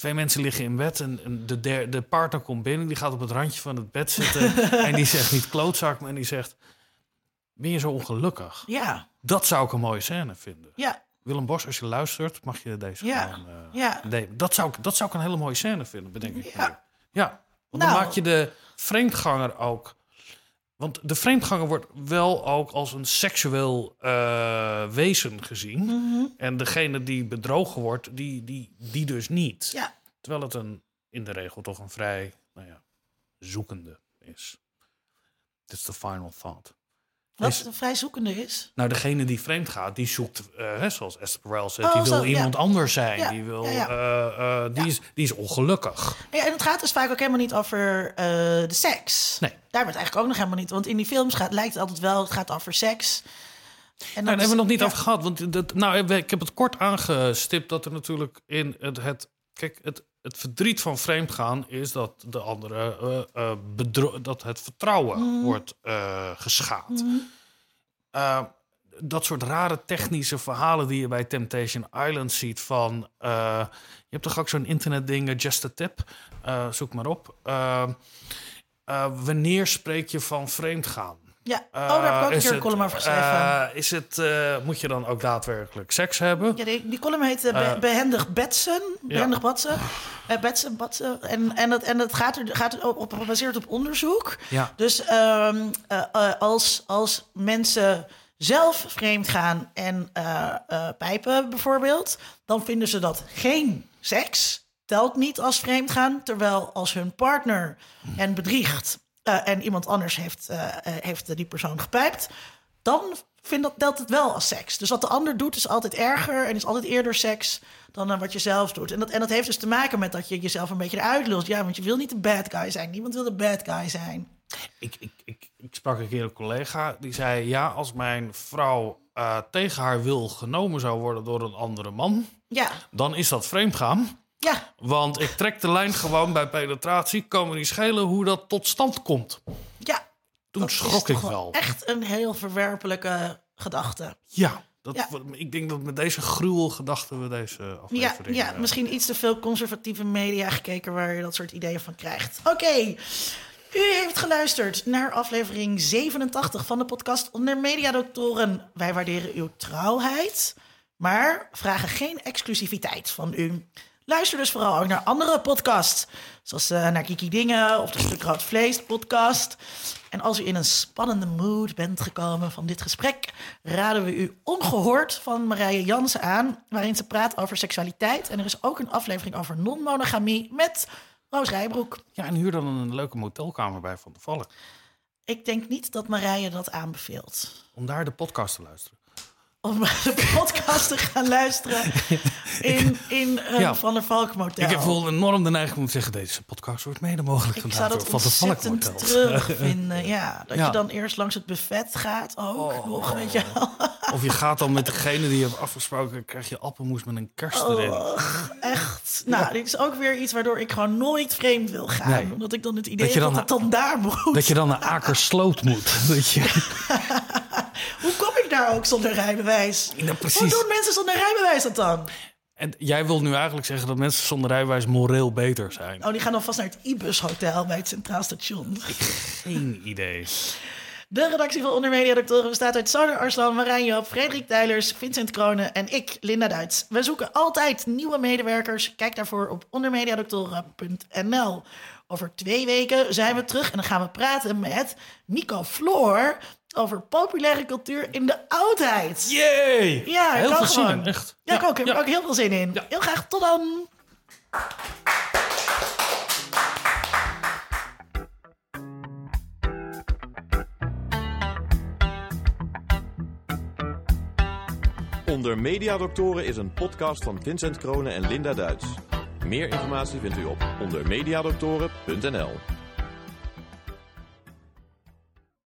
Twee mensen liggen in bed en, en de, der, de partner komt binnen. Die gaat op het randje van het bed zitten. *laughs* en die zegt niet klootzak, maar die zegt... Ben je zo ongelukkig? Ja, Dat zou ik een mooie scène vinden. ja, Willem Bos, als je luistert, mag je deze Ja, gewoon... eh, ja. Dat, zou ik, dat zou ik een hele mooie scène vinden, bedenk ik Ja. nu. Ja, want Nou. dan maak je de vreemdganger ook... Want de vreemdganger wordt wel ook als een seksueel eh, wezen gezien. Mhm. En degene die bedrogen wordt, die, die, die dus niet. ja. Terwijl het een, in de regel toch een vrij nou ja, zoekende is. Is de final thought. Wat Is- een vrij zoekende is. Nou, degene die vreemd gaat, die zoekt, eh, zoals Esther Perel zegt, Oh, die wil zo, ja. iemand anders zijn. Ja, Die, wil, ja, eh, eh, die, Is, die is ongelukkig. Ja, en het gaat dus vaak ook helemaal niet over de seks. Nee. Daar wordt eigenlijk ook nog helemaal niet. Want in die films gaat, lijkt het altijd wel, het gaat over seks. En Nou, daar hebben we nog niet over gehad. Want dat, nou, ik heb het kort aangestipt dat er natuurlijk in het. het kijk, het, het verdriet van vreemdgaan is dat de andere. bedro- dat het vertrouwen Mhm. wordt eh, geschaad. Eh, dat soort rare technische verhalen die je bij Temptation Island ziet van... je hebt toch ook zo'n internetding, Just a Tip? Zoek maar op. Wanneer spreek je van vreemdgaan? Ja, oh, daar heb ik ook een Eh, keer een column over geschreven. eh, is het, eh, moet je dan ook daadwerkelijk seks hebben? ja, die, die column heet eh, Be- eh, Behendig Betsen. Behendig Batsen. Eh, Betsen, Batsen. En, en, dat, en dat gaat er gaat er op, gebaseerd op onderzoek. Ja. Dus ehm, eh, eh, als, als mensen zelf vreemd gaan en eh, eh, pijpen bijvoorbeeld, dan vinden ze dat geen seks. Telt niet als vreemd gaan. Terwijl als hun partner hen bedriegt eh, en iemand anders heeft, eh, eh, heeft die persoon gepijpt, dan vindt dat, telt het wel als seks. Dus wat de ander doet is altijd erger en is altijd eerder seks dan wat je zelf doet. En dat, en dat heeft dus te maken met dat je jezelf een beetje eruit lult. Ja, want je wil niet de bad guy zijn. Niemand wil de bad guy zijn. Ik, ik, ik, ik sprak een keer een collega die zei: Ja, als mijn vrouw tegen haar wil genomen zou worden door een andere man, Ja, dan is dat vreemdgaan. Ja, Want ik trek de lijn gewoon bij penetratie, kan me niet schelen hoe dat tot stand komt. ja. Toen Dat schrok ik wel. Echt een heel verwerpelijke gedachte. Ja, dat, Ja. ik denk dat met deze gruwelgedachten we deze Ja, aflevering... ja, eh, misschien iets te veel conservatieve media gekeken waar je dat soort ideeën van krijgt. Oké, u heeft geluisterd naar aflevering 87 van de podcast Onder Mediadoktoren. Wij waarderen uw trouwheid, maar vragen geen exclusiviteit van u. Luister dus vooral ook naar andere podcasts, zoals eh, naar Kiki Dingen of de Stuk Rood Vlees podcast. En als u in een spannende mood bent gekomen van dit gesprek, raden we u Ongehoord van Marije Jansen aan, waarin ze praat over seksualiteit. En er is ook een aflevering over non-monogamie met Roos Rijbroek. Ja, en huur dan een leuke motelkamer bij Van de Valk. Ik denk niet dat Marije dat aanbeveelt. Om daar de podcast te luisteren. Om de *laughs* podcast te gaan luisteren in, in een Ja. Van der Valk motel. Ik heb wel enorm de neiging om te zeggen... deze podcast wordt mede mogelijk zou door Van de Valk Motels. terugvinden. *laughs* Ja, dat Ja. je dan eerst langs het buffet gaat ook nog, weet je wel. *laughs* Of je gaat dan met degene die je hebt afgesproken... krijg je appelmoes met een kerst erin. Oh, echt. Nou, dit is ook weer iets waardoor ik gewoon nooit vreemd wil gaan. Nee. Omdat ik dan het idee Dat heb dat het dan daar moet. Dat je dan naar Akersloot moet. Dat je, Hoe kom ik daar ook zonder rijbewijs? Ja, precies. Hoe doen mensen zonder rijbewijs dat dan? en jij wil nu eigenlijk zeggen dat mensen zonder rijbewijs moreel beter zijn. Oh, die gaan dan vast naar het Ibis Hotel bij het Centraal Station. Geen idee. De redactie van Onder Media Doctoren bestaat uit Sander Arslan, Marijn Joop, Frederik Tuilers, Vincent Kronen en ik, Linda Duits. We zoeken altijd nieuwe medewerkers. Kijk daarvoor op ondermediadoktoren.nl. Over twee weken zijn we terug en dan gaan we praten met Nico Floor over populaire cultuur in de oudheid. Yay! Ja, ik heel veel zin in, echt. Ja, ik ook. Ik heb er ook heel veel zin in. Ja. Heel graag. Tot dan. Onder Mediadoktoren is een podcast van Vincent Kronen en Linda Duits. Meer informatie vindt u op ondermediadoktoren.nl.